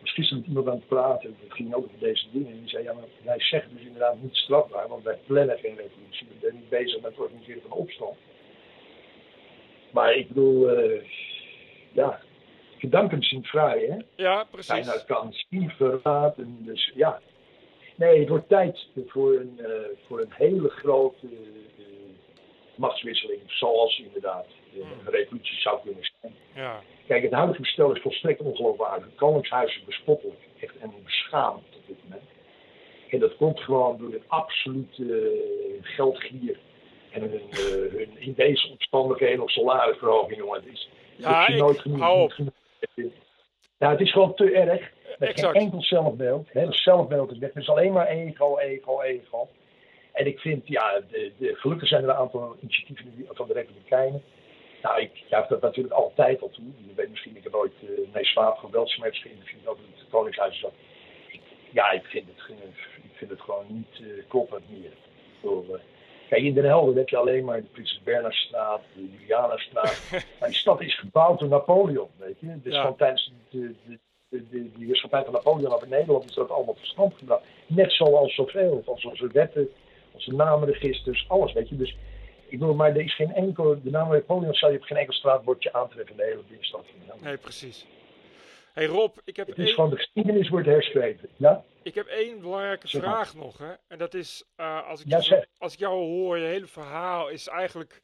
was gisteren met iemand aan het praten, het ging ook over deze dingen. En die zei, ja, maar wij zeggen dus inderdaad niet strafbaar, want wij plannen geen revolutie. We zijn niet bezig met het organiseren van opstand. Maar ik bedoel, ja, gedanken zijn vrij, hè? Ja, precies. Bijna kan verraad. En dus ja. Nee, het wordt tijd voor een, uh, voor een hele grote uh, machtswisseling, zoals inderdaad uh, een revolutie zou kunnen zijn. Ja. Kijk, het huidige bestel is volstrekt ongeloofwaardig. Het Koningshuis is bespottelijk, echt en beschamend op dit moment. En dat komt gewoon door een absolute geldgier en hun, hun in deze omstandigheden of salarisverhoging, jongen. Het is, ja, ik, nooit genoeg, hou op. het is gewoon te erg. Met Exact. geen enkel zelfbeeld. Het hele zelfbeeld is weg. Het is alleen maar ego, ego, ego. En ik vind, ja, de, de, gelukkig zijn er een aantal initiatieven van de Republikeinen. Nou, ik juich dat natuurlijk altijd al toe. Je weet misschien, ik heb ooit uh, nee, Swaap van Weltsmerts geïnterviewd over het Koningshuis. Zat. Ik, ja, ik vind het, ik vind het gewoon niet uh, kloppend meer. Uh, kijk, in Den Helder heb je alleen maar de Prinses Bernhardstraat, de Julianastraat. maar die stad is gebouwd door Napoleon, weet je. Dus Ja. gewoon tijdens de, de, de, de, die heerschappij van Napoleon over Nederland is dat allemaal tot stand gebracht. Net zoals zoveel, als onze wetten, onze namenregisters, alles, weet je. Dus ik bedoel, maar er is geen enkel, de naam Napoleon zal je op geen enkel straatbordje aantreffen in de hele binnenstad van Nederland. Nee, precies. hey Rob, ik heb, Het is één, gewoon de geschiedenis wordt herschreven, ja? Ik heb één belangrijke vraag nog. Hè? En dat is, eh, als, ik Ja, zeg. als ik jou hoor, je hele verhaal is eigenlijk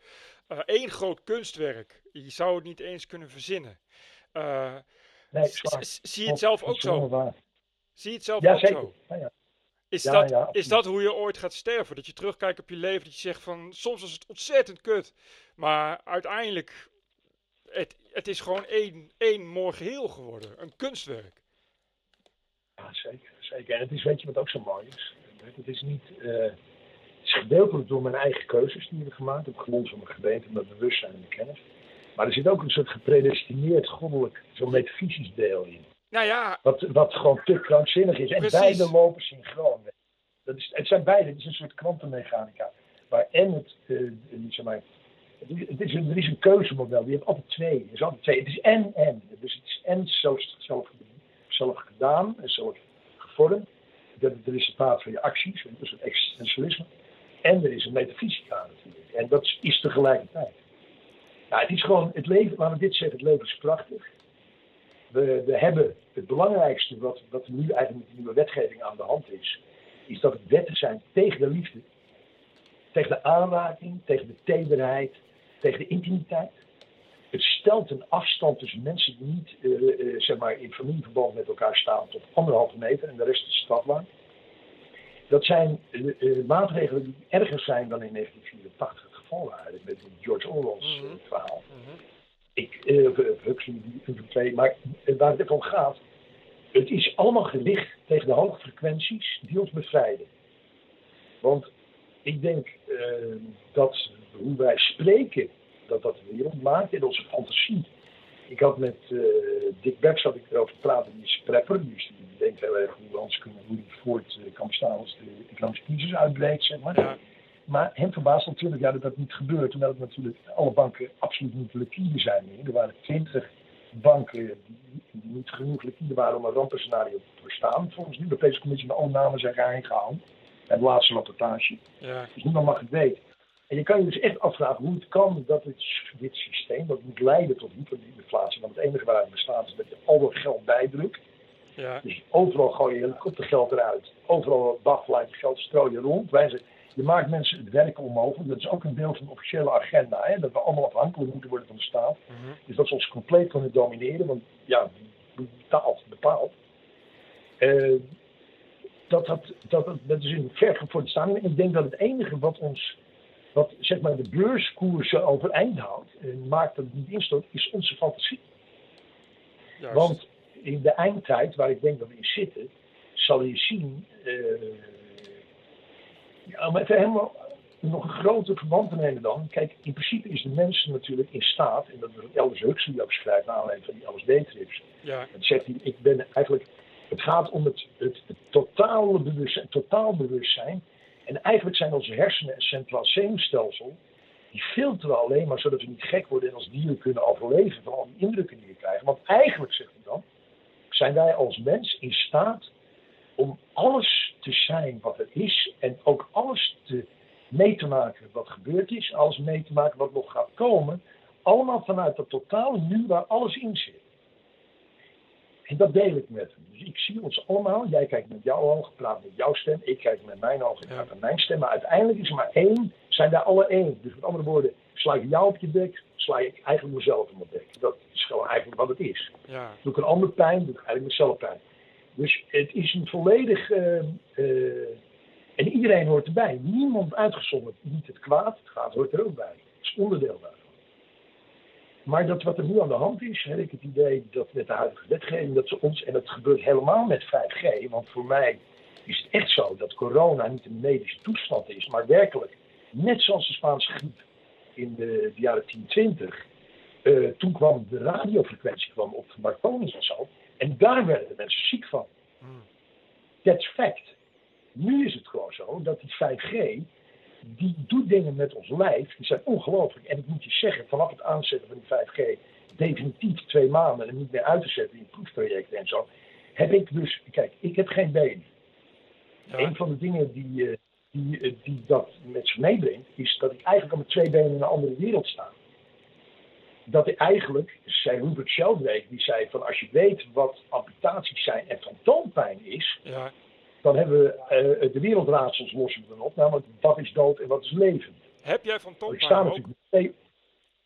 eh, één groot kunstwerk. Je zou het niet eens kunnen verzinnen. Eh, Nee, zie je het zelf ook zo? waar. Zie je het zelf Ja, ook zeker. zo? Ja. Is, dat, is dat hoe je ooit gaat sterven? Dat je terugkijkt op je leven, dat je zegt van soms was het ontzettend kut, maar uiteindelijk het, het is gewoon één, één mooi geheel geworden, een kunstwerk. Ja, zeker, zeker. En het is, weet je wat ook zo mooi is? Het is niet, eh, het is gedeeltelijk door mijn eigen keuzes die ik heb gemaakt, op grond van mijn geweten, mijn bewustzijn en mijn kennis. Maar er zit ook een soort gepredestineerd goddelijk, zo'n metafysisch deel in. Nou ja, Wat, wat gewoon te krankzinnig is. En Precies. beide lopen synchroon. Dat is, het zijn beide, het is een soort kwantummechanica. Waar en het, eh, niet zeg maar, het is, een, er is een keuzemodel, die heeft altijd twee. Er is altijd twee. Het is en en. Dus het is en zelf, zelf, zelf gedaan en zelf gevormd. Dat het het resultaat van je acties, dat is het existentialisme. En er is een metafysica natuurlijk. En dat is, is tegelijkertijd. Nou, het is gewoon, het leven, laten dit zeggen, het leven is prachtig. We, hebben het belangrijkste wat, wat nu eigenlijk met de nieuwe wetgeving aan de hand is, is dat het wetten zijn tegen de liefde, tegen de aanraking, tegen de tederheid, tegen de intimiteit. Het stelt een afstand tussen mensen die niet eh, eh, zeg maar in familieverband met elkaar staan tot anderhalve meter en de rest is stadlang. Dat zijn eh, maatregelen die erger zijn dan in 1984 het geval waren met George Orwell's Mhm. verhaal of Huxley, die maar waar het om gaat, het is allemaal gericht tegen de hoge frequenties die ons bevrijden. Want ik denk dat hoe wij spreken, dat dat de wereld maakt en onze fantasie. Ik had met eh, Dick Becks had ik erover praten, die is prepper, dus die denkt heel erg hoe kunnen, hoe die voort eh, kan bestaan als de economische crisis uitbreekt, zeg maar. ja, Maar hem verbaast natuurlijk ja, dat dat niet gebeurt, omdat het natuurlijk alle banken absoluut niet liquide zijn meer. Er waren twintig banken die, die niet genoeg liquide waren om een rampenscenario te verstaan. Volgens de Europese Commissie, maar alle namen zijn geheim gehouden. En de laatste rapportage. ja, Dus niemand mag het weten. En je kan je dus echt afvragen hoe het kan dat het, dit systeem, dat moet leiden tot hyperinflatie. Want het enige waar het bestaat is dat je al dat geld bijdrukt. Ja. Dus overal gooi je helikoptergeld eruit. Overal dagelijns geld strooi je rond. Wij zeggen, je maakt mensen het werken onmogelijk. Dat is ook een deel van de officiële agenda. Hè? Dat we allemaal afhankelijk moeten worden van de staat. Mhm. Dus dat ze ons compleet kunnen domineren. Want ja, betaalt, bepaalt. Eh, dat, dat, dat, dat, dat is een vergevorderd staan. En ik denk dat het enige wat ons, wat zeg maar de beurskoersen overeind houdt, en maakt dat het niet instort, is onze fantasie. Juist. Want in de eindtijd, waar ik denk dat we in zitten, zal je zien. eh, ja, om even helemaal nog een groter verband te nemen dan. Kijk, in principe is de mens natuurlijk in staat, en dat is wat Elders Huxley ook schrijft, naar aanleiding van die LSD-trips. ja. Dan zegt hij, ik ben eigenlijk, het gaat om het, het, het totale bewustzijn, totaal bewustzijn. En eigenlijk zijn onze hersenen en centraal zenuwstelsel, die filteren alleen maar zodat we niet gek worden en als dieren kunnen overleven van al die indrukken die we krijgen. Want eigenlijk, zegt hij dan, zijn wij als mens in staat om alles te zijn wat er is en ook alles te mee te maken wat gebeurd is, alles mee te maken wat nog gaat komen, allemaal vanuit dat totale nu waar alles in zit. En dat deel ik met hem. Dus ik zie ons allemaal. Jij kijkt met jouw ogen, praat met jouw stem. Ik kijk met mijn ogen, ik praat met mijn stem. Maar uiteindelijk is er maar één, zijn wij alle één. Dus met andere woorden, sla ik jou op je bek, sla ik eigenlijk mezelf op mijn bek. Dat is gewoon eigenlijk wat het is. Ja. Doe ik een ander pijn, doe ik eigenlijk mezelf pijn. Dus het is een volledig. eh, eh, en iedereen hoort erbij. Niemand uitgezonderd. Niet het kwaad, het kwaad hoort er ook bij. Het is onderdeel daarvan. Maar dat wat er nu aan de hand is, heb ik het idee dat met de huidige wetgeving, dat ze ons, en dat gebeurt helemaal met 5G, want voor mij is het echt zo dat corona niet een medische toestand is, maar werkelijk, net zoals de Spaanse griep in de, de jaren 1020, eh, toen kwam de radiofrequentie kwam op de balkons en zo, en daar werden de mensen ziek van. Hmm. That's fact. Nu is het gewoon zo dat die 5G, die doet dingen met ons lijf, die zijn ongelooflijk. En ik moet je zeggen, vanaf het aanzetten van die 5G, definitief twee maanden en niet meer uit te zetten in proefprojecten en zo, heb ik dus, kijk, ik heb geen been. Ja. Een van de dingen die, eh, die, eh, die dat met zich meebrengt, is dat ik eigenlijk met twee benen in een andere wereld sta. Dat ik eigenlijk, zei Rupert Sheldrake, die zei van als je weet wat amputaties zijn en fantoompijn is, Ja. Dan hebben we eh, de wereldraadsels lossen we dan op. Namelijk wat is dood en wat is levend. Heb jij van Want ik sta Tompaan ook? twee...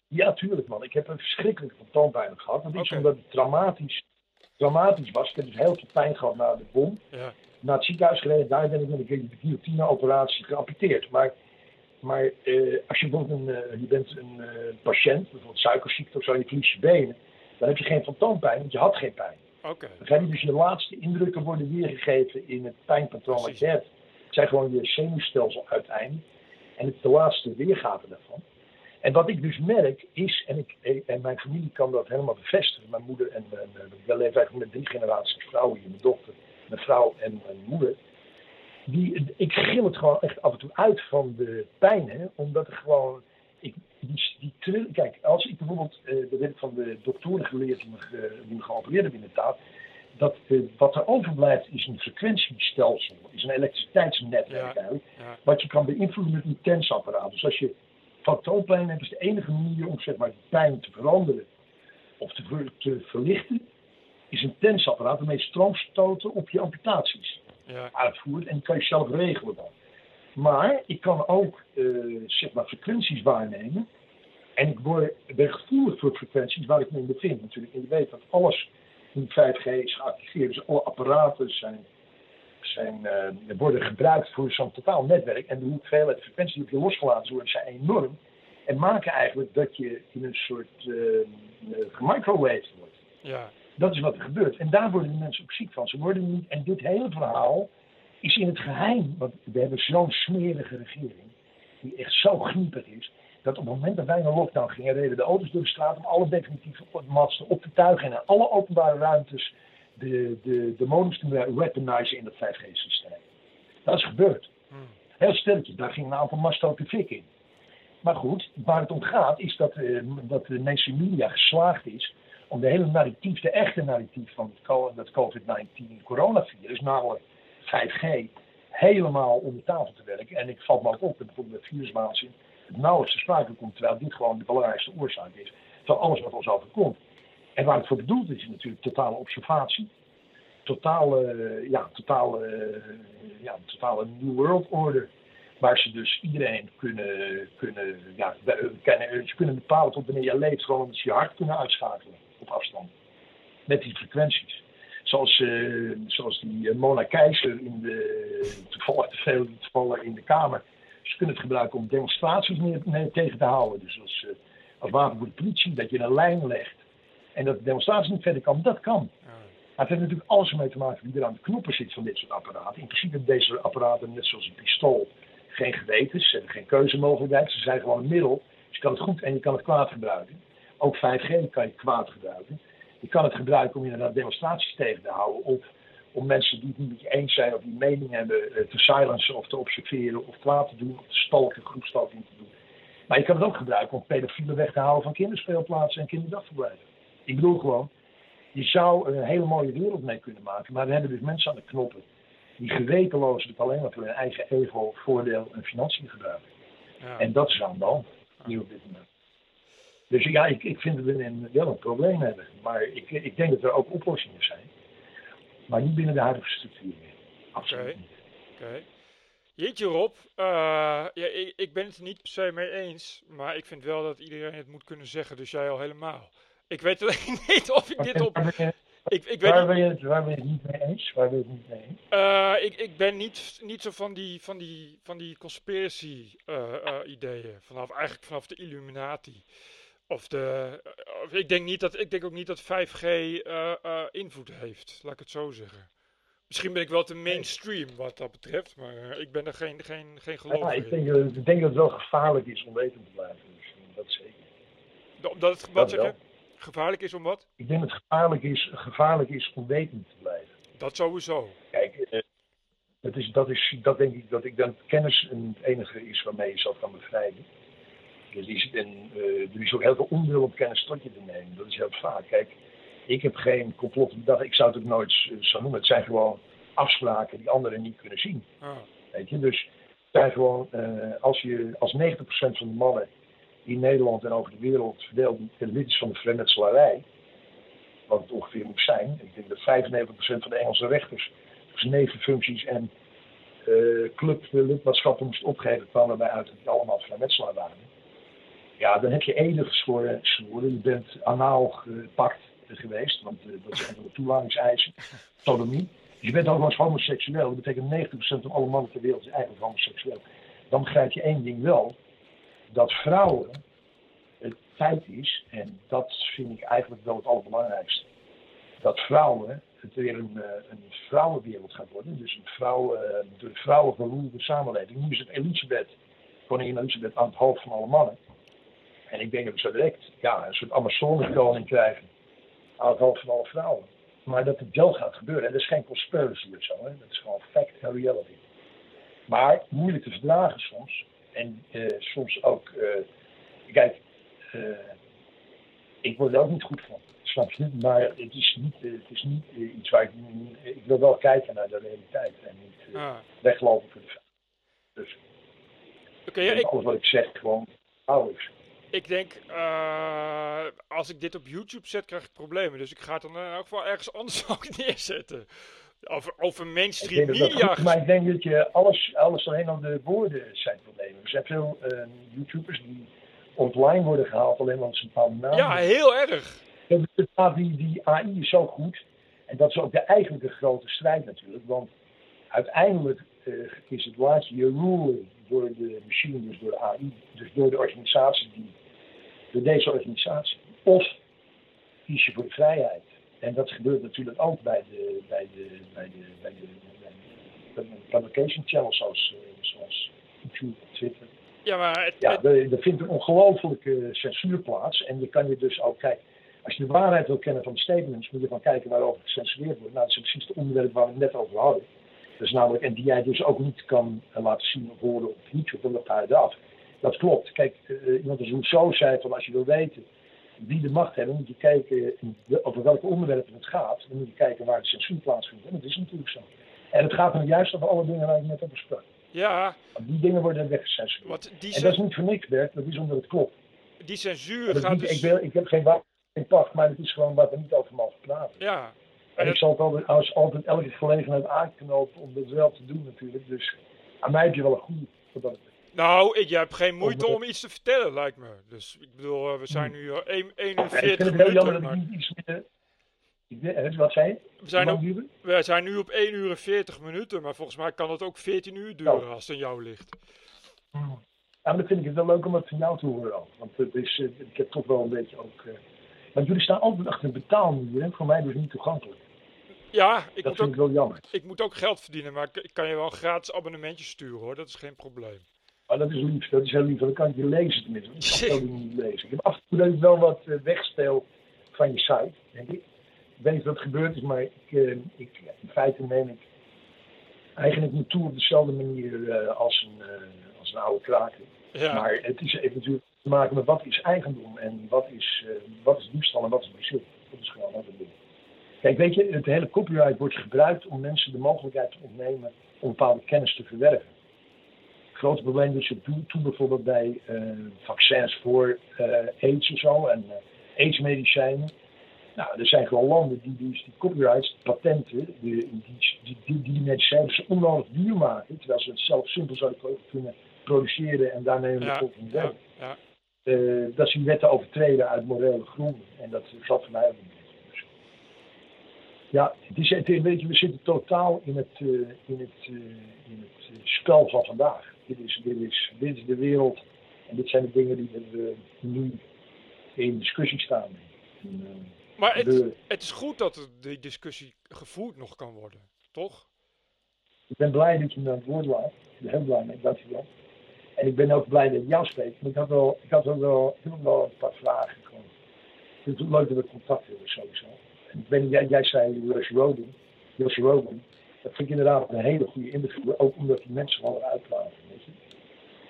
Ja, tuurlijk man. Ik heb een verschrikkelijke fantoompijn gehad. Dat is omdat het traumatisch, traumatisch was. Ik heb dus heel veel pijn gehad na de bom. Ja. Naar het ziekenhuis gereden. Daar ben ik met een guillotine-operatie geamputeerd. Maar, maar eh, als je bijvoorbeeld een, eh, je bent een patiënt, bijvoorbeeld suikerziekte of zo, en je verliest je benen. Dan heb je geen fantoompijn, want je had geen pijn. Begrijp je? Dus je laatste indrukken worden weergegeven in het pijnpatroon wat je hebt. Het zijn gewoon je zenuwstelsel uiteindelijk. En het is de laatste weergave daarvan. En wat ik dus merk is, en, ik, en mijn familie kan dat helemaal bevestigen. Mijn moeder en mijn, ik leef eigenlijk met drie generaties vrouwen hier. Mijn dochter, mijn vrouw en mijn moeder. Die, ik gil het gewoon echt af en toe uit van de pijn. Hè, omdat er gewoon, die, die kijk, als ik bijvoorbeeld, eh, dat heb ik van de doktoren geleerd die me, die me geopereerd hebben inderdaad. Dat eh, wat er overblijft is een frequentiestelsel, is een elektriciteitsnetwerk Ja. eigenlijk. Ja. Wat je kan beïnvloeden met een tensapparaat. Dus als je fantoompijn hebt, is de enige manier om zeg maar, die pijn te veranderen of te, ver- te verlichten, is een tensapparaat waarmee je stroomstoten op je amputaties Ja. uitvoert. En die kan je zelf regelen dan. Maar ik kan ook eh, zeg maar frequenties waarnemen. En ik word, ben gevoelig voor frequenties waar ik me in bevind natuurlijk. En je weet dat alles in 5G is geactiveerd. Dus alle apparaten zijn, zijn, eh, worden gebruikt voor zo'n totaal netwerk. En de hoeveelheid frequenties die op je losgelaten worden zijn enorm. En maken eigenlijk dat je in een soort uh, wordt. Ja. Dat is wat er gebeurt. En daar worden de mensen ook ziek van. Ze worden niet. En dit hele verhaal is in het geheim. Want we hebben zo'n smerige regering. Die echt zo gniepig is. Dat op het moment dat wij een lockdown gingen, reden de auto's door de straat om alle definitieve masten op te tuigen. En in alle openbare ruimtes de, de, de modems te weaponizen in dat 5G-systeem. Dat is gebeurd. Hmm. Heel stilletjes, daar ging een aantal masten ook de fik in. Maar goed, waar het om gaat is dat, eh, dat de mainstream media geslaagd is om de hele narratief, de echte narratief van dat COVID-19 coronavirus, namelijk 5G, helemaal onder tafel te werken. En ik val me ook op dat bijvoorbeeld met het nauwelijks te sprake komt, terwijl dit gewoon de belangrijkste oorzaak is van alles wat ons overkomt. En waar het voor bedoeld is, is natuurlijk totale observatie, totale, ja, totale, ja, totale New World Order. Waar ze dus iedereen kunnen, kunnen, ja, kunnen, ze kunnen bepalen tot wanneer je leeft, gewoon omdat ze je hart kunnen uitschakelen op afstand. Met die frequenties. Zoals, uh, zoals die Mona Keizer in de, toevallig te veel vallen in de Kamer. Ze kunnen het gebruiken om demonstraties mee, tegen te houden. Dus als, uh, als wapen voor de politie, dat je een lijn legt. En dat de demonstratie niet verder kan, dat kan. Maar het heeft natuurlijk alles mee te maken wie er aan de knoppen zit van dit soort apparaten. In principe hebben deze apparaten, net zoals een pistool, geen geweten. Ze hebben geen keuzemogelijkheid. Ze zijn gewoon een middel. Dus je kan het goed en je kan het kwaad gebruiken. Ook 5G kan je kwaad gebruiken. Je kan het gebruiken om inderdaad demonstraties tegen te houden. Of om mensen die het niet met je eens zijn of die mening hebben eh, te silencen of te observeren of kwaad te doen. Of te stalken, groepstalking te doen. Maar je kan het ook gebruiken om pedofielen weg te houden van kinderspeelplaatsen en kinderdagverblijven. Ik bedoel gewoon, je zou er een hele mooie wereld mee kunnen maken. Maar we hebben dus mensen aan de knoppen die gewetenloos het alleen maar voor hun eigen ego, voordeel en financiën gebruiken. Ja. En dat is aan de hand, nu op dit moment. Dus ja, ik, ik vind dat we een, wel een probleem hebben. Maar ik, ik denk dat er ook oplossingen zijn. Maar niet binnen de huidige structuur meer. Absoluut okay. niet. Oké. Jeetje Rob, uh, ja, ik, ik, ben het er niet per se mee eens. Maar ik vind wel dat iedereen het moet kunnen zeggen. Dus jij al helemaal. Ik weet alleen niet of ik dit op... Ik, ik weet waar, ben je het, waar ben je het niet mee eens? Waar ben je het niet mee eens? Uh, ik, ik ben niet, niet zo van die, van die, van die conspiracy uh, uh, ideeën. Vanaf, eigenlijk vanaf de Illuminati. Of de, of ik, denk niet dat, ik denk ook niet dat 5G invloed heeft, laat ik het zo zeggen. Misschien ben ik wel te mainstream wat dat betreft, maar ik ben er geen, geen, geen geloof ja, ik denk, in. Ik denk dat het wel gevaarlijk is om weten te blijven. Dus dat zeker. Omdat het, wat zeg Gevaarlijk is om wat? Ik denk dat het gevaarlijk is, gevaarlijk is om wetend te blijven. Dat sowieso. Kijk, eh, dat, is, dat, is, dat denk ik dat ik dan kennis het enige is waarmee je jezelf kan bevrijden. Dus is, en, uh, er is ook heel veel onwil om kennis tot je te nemen. Dat is heel vaak. Kijk, ik heb geen complot bedacht. Ik zou het ook nooit zo noemen. Het zijn gewoon afspraken die anderen niet kunnen zien. Ah. Weet je, dus het zijn gewoon, uh, als, je, als 90% van de mannen in Nederland en over de wereld verdeeld lid is van de vrijmetselarij, wat het ongeveer moet zijn. Ik denk dat 95% van de Engelse rechters zijn nevenfuncties en uh, clublidmaatschappen moest opgeven, kwamen bij uit dat die allemaal vrijmetselaar waren. Ja, dan heb je ede geschoren, Je bent anaal gepakt geweest, want uh, dat zijn de toelatingseisen. Sodomie. Je bent eens homoseksueel. Dat betekent 90% van alle mannen ter wereld is eigenlijk homoseksueel. Dan begrijp je één ding wel dat vrouwen het feit is, en dat vind ik eigenlijk wel het allerbelangrijkste, dat vrouwen het weer een, eh, een vrouwenwereld gaat worden. Dus een vrouw, uh, de vrouwen samenleving. Nu is het Elisabeth, koningin Elisabeth, aan het hoofd van alle mannen. En ik denk dat we zo direct ja, een soort Amazoneskoning krijgen aan het hoofd van alle vrouwen. Maar dat het wel gaat gebeuren. En dat is geen conspiracy of zo. Hè. Dat is gewoon fact en reality. Maar moeilijk te verdragen soms. En uh, soms ook, uh, kijk, uh, ik word er ook niet goed van, snap je? Maar het is niet, het is niet iets waar ik, ik wil wel kijken naar de realiteit en niet ah. weglopen voor de Dus okay, ja, ik, alles wat ik zeg gewoon ouders. Ik denk, als ik dit op YouTube zet, krijg ik problemen. Dus ik ga het dan in elk geval ergens anders ook neerzetten. Over, over mainstream media. maar ik denk dat je alles, alles alleen al de woorden zijn problemen. Er zijn veel uh, YouTubers die online worden gehaald alleen omdat ze een bepaalde naam Ja, heel erg. Die, die AI is zo goed. En dat is ook de eigenlijke grote strijd natuurlijk. Want uiteindelijk uh, is het laatste je rulen door de machine, dus door de AI, dus door de organisatie, die, door deze organisatie. Of kies je voor de vrijheid. En dat gebeurt natuurlijk ook bij de, bij de, bij de, bij de, bij de publication channels zoals, eh, zoals YouTube, Twitter. Ja, maar het, ja, er, vindt een ongelofelijke censuur plaats. En je kan je dus ook kijken. Als je de waarheid wil kennen van de statements, moet je van kijken waarover gecensureerd wordt. Nou, dat is precies het onderwerp waar we het net over hadden. Dus namelijk, en die jij dus ook niet kan uh, laten zien of horen op YouTube, dan ga je eraf. Dat klopt. Kijk, uh, iemand als Rousseau zei van als je wil weten wie de macht hebben, moet je kijken over welke onderwerpen het gaat. Dan moet je kijken waar de censuur plaatsvindt. En dat is natuurlijk zo. En het gaat dan juist over alle dingen waar ik net over sprak. Ja. Die dingen worden weggecensureerd. En dat is niet voor niks, Bert. Dat is omdat het klopt. Die censuur gaat niet, dus... ik, wil, ik heb geen wapen in pacht, maar het is gewoon wat we niet over mogen praten. Ja. En ik zal het altijd, als altijd elke gelegenheid aanknopen om dit wel te doen natuurlijk. Dus aan mij heb je wel een goede dat. Nou, ik, jij hebt geen moeite om iets te vertellen, lijkt me. Dus ik bedoel, eh, we zijn nu eh, 1 1 uur Ja, ik 40 vind het heel jammer minuten. dat ik niet iets meer... Hè, wat zei je? We zijn, op, we zijn nu op 1 uur en 40 minuten, maar volgens mij kan het ook 14 uur duren als het aan jou ligt. Ja, maar dan vind ik het wel leuk om dat van jou te horen ook. Want het is, eh, ik heb toch wel een beetje ook... eh, want jullie staan altijd achter een betaalmuur, hè? Voor mij dus niet toegankelijk. Ja, ik Dat moet, vind ook, ik wel jammer. ik moet ook geld verdienen, maar ik, ik kan je wel een gratis abonnementje sturen hoor, dat is geen probleem. Maar dat is lief, dat is heel lief. want Dan kan ik je lezen tenminste. Ik kan het ook niet lezen. Ik heb af en toe ik wel wat eh, wegspeel van je site, denk ik. Ik weet niet wat gebeurd is, maar ik, eh, ik, in feite neem ik eigenlijk niet toe op dezelfde manier eh, als, een, als een oude kraker. Ja, Maar het is, heeft natuurlijk te maken met wat is eigendom en wat is, eh, wat is diefstal en wat is bezit. Dat is gewoon wat het ding. Kijk, weet je, het hele copyright wordt gebruikt om mensen de mogelijkheid te ontnemen om bepaalde kennis te verwerven. Het grote probleem dat je toen, toen bijvoorbeeld bij eh, vaccins voor eh, AIDS en zo en eh AIDS-medicijnen. Nou, er zijn gewoon landen die die, die copyrights, patenten, die, die, die, die, medicijnen onnodig duur maken, terwijl ze het zelf simpel zouden kunnen produceren en daarmee ja, bevolking ja, werken. ja. Eh, dat die wetten overtreden uit morele gronden. En dat geldt voor mij ook niet. Dus, ja, het is, het, weet je, we zitten totaal in het, in het, in het spel van vandaag. Dit is, dit, is, dit is de wereld en dit zijn de dingen die er eh, nu in discussie staan. En, eh, Maar het, het is goed dat die discussie gevoerd nog kan worden, toch? Ik ben blij dat je me aan het woord laat. Ik ben heel blij mee, dankjewel. En ik ben ook blij dat ik jou spreek. Maar ik had, wel, ik had ook wel, ik heb wel een paar vragen. Gewoon. Het leuk dat we contact hebben sowieso. En ik ben, jij, jij zei Josh Rogan. Josh Rogan. Dat vind ik inderdaad een hele goede interview. Ook omdat die mensen wel uitlaten. Weet je.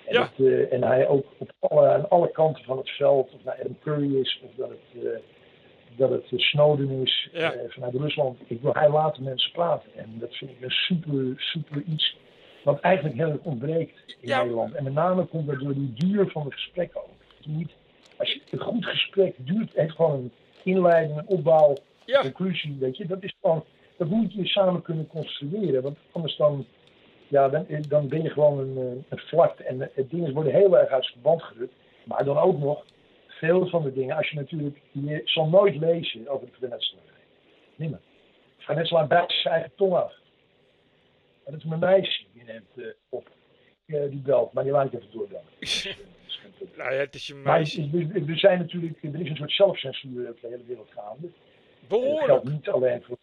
En, Ja. dat, eh, en hij ook op alle, aan alle kanten van het veld. Of nou Adam Curry is. Of dat het, eh, dat het eh, Snowden is. Ja. vanuit Rusland. Ik wil, hij laat de mensen praten. En dat vind ik een super, super iets. Wat eigenlijk heel erg ontbreekt in Ja. Nederland. En met name komt dat door die duur van het gesprek ook. Niet, als je, een goed gesprek duurt, heeft gewoon een inleiding, een opbouw, Ja, conclusie, weet je. Dat is gewoon, dat moet je samen kunnen construeren. Want anders dan, ja, dan, dan ben je gewoon een, eh, een vlakte. En de dingen worden heel erg uit zijn verband gerukt. Maar dan ook nog, veel van de dingen, als je natuurlijk, je zal nooit lezen over de vernetselaar. Niemand. De vernetselaar bijt zijn eigen tong af. En dat is mijn meisje, die neemt eh, op. Eh, die belt, maar die laat ik even doorbellen. Dus, eh, nou ja, het is je Maar meisje. er- er zijn natuurlijk, er is een soort zelfcensuur over de hele wereld gaande. En dat Behoorlijk. geldt niet alleen voor,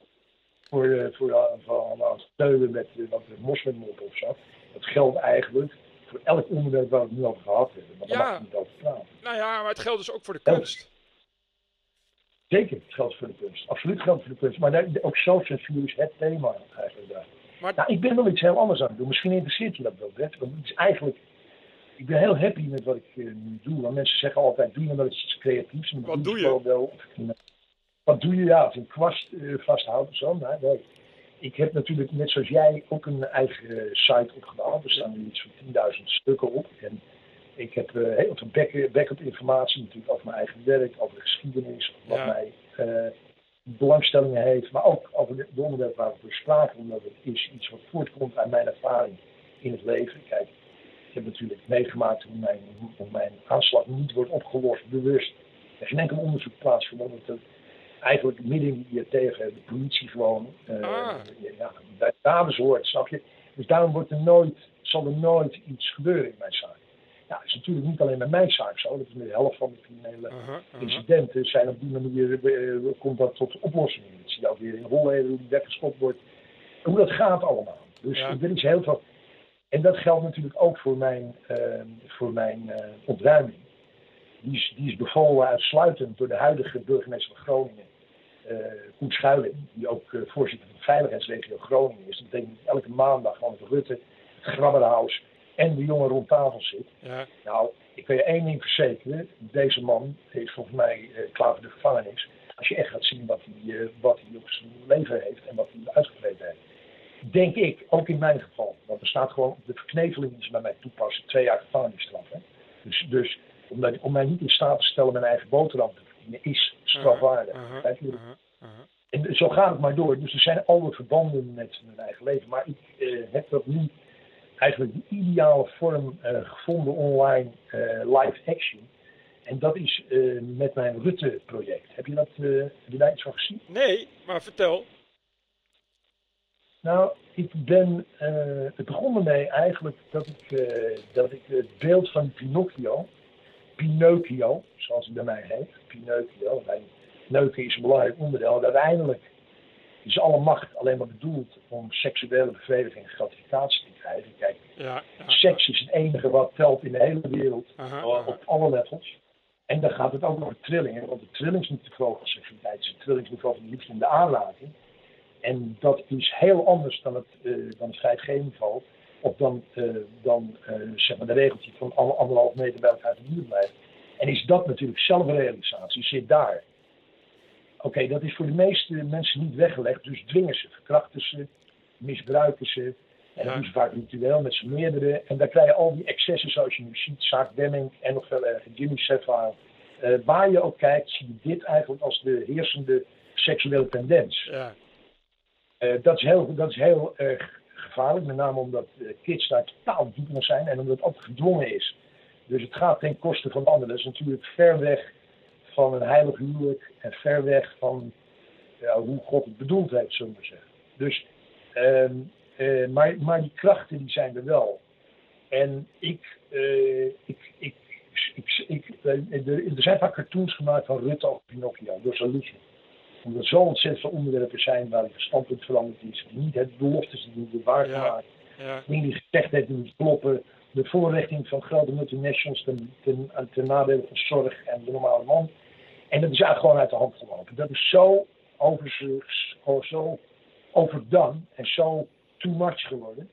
voor, eh, voor, eh, voor, steunen met eh, wat de moslimmop of zo. Dat geldt eigenlijk voor elk onderwerp waar we het nu over gehad hebben. Maar daar Ja. mag je niet over praten. Nou ja, maar het geldt dus ook voor de kunst. Zeker, het geldt voor de kunst. Absoluut geldt voor de kunst. Maar ook zelfcensuur is het thema eigenlijk daar. Maar Nou, ik ben wel iets heel anders aan het doen. Misschien interesseert je dat wel, Brett. Want het is eigenlijk... Ik ben heel happy met wat ik nu doe. Want mensen zeggen altijd, doe je nou iets creatiefs? Wat doe je? Wat doe je? Ja, of een kwast eh, vasthouden of zo. Nee, nee. Ik heb natuurlijk, net zoals jij, ook een eigen eh, site opgebouwd. Er staan nu iets van 10.000 stukken op. En ik heb eh, heel veel back- backup informatie natuurlijk over mijn eigen werk, over de geschiedenis, wat Ja. mij belangstellingen heeft, maar ook over de, de onderwerp waar we voor spraken, omdat het is iets wat voortkomt uit mijn ervaring in het leven. Kijk, ik heb natuurlijk meegemaakt hoe mijn, hoe mijn aanslag niet wordt opgelost, bewust. Er is geen enkel onderzoek plaatsgevonden. Dat eigenlijk midden die tegen de politie gewoon eh Ah. ja, bij daders hoort, snap je? Dus daarom wordt er nooit, zal er nooit iets gebeuren in mijn zaak. Ja, dat is natuurlijk niet alleen met mijn zaak zo. Dat is met de helft van de criminele Uh-huh, uh-huh. incidenten zijn op die manier, eh, komt dat tot oplossingen. Dat zie je ook weer in Holleden, hoe die weggestopt wordt. En hoe dat gaat allemaal. Dus Ja. er is heel veel. En dat geldt natuurlijk ook voor mijn, eh, voor mijn ontruiming. Die is, die is bevolen uitsluitend door de huidige burgemeester van Groningen, eh Koen Schuiling, die ook eh, voorzitter van de veiligheidsregio Groningen is. Dat betekent dat elke maandag gewoon met Rutte, het Grabberhaus en de jongen rond tafel zit. Ja, Nou, ik wil je één ding verzekeren. Deze man is volgens mij eh, klaar voor de gevangenis. Als je echt gaat zien wat hij, eh, wat hij op zijn leven heeft en wat hij uitgevreden heeft. Denk ik, ook in mijn geval. Want er staat gewoon op de verkneveling die ze bij mij toepassen, twee jaar gevangenisstraf. Hè? Dus, dus om, dat- om mij niet in staat te stellen mijn eigen boterham te verdienen, is strafwaardig. uh-huh, je? uh-huh, uh-huh. En zo gaat het maar door. Dus er zijn alle verbanden met mijn eigen leven. Maar ik eh, heb dat nu eigenlijk de ideale vorm eh, gevonden online eh, live action. En dat is met mijn Rutte-project. Heb je dat, heb je daar iets van gezien? Nee, maar vertel. Nou, ik ben, het begon ermee eigenlijk dat ik, dat ik het beeld van Pinocchio, Pinocchio, zoals het bij mij heet, Pinocchio, mijn neuken is een belangrijk onderdeel, en uiteindelijk is alle macht alleen maar bedoeld om seksuele bevrediging en gratificatie te krijgen. Kijk, Ja, ja, seks is het enige wat telt in de hele wereld, Aha, aha. op alle levels. En dan gaat het ook over trillingen, want de trillingsniveau van seksualiteit is het trillingsniveau van de liefde en de aanraking. En dat is heel anders dan het, eh, dan het 5G-niveau, of dan, eh, dan eh, zeg maar de regeltje van alle anderhalf meter bij elkaar te buurt blijven. En is dat natuurlijk zelfrealisatie, zit daar. Oké, dat is voor de meeste mensen niet weggelegd, dus dwingen ze, verkrachten ze, misbruiken ze. En dat doen ze vaak ritueel met z'n meerdere. En daar krijg je al die excessen zoals je nu ziet, Zaak Demming en nog veel erger, Jimmy Savile. Eh, waar je ook kijkt, zie je dit eigenlijk als de heersende seksuele tendens. Ja, dat, is heel, dat is heel erg met name omdat eh, kids daar totaal diep in zijn en omdat het altijd gedwongen is. Dus het gaat ten koste van anderen. Dat is natuurlijk ver weg van een heilig huwelijk en ver weg van ja, hoe God het bedoeld heeft, zullen we zeggen. Dus, ehm, eh, maar, maar die krachten die zijn er wel. En ik, eh, ik, ik, ik, ik, er, zijn vaak cartoons gemaakt van Rutte of Pinocchio, door Salucci omdat er zo ontzettend veel onderwerpen zijn waar van standpunt veranderd is. Die niet het beloftes die niet waar Ja. ja, Dingen die gezegd heeft die niet kloppen. De voorrichting van grote multinationals ten, ten, ten nadele van zorg en de normale man. En dat is eigenlijk gewoon uit de hand gelopen. Dat is zo overzucht, oh, zo overdone en zo too much geworden.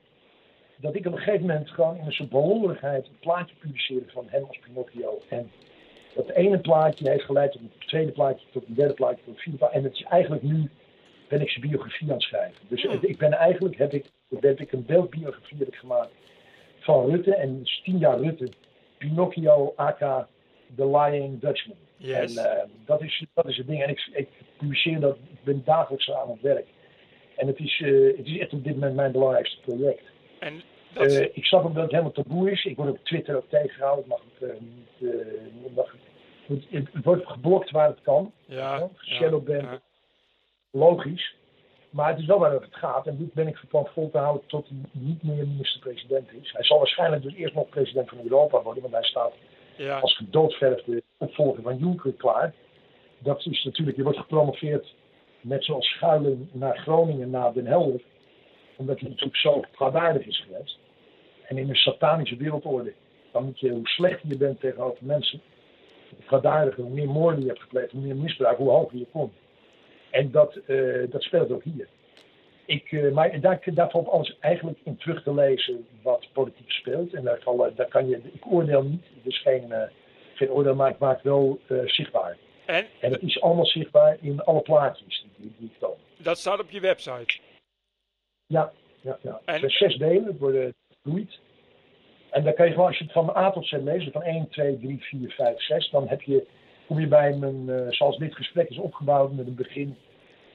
Dat ik op een gegeven moment gewoon in een soort een plaatje publiceerde van hem als Pinocchio. En dat ene plaatje heeft geleid tot een tweede plaatje, tot een derde plaatje, tot een vierde plaatje. En het is eigenlijk nu ben ik zijn biografie aan het schrijven. Dus Hmm. ik ben eigenlijk, heb ik, heb ik een beeldbiografie heb ik gemaakt van Rutte. En het is tien jaar Rutte. Pinocchio, aka The Lying Dutchman. yes. En eh, dat, is, dat is het ding. En ik, ik publiceer dat, ik ben dagelijks aan het werk. En het is, eh, het is echt op dit moment mijn belangrijkste project. en dat, Eh, ik snap ook dat het helemaal taboe is. Ik word op Twitter ook tegengehouden. Het mag het, niet, eh, het mag het, het, het wordt geblokt waar het kan. ja, ja, Shadowban. ja. Logisch. Maar het is wel waarover het gaat. En dit ben ik van vol te houden tot hij niet meer minister-president is. Hij zal waarschijnlijk dus eerst nog president van Europa worden. Want hij staat ja, als gedoodverfde opvolger van Juncker klaar. Dat is natuurlijk, je wordt gepromoveerd net zoals Schuilen naar Groningen, naar Den Helder. Omdat hij natuurlijk zo kwaadaardig is geweest. En in een satanische wereldorde. Dan moet je, hoe slechter je bent tegenover mensen, kwaadaardiger, hoe meer moorden je hebt gepleegd, hoe meer misbruik, hoe hoger je komt. En dat, eh, dat speelt ook hier. Ik, eh, maar daar, daar valt alles eigenlijk in terug te lezen wat politiek speelt. En daar, vallen, daar kan je, ik oordeel niet, dus geen, eh, geen oordeel, maar ik maak wel zichtbaar. en En het is allemaal zichtbaar in alle plaatjes die, die ik toon. dat staat op je website. Ja, ja, ja. En- Het zijn zes delen, het worden geboeid. En dan kan je gewoon, als je het van A tot Z leest, van 1, 2, 3, 4, 5, 6, dan heb je, kom je bij mijn, eh, zoals dit gesprek is opgebouwd, met een begin,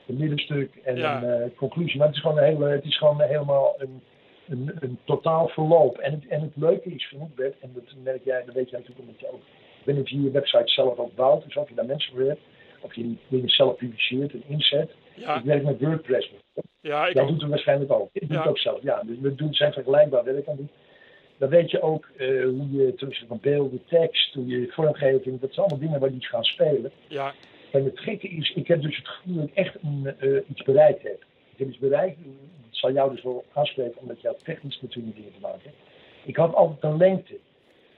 een middenstuk en Ja. een eh, conclusie. Maar het is gewoon, een hele, het is gewoon helemaal een, een, een totaal verloop. En het, en het leuke is, vind ik, Bert, en dat merk jij, dat weet jij natuurlijk omdat je ook, ik weet niet je je website zelf ook bouwt, dus of je daar mensen voor hebt, of je dingen zelf publiceert en inzet. Ja, Ik werk met WordPress. ja, ik Jij ook. doet het waarschijnlijk ook. Ik doe het ook zelf. Ja, dus we doen, zijn vergelijkbaar werk aan doen. Dan weet je ook eh, hoe je tussen van beelden, tekst, hoe je vormgeving, dat zijn allemaal dingen waar iets gaan spelen. Ja, En het gekke is, ik heb dus het gevoel dat ik echt een, eh, iets bereikt heb. Ik heb iets bereikt, dat zal jou dus wel aanspreken, omdat jij technisch natuurlijk dingen te maken. Ik had altijd een lengte,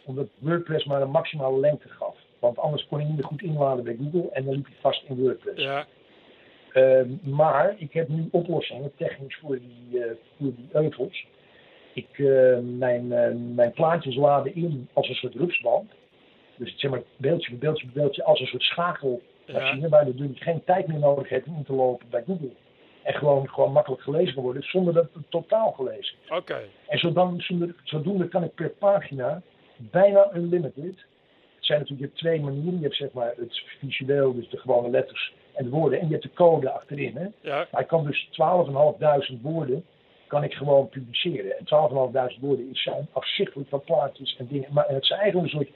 omdat WordPress maar een maximale lengte gaf. Want anders kon je niet meer goed inladen bij Google en dan liep je vast in WordPress. ja, Ehm, maar ik heb nu oplossingen technisch voor die, eh voor die euvels. Ik, eh, mijn, eh, mijn plaatjes laden in als een soort rupsband. Dus zeg maar beeldje voor beeldje voor beeldje als een soort schakelmachine. ja, Waardoor je geen tijd meer nodig hebt om in te lopen bij Google. En gewoon, gewoon makkelijk gelezen kan worden zonder dat het totaal gelezen. oké. En zodan, zodoende, zodoende kan ik per pagina bijna unlimited. Het zijn natuurlijk je hebt twee manieren. Je hebt zeg maar het visueel, dus de gewone letters en de woorden. En je hebt de code achterin. Hè? Ja, Maar ik kan dus 12.500 woorden kan ik gewoon publiceren. En 12.500 woorden is- zijn afzichtelijk van plaatjes en dingen. Maar het zijn eigenlijk een soort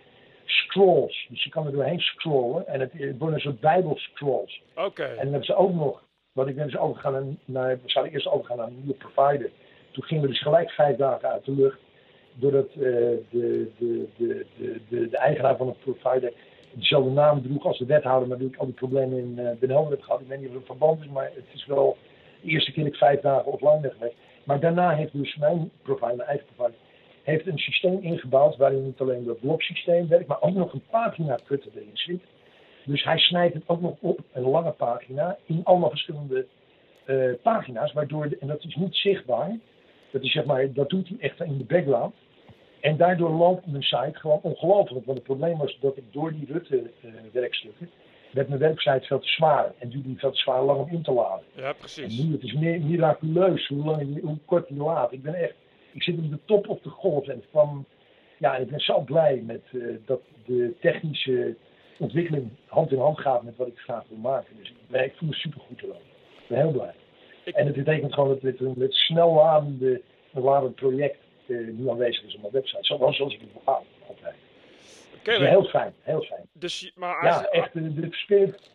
scrolls. Dus je kan er doorheen scrollen. En het, het worden een soort bijbelscrolls. oké. En dan hebben ze ook nog, wat ik ben dus overgegaan naar, we zouden eerst overgaan naar een nieuwe provider. Toen gingen we dus gelijk vijf dagen uit de lucht. Doordat eh, de, de, de, de, de, de eigenaar van het provider dezelfde naam droeg als de wethouder, maar natuurlijk al die problemen in uh, Den Helder heb gehad. Ik weet niet of het een verband is, maar het is wel de eerste keer dat ik vijf dagen offline ben geweest. Maar daarna heeft dus mijn provider, mijn eigen provider, heeft een systeem ingebouwd waarin niet alleen dat bloksysteem werkt, maar ook nog een pagina cutter erin zit. Dus hij snijdt het ook nog op, een lange pagina, in allemaal verschillende eh, pagina's, waardoor, en dat is niet zichtbaar, dat, is zeg maar, dat doet hij echt in de background. En daardoor loopt mijn site gewoon ongelooflijk. Want het probleem was dat ik door die Rutte-werkstukken, werd mijn website veel te zwaar. En duurde die veel te zwaar lang om in te laden. Ja, En precies. nu, het is mi- miraculeus hoe, lang, hoe kort die laat. Ik ben echt, ik zit op de top op de golf. En van, ja, ik ben zo blij met eh, dat de technische ontwikkeling hand in hand gaat met wat ik graag wil maken. Dus ik, voel me supergoed erover. Ik ben heel blij. Ik- En het betekent gewoon dat dit een met snel ladende, een ladend project eh, nu aanwezig is op mijn website. Zoals, zoals ik het houden, altijd. Heel fijn, heel fijn. dus, maar Ja, eigenlijk, echt, spirit.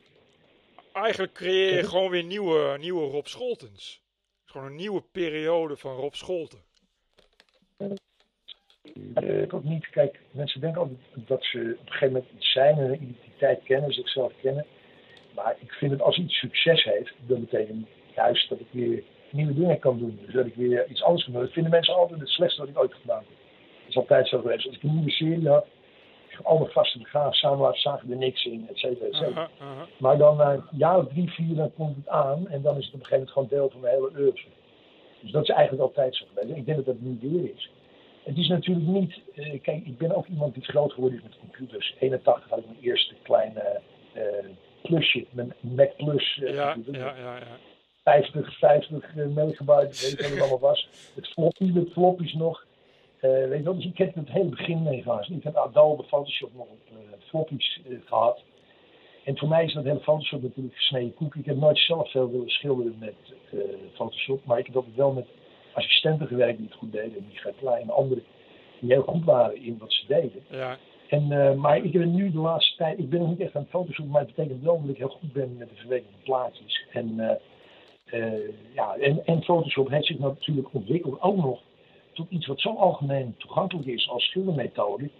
eigenlijk creëer je gewoon weer nieuwe, nieuwe Rob Scholtens. Gewoon een nieuwe periode van Rob Scholten. Eh, ik ook niet, kijk, mensen denken altijd dat ze op een gegeven moment iets zijn en een identiteit kennen, zichzelf kennen. Maar ik vind het als iets succes heeft, dan betekent juist dat ik weer nieuwe dingen kan doen. Dus dat ik weer iets anders kan doen. Dat vinden mensen altijd het slechtste wat ik ooit gedaan heb. Dat is altijd zo geweest. Als ik een nieuwe serie had, al mijn vaste begraven samen zagen er niks in, et cetera, et cetera. Aha, aha. Maar dan na een jaar of drie, vier, dan komt het aan. En dan is het op een gegeven moment gewoon deel van mijn hele oeuvre. Dus dat is eigenlijk altijd zo geweest. Ik denk dat dat nu weer is. Het is natuurlijk niet... eh, kijk, ik ben ook iemand die groot geworden is met computers. 81 had ik mijn eerste kleine eh, plusje. Mijn Mac Plus eh, Ja, ja, ja, ja. 50, 50 eh, megabyte, weet ik wat het allemaal was. Het floppy, met floppies nog. Eh, weet je wel, dus ik heb het hele begin meegemaakt. Ik heb Adobe Photoshop nog op eh, floppies eh, gehad. En voor mij is dat hele Photoshop natuurlijk gesneden koek. Ik heb nooit zelf veel willen schilderen met Photoshop. Maar ik heb altijd wel met assistenten gewerkt die het goed deden. Die Klein en anderen die heel goed waren in wat ze deden. ja. En, maar ik ben nu de laatste tijd, ik ben nog niet echt aan het Photoshop, maar het betekent wel dat ik heel goed ben met de verwerking van plaatjes. En, ja, en, en Photoshop heeft zich natuurlijk ontwikkeld ook nog tot iets wat zo algemeen toegankelijk is als schildermethode.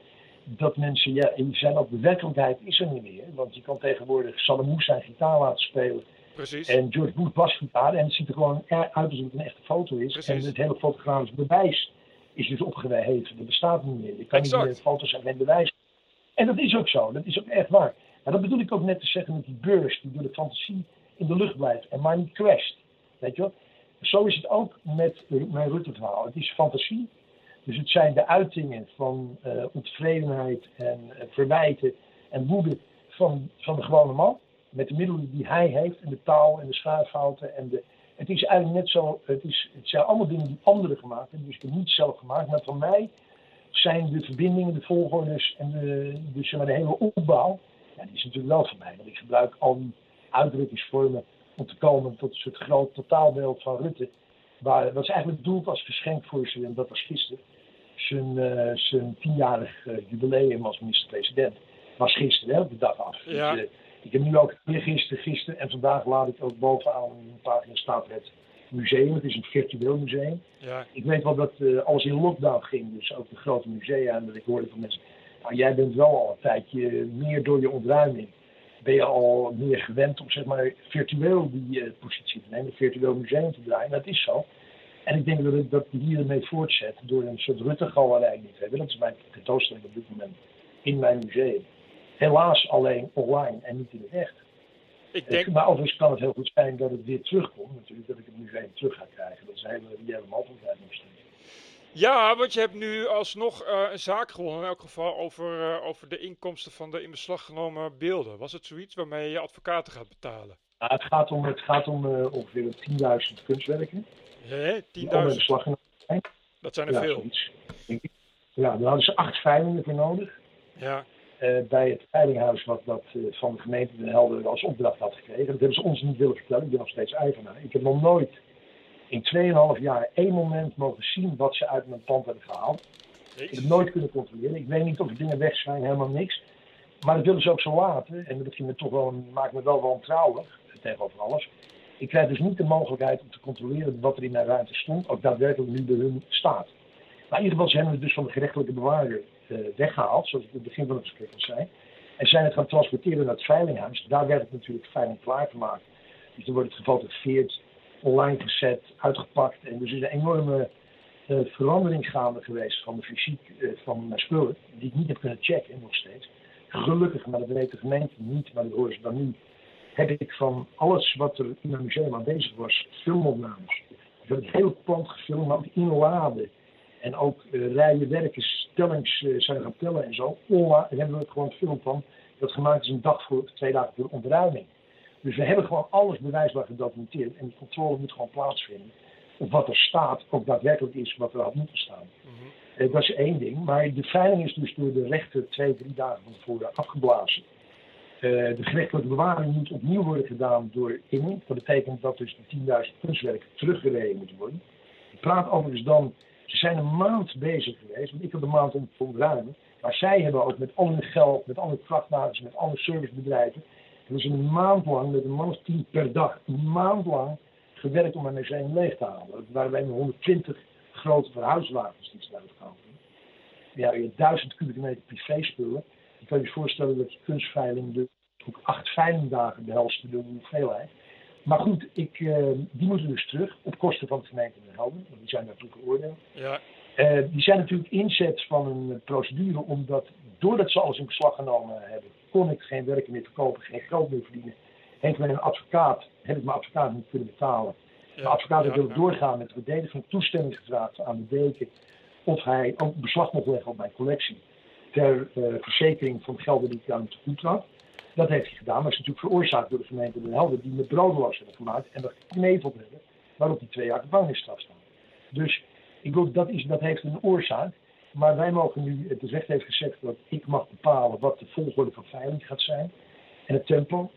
Dat mensen, ja, die zijn ook de werkelijkheid is er niet meer. Want je kan tegenwoordig Saddam Hussein gitaar laten spelen Precies. en George Bush basgitaar. En het ziet er gewoon uit alsof het een echte foto is. Precies. En het hele fotografisch bewijs is dus opgeheven. Dat bestaat niet meer. Je kan Exact. niet meer foto's en bewijs. En dat is ook zo. Dat is ook echt waar. Maar dat bedoel ik ook net te zeggen met die beurs die door de fantasie in de lucht blijft en maar niet crasht. Weet je wel? Zo is het ook met mijn Rutte-verhaal. Het is fantasie. Dus het zijn de uitingen van eh, ontevredenheid en eh, verwijten en woede van, van de gewone man. Met de middelen die hij heeft en de taal en de schuifhouten. En de, het is eigenlijk net zo, het, is, het zijn allemaal dingen die anderen gemaakt hebben. Dus ik heb niet zelf gemaakt. Maar van mij zijn de verbindingen, de volgordes en de, dus zeg de hele opbouw. Ja, die is natuurlijk wel van mij. Want ik gebruik al die uitdrukkingsvormen om te komen tot een soort groot totaalbeeld van Rutte. Waar, wat is eigenlijk bedoeld als geschenk voor ze, en dat was gisteren. Zijn, eh, zijn tienjarig eh, jubileum als minister-president. Was gisteren, hè, de dag af. Dus, Ja. eh, ik heb nu ook weer gisteren, gisteren en vandaag laat ik ook bovenaan een pagina staat het museum. Het is een virtueel museum. Ja, Ik weet wel dat eh, alles in lockdown ging, dus ook de grote musea. En dat ik hoorde van mensen, nou, jij bent wel al een tijdje meer door je ontruiming. Ben je al meer gewend om zeg maar virtueel die eh, positie te nemen, een virtueel museum te draaien. Dat is zo. En ik denk dat ik dat hier ermee voortzet door een soort Rutte-galerij niet te hebben. Dat is mijn tentoonstelling op dit moment in mijn museum. Helaas alleen online en niet in het echt. ik Eh, denk, Maar overigens kan het heel goed zijn dat het weer terugkomt. Natuurlijk dat ik het museum terug ga krijgen. Dat is een hele reële mogelijkheid. Ja, want je hebt nu alsnog eh, een zaak gewonnen, in elk geval over, eh, over de inkomsten van de in beslag genomen beelden. Was het zoiets waarmee je advocaten gaat betalen? Nou, het gaat om, het gaat om eh, ongeveer 10.000 kunstwerken. In 10.000, beslag genomen dat zijn er Ja, veel. zoiets. Ja, daar hadden ze acht veilingen voor nodig. Ja, bij het veilinghuis wat dat van de gemeente Den Helder als opdracht had gekregen. Dat hebben ze ons niet willen vertellen. Ik ben nog steeds eigenaar. Ik heb nog nooit in 2,5 jaar één moment mogen zien wat ze uit mijn pand hebben gehaald. Ik heb het nooit kunnen controleren. Ik weet niet of er dingen weg zijn, helemaal niks. Maar dat willen ze ook zo laten. En dat me toch wel, maakt me wel wantrouwig tegenover alles. Ik krijg dus niet de mogelijkheid om te controleren wat er in mijn ruimte stond, ook daadwerkelijk nu bij hun staat. Maar in ieder geval zijn we dus van de gerechtelijke bewaarder uh, weggehaald, zoals ik in het begin van het gesprek al zei. En zijn het gaan transporteren naar het veilinghuis. Daar werd het natuurlijk veilig klaargemaakt. Dus dan wordt het gefotografeerd, online gezet, uitgepakt. En dus is een enorme uh, verandering gaande geweest van de fysiek uh, van mijn spullen, die ik niet heb kunnen checken nog steeds. Gelukkig, maar dat weet de gemeente niet, maar dat horen ze dan nu. Heb ik van alles wat er in mijn museum aanwezig was, filmopnames. Ik heb het hele pand gefilmd, maar ook inladen. En ook uh, rijen werken, stellings zijn gaan tellen en zo. En hebben we het gewoon film van. Dat gemaakt is een dag voor, twee dagen voor ontruiming. Dus we hebben gewoon alles bewijsbaar gedocumenteerd. En die controle moet gewoon plaatsvinden. Of wat er staat ook daadwerkelijk is wat er had moeten staan. Mm -hmm. uh, dat is één ding. Maar de veiling is dus door de rechter twee, drie dagen van tevoren afgeblazen. de gerechtelijke bewaring moet opnieuw worden gedaan door Inge. Dat betekent dat dus de 10.000 kunstwerken teruggereden moeten worden. Ik praat overigens dan ze zijn een maand bezig geweest, want ik heb een maand om te ontruimen. Maar zij hebben ook met al hun geld, met alle vrachtwagens, met alle servicebedrijven, ze een maand lang, met een man of tien per dag, een maand lang gewerkt om mijn museum leeg te halen. Dat waren wij met 120 grote verhuiswagens die ze gehaald Ja, je duizend kubieke meter privé-spullen. Je kan je voorstellen dat je kunstveiling de, ook acht veilingdagen behelst de hoeveelheid. Maar goed, ik, uh, die moeten dus terug op kosten van de gemeente Den Helder. Want die zijn daartoe geoordeeld. Ja. Uh, die zijn natuurlijk inzet van een procedure, omdat doordat ze alles in beslag genomen hebben, kon ik geen werken meer verkopen, geen geld meer verdienen. Heeft mijn advocaat, heb ik mijn advocaat niet kunnen betalen. Ja, mijn advocaat ja, wil ja. doorgaan met de verdediging, toestemming gevraagd aan de deken of hij ook beslag mocht leggen op mijn collectie. Ter uh, verzekering van gelden die ik aan hem te goed had. Dat heeft hij gedaan, maar is natuurlijk veroorzaakt door de gemeente Den Helder, die me broodloos hebben gemaakt en dat gekneveld hebben, waarop die twee jaar gevangenisstraf staan. Dus ik bedoel, dat, is, dat heeft een oorzaak, maar wij mogen nu, het recht heeft gezegd dat ik mag bepalen wat de volgorde van veiling gaat zijn en het tempo.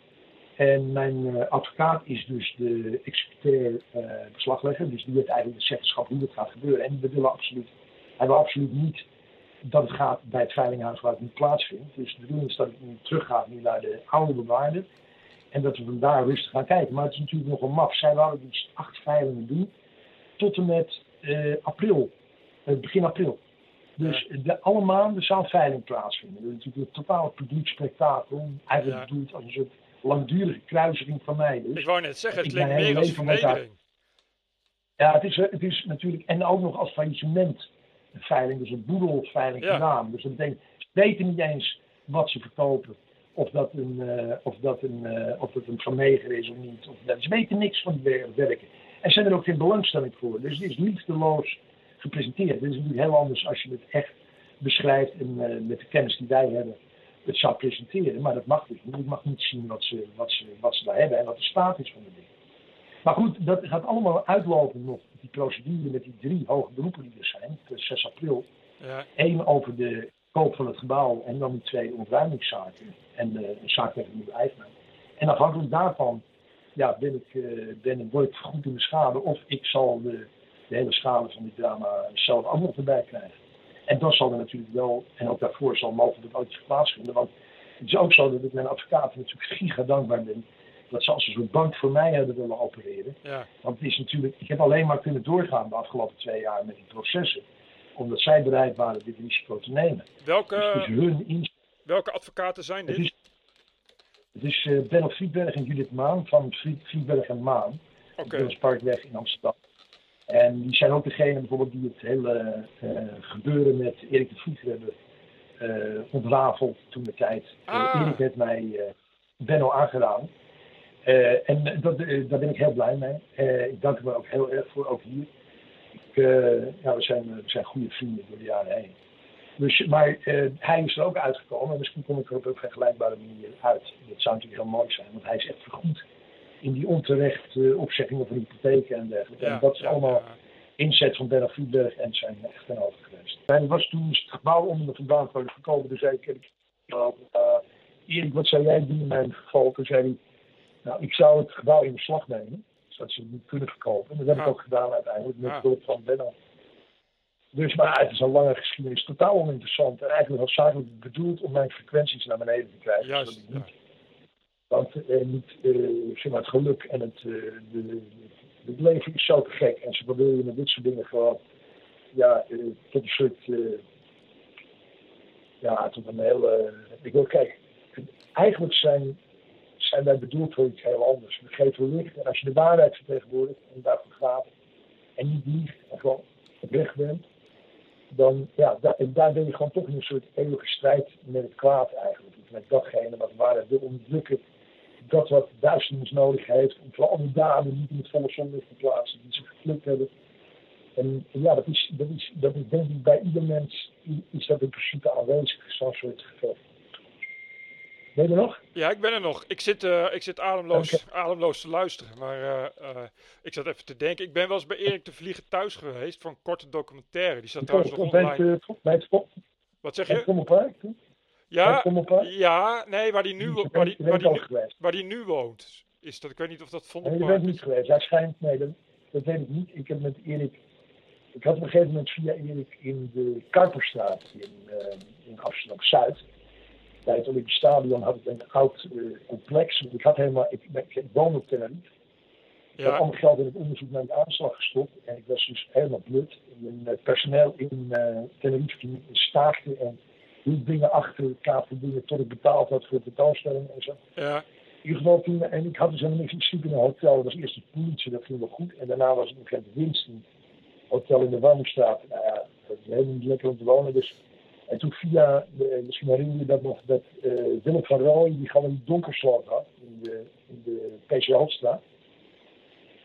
En mijn uh, advocaat is dus de executeur uh, beslaglegger, dus die heeft eigenlijk de zeggenschap hoe het gaat gebeuren. En we willen absoluut, hij wil absoluut niet dat het gaat bij het veilinghuis waar het niet plaatsvindt. Dus de bedoeling is dat het nu teruggaat nu naar de oude bewaarder. En dat we van daar rustig gaan kijken. Maar het is natuurlijk nog een maf. Zij wouden dus acht veilingen doen. Tot en met uh, april. Begin april. Dus de, alle maanden zou veiling plaatsvinden. Dat is natuurlijk een totaal publiek spektakel. Eigenlijk ja. bedoeld als een soort langdurige kruising van mij. Dus ik wou net zeggen, het klinkt meer als vernedering. Ja, het is, het is natuurlijk, en ook nog als faillissement veiling, dus een boedelveiling Ja. gedaan. Dus dat betekent, ze weten niet eens wat ze verkopen. Of dat een, eh, of dat een, eh, of dat een vermeger is of niet. Of dat. Ze weten niks van die wer- werken. En zijn er ook geen belangstelling voor. Dus het is liefdeloos gepresenteerd. Het is natuurlijk heel anders als je het echt beschrijft en eh, met de kennis die wij hebben het zou presenteren. Maar dat mag dus niet. Ik mag niet zien wat ze, wat, ze, wat ze daar hebben en wat de staat is van de dingen. Maar goed, dat gaat allemaal uitlopen nog. Die procedure met die drie hoge beroepen die er zijn. Per 6 april. Ja. Eén over de koop van het gebouw en dan die twee ontruimingszaken. En de een zaak tegen de nieuwe eigenaar. En afhankelijk daarvan ja, ben ik, eh, ben, word ik vergoed in de schade. Of ik zal de, de hele schade van dit drama zelf ook nog erbij krijgen. En dat zal er natuurlijk wel, en ook daarvoor zal mogelijk ooit plaatsvinden. Want het is ook zo dat ik mijn advocaten natuurlijk giga dankbaar ben. Dat ze als een soort bank voor mij hebben willen opereren. Ja. Want het is natuurlijk, ik heb alleen maar kunnen doorgaan de afgelopen twee jaar met die processen. Omdat zij bereid waren dit risico te nemen. Dus het Welke, hun inzet. welke advocaten zijn Het dit? is, het is eh, Benno Friedberg en Judith Maan van Fried- Friedberg en Maan. Op Parkweg in Amsterdam. En die zijn ook degene bijvoorbeeld die het hele eh, gebeuren met Erik de Vlieger hebben eh ontrafeld toen de tijd. Ah. Erik heeft mij eh, Benno aangedaan. En dat, daar ben ik heel blij mee. Ik dank hem ook heel erg voor, ook hier. Ik, ja, we, zijn, we zijn goede vrienden door de jaren heen. Dus, maar hij is er ook uitgekomen en misschien kom ik er op een vergelijkbare manier uit. Dat zou natuurlijk heel mooi zijn, want hij is echt vergoed in die onterecht eh, opzeggingen van hypotheken en dergelijke. Ja, en dat is ja, allemaal inzet van Bernard Friedberg en zijn echtgenote geweest. En was toen het gebouw onder me vandaan kwam verkopen, dus zei ik, ik uh, Erik, wat zou jij doen in mijn geval? Toen zei hij, nou, ik zou het gebouw in beslag nemen, zodat ze het niet kunnen verkopen. En dat heb ik ook gedaan uiteindelijk, met hulp van Benno. Dus, maar het is een lange geschiedenis, totaal oninteressant. En eigenlijk hoofdzakelijk bedoeld om mijn frequenties naar beneden te krijgen. Juist, zodat ik ja. niet, want eh, niet, eh, zeg het geluk en het, eh, de, het leven is zo te gek. En ze proberen met dit soort dingen gewoon, ja, tot een soort, ja, tot een hele, ik wil kijken, eigenlijk zijn, zijn wij bedoeld voor iets heel anders. We geven licht en als je de waarheid vertegenwoordigt en daarvoor gaat en niet liegt en gewoon oprecht bent, dan ja, da- en daar ben je gewoon toch in een soort eeuwige strijd met het kwaad eigenlijk. Met datgene wat de waarheid wil onderdrukken. Dat wat duisternis nodig heeft om vooral die daden niet in het volle zonlicht te plaatsen, die ze geflikt hebben. En ja, dat is, dat is, dat is denk ik bij ieder mens is dat in principe aanwezig, zo'n soort gevecht. Ben je er nog? Ja, ik ben er nog. Ik zit, eh, ik zit ademloos, ademloos te luisteren. Maar eh, eh, ik zat even te denken. Ik ben wel eens bij Erik de Vlieger thuis geweest voor een korte documentaire. Die staat trouwens nog bij het, online. bij het, Wat zeg je? Bij het Ja, ja, nee, waar die nu, waar die, waar die, nu, waar die nu woont. Is dat, ik weet niet of dat Nee, je bent niet geweest. Hij schijnt, nee, dat, dat weet ik niet. Ik heb met Erik, ik had op een gegeven moment via Erik in de Kuiperstraat in, eh, in Amsterdam-Zuid. Bij het Olympisch Stadion had ik een oud eh, complex. Want Ik had helemaal, ik, ik, ik woonde op Tenerife. Ik had Ja, allemaal geld in het onderzoek naar de aanslag gestopt. En ik was dus helemaal blut. En het personeel in uh, Tenerife die staakte en hield dingen achter, kaapte dingen tot ik betaald had voor de tentoonstelling en zo. ja, In ieder geval toen, en ik had dus helemaal niks, ik sliep in een hotel, dat was eerst de politie, dat ging wel goed. En daarna was het nog een winst, een hotel in de Warmstraat. Nou ja, dat is helemaal niet lekker om te wonen. Dus. En toen via, de, misschien herinner je dat nog, dat uh, Willem van Rooij, die gewoon een donkersoort had in de, in de PC.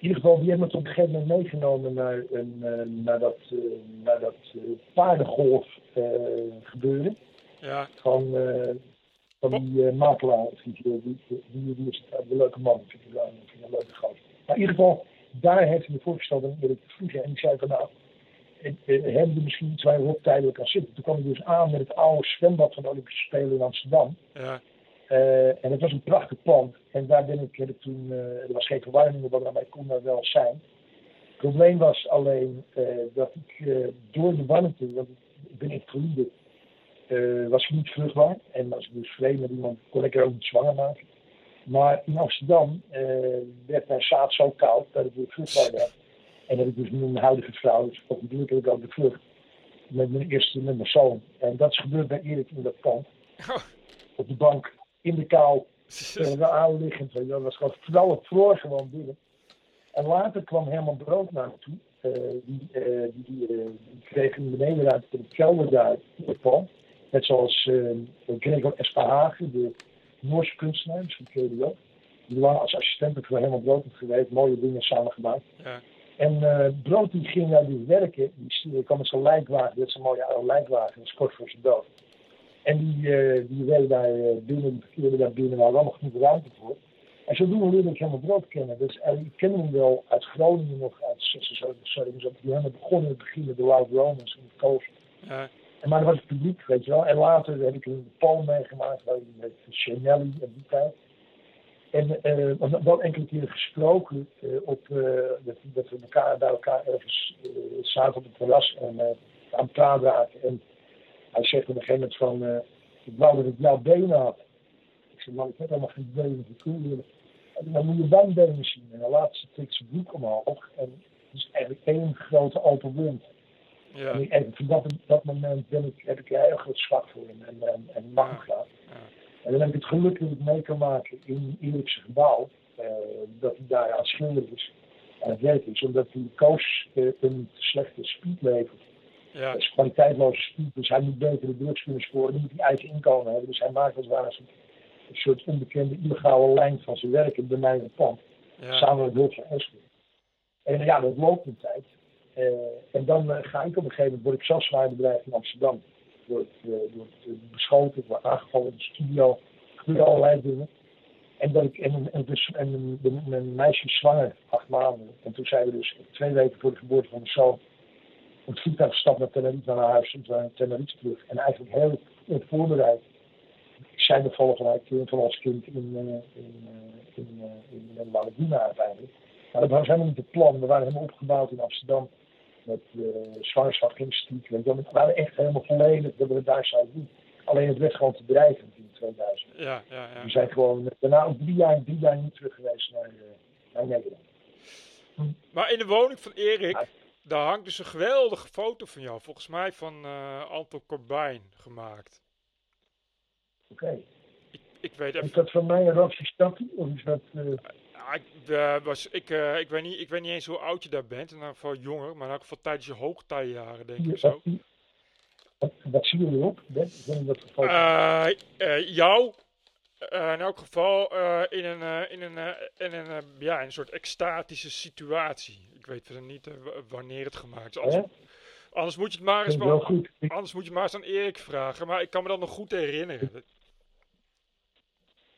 In ieder geval, die hebben me op een gegeven moment meegenomen naar, een, uh, naar dat, uh, naar dat uh, paardengolf gebeuren. Ja. Van, van die uh, makelaar, die, die, die, is een leuke man, vind ik, wel, vind een leuke gast. Maar in ieder geval, daar heeft hij me voorgesteld eerlijk te vliegen. En ik zei van nou, hebben we misschien iets waar we tijdelijk kan zitten. Toen kwam ik dus aan met het oude zwembad van de Olympische Spelen in Amsterdam. Ja. Uh, en het was een prachtig pand. En daar ben ik, toen, uh, er was geen verwarming op, maar ik kon daar wel zijn. Het probleem was alleen uh, dat ik door de warmte, want ik ben invalide, uh, was ik niet vruchtbaar. En als ik dus vreemd met iemand, kon ik er ook niet zwanger maken. Maar in Amsterdam uh, werd mijn zaad zo koud dat ik weer vruchtbaar werd. En dat ik dus nu mijn huidige vrouw, dus ook gelukkig ook de vlucht. Met mijn eerste, met mijn zoon. En dat is gebeurd bij Erik in dat pand. Op de bank, in de kou, uh, aanliggend. Dat was gewoon, vooral het vroor gewoon binnen. En later kwam Herman Brood naar me toe. Uh, die, uh, die, uh, die kreeg een benedenruimte in de kelder daar in het pand. Net zoals uh, Gregor Esparhagen, de Noorse kunstenaar, misschien ken je die ook. Die waren als assistenten voor Herman Brood geweest, mooie dingen samen gemaakt. Ja. En uh, Brood die ging naar die werken, die kwam met zo'n lijkwagen, dat is een mooie oude lijkwagen, dat is kort voor zijn dood. En die, uh, die werden daar binnen, die daar binnen, waar allemaal genoeg ruimte voor. En zodoende leerde ik Herman Brood kennen. Dus ik ken hem wel uit Groningen nog, uit sorry, die hebben begonnen in het begin met de Wild Romans in het Coast. Ja. Maar dat was het publiek, weet je wel. En later heb ik een Paul meegemaakt, met Chanelli en die tijd. En uh, wel enkele keren gesproken uh, op uh, dat, dat, we elkaar bij elkaar ergens zaten op het terras en aan het praten raken. En hij zegt op een gegeven moment van, ik wou dat ik jouw benen had. Ik zei, man, ik heb helemaal geen benen En dan moet je wijnbenen zien. En dan laat ze zijn broek omhoog. En het is eigenlijk één grote open wond. Ja. En, en van dat, moment ben ik, heb ik er heel groot zwak voor hem en, en, en mag. En dan heb ik het geluk dat ik mee kan maken in Erikse gebouw. Uh, dat hij daar aan schilderen is. Aan het werk is. Omdat die koos uh, een te slechte speed levert. Ja. Dat is kwaliteitloze speed. Dus hij moet betere drugs kunnen scoren. Dan moet hij eigen inkomen hebben. Dus hij maakt als het ware een, een soort onbekende illegale lijn van zijn werk bij mij in het pand. Ja. Samen met hulp van Eskel. En ja, dat loopt een tijd. Uh, en dan uh, ga ik op een gegeven moment, word ik zelf zwaarbedrijf in Amsterdam. Wordt, uh, wordt beschoten, wordt aangevallen in de studio. Gebeuren allerlei dingen. En, dat ik, en, en, dus, mijn, meisje is zwanger, acht maanden. En toen zijn we dus twee weken voor de geboorte van mijn zoon op het vliegtuig gestapt naar Tenerife, naar huis, naar Tenerife terug. En eigenlijk heel goed voorbereid ik zei toevallig gelijk van ons kind in, uh, in, in, in, in uiteindelijk. Maar dat was helemaal niet het plan. We waren helemaal opgebouwd in Amsterdam met uh, zwangerschapsinstituut. We waren echt helemaal volledig dat we het daar zouden doen. Alleen het werd gewoon te drijvend in 2000. Ja, ja, ja. We zijn gewoon daarna ook drie jaar, drie jaar niet terug geweest naar, naar Nederland. Maar in de woning van Erik, ja. daar hangt dus een geweldige foto van jou. Volgens mij van uh, Anton Corbijn gemaakt. Oké. Okay. Ik, ik weet even... Is dat van mij een roosje stapje? Of is dat... Uh... Ja, ik, uh, was, ik, uh, ik, weet niet, ik weet niet eens hoe oud je daar bent. In ieder geval jonger, maar in elk geval tijdens je hoogtijjaren, denk ik zo. Wat, zie je erop? In dat geval? Uh, jou, in elk geval in een, in een, in een, ja, een soort extatische situatie. Ik weet verder niet wanneer het gemaakt is. Anders, anders moet je het maar eens maar, anders moet je maar eens aan Erik vragen. Maar ik kan me dat nog goed herinneren.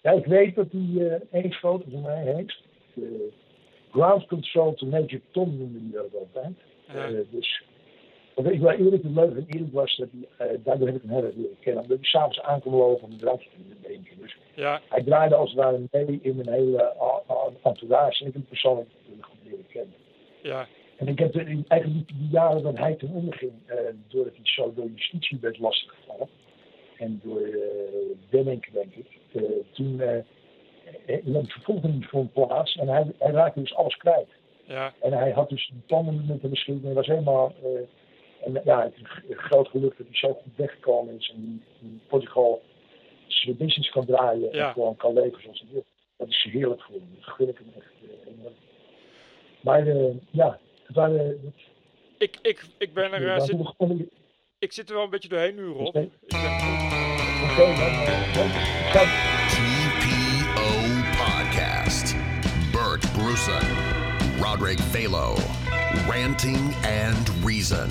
Ja, ik weet dat hij één foto van mij heeft. ground control to Major Tom noemde hij dat altijd. Ja. dus want ik wil eerlijk, het leuke van Erik was dat hij, uh, daardoor heb ik hem heel erg leren kennen. Omdat hij s'avonds aankwam lopen om een drankje te drinken. Dus ja. hij draaide als het ware mee in mijn hele uh, entourage. En ik heb hem persoonlijk goed leren kennen. Ja. En ik heb er eigenlijk die, jaren dat hij ten onder ging, uh, doordat hij zo door justitie werd lastiggevallen. En door uh, Demmink, denk ik. toen uh, vervolging niet voor een plaats. En hij, hij raakte dus alles kwijt. Ja. En hij had dus tanden met de beschikking. Hij was helemaal... En ja, het groot geluk dat hij zo goed weggekomen is en in Portugal zijn business kan draaien ja. en gewoon kan leven zoals hij wil. Dat is heerlijk voor hem. Dat gun ik hem echt Maar uh, ja, het waren... Uh, ik, ik, ik ben er... Zit. Ik zit er wel een beetje doorheen nu, Rob. Okay, dan... TPO Podcast. Bert Bruson. Roderick Balo. Ranting and Reason.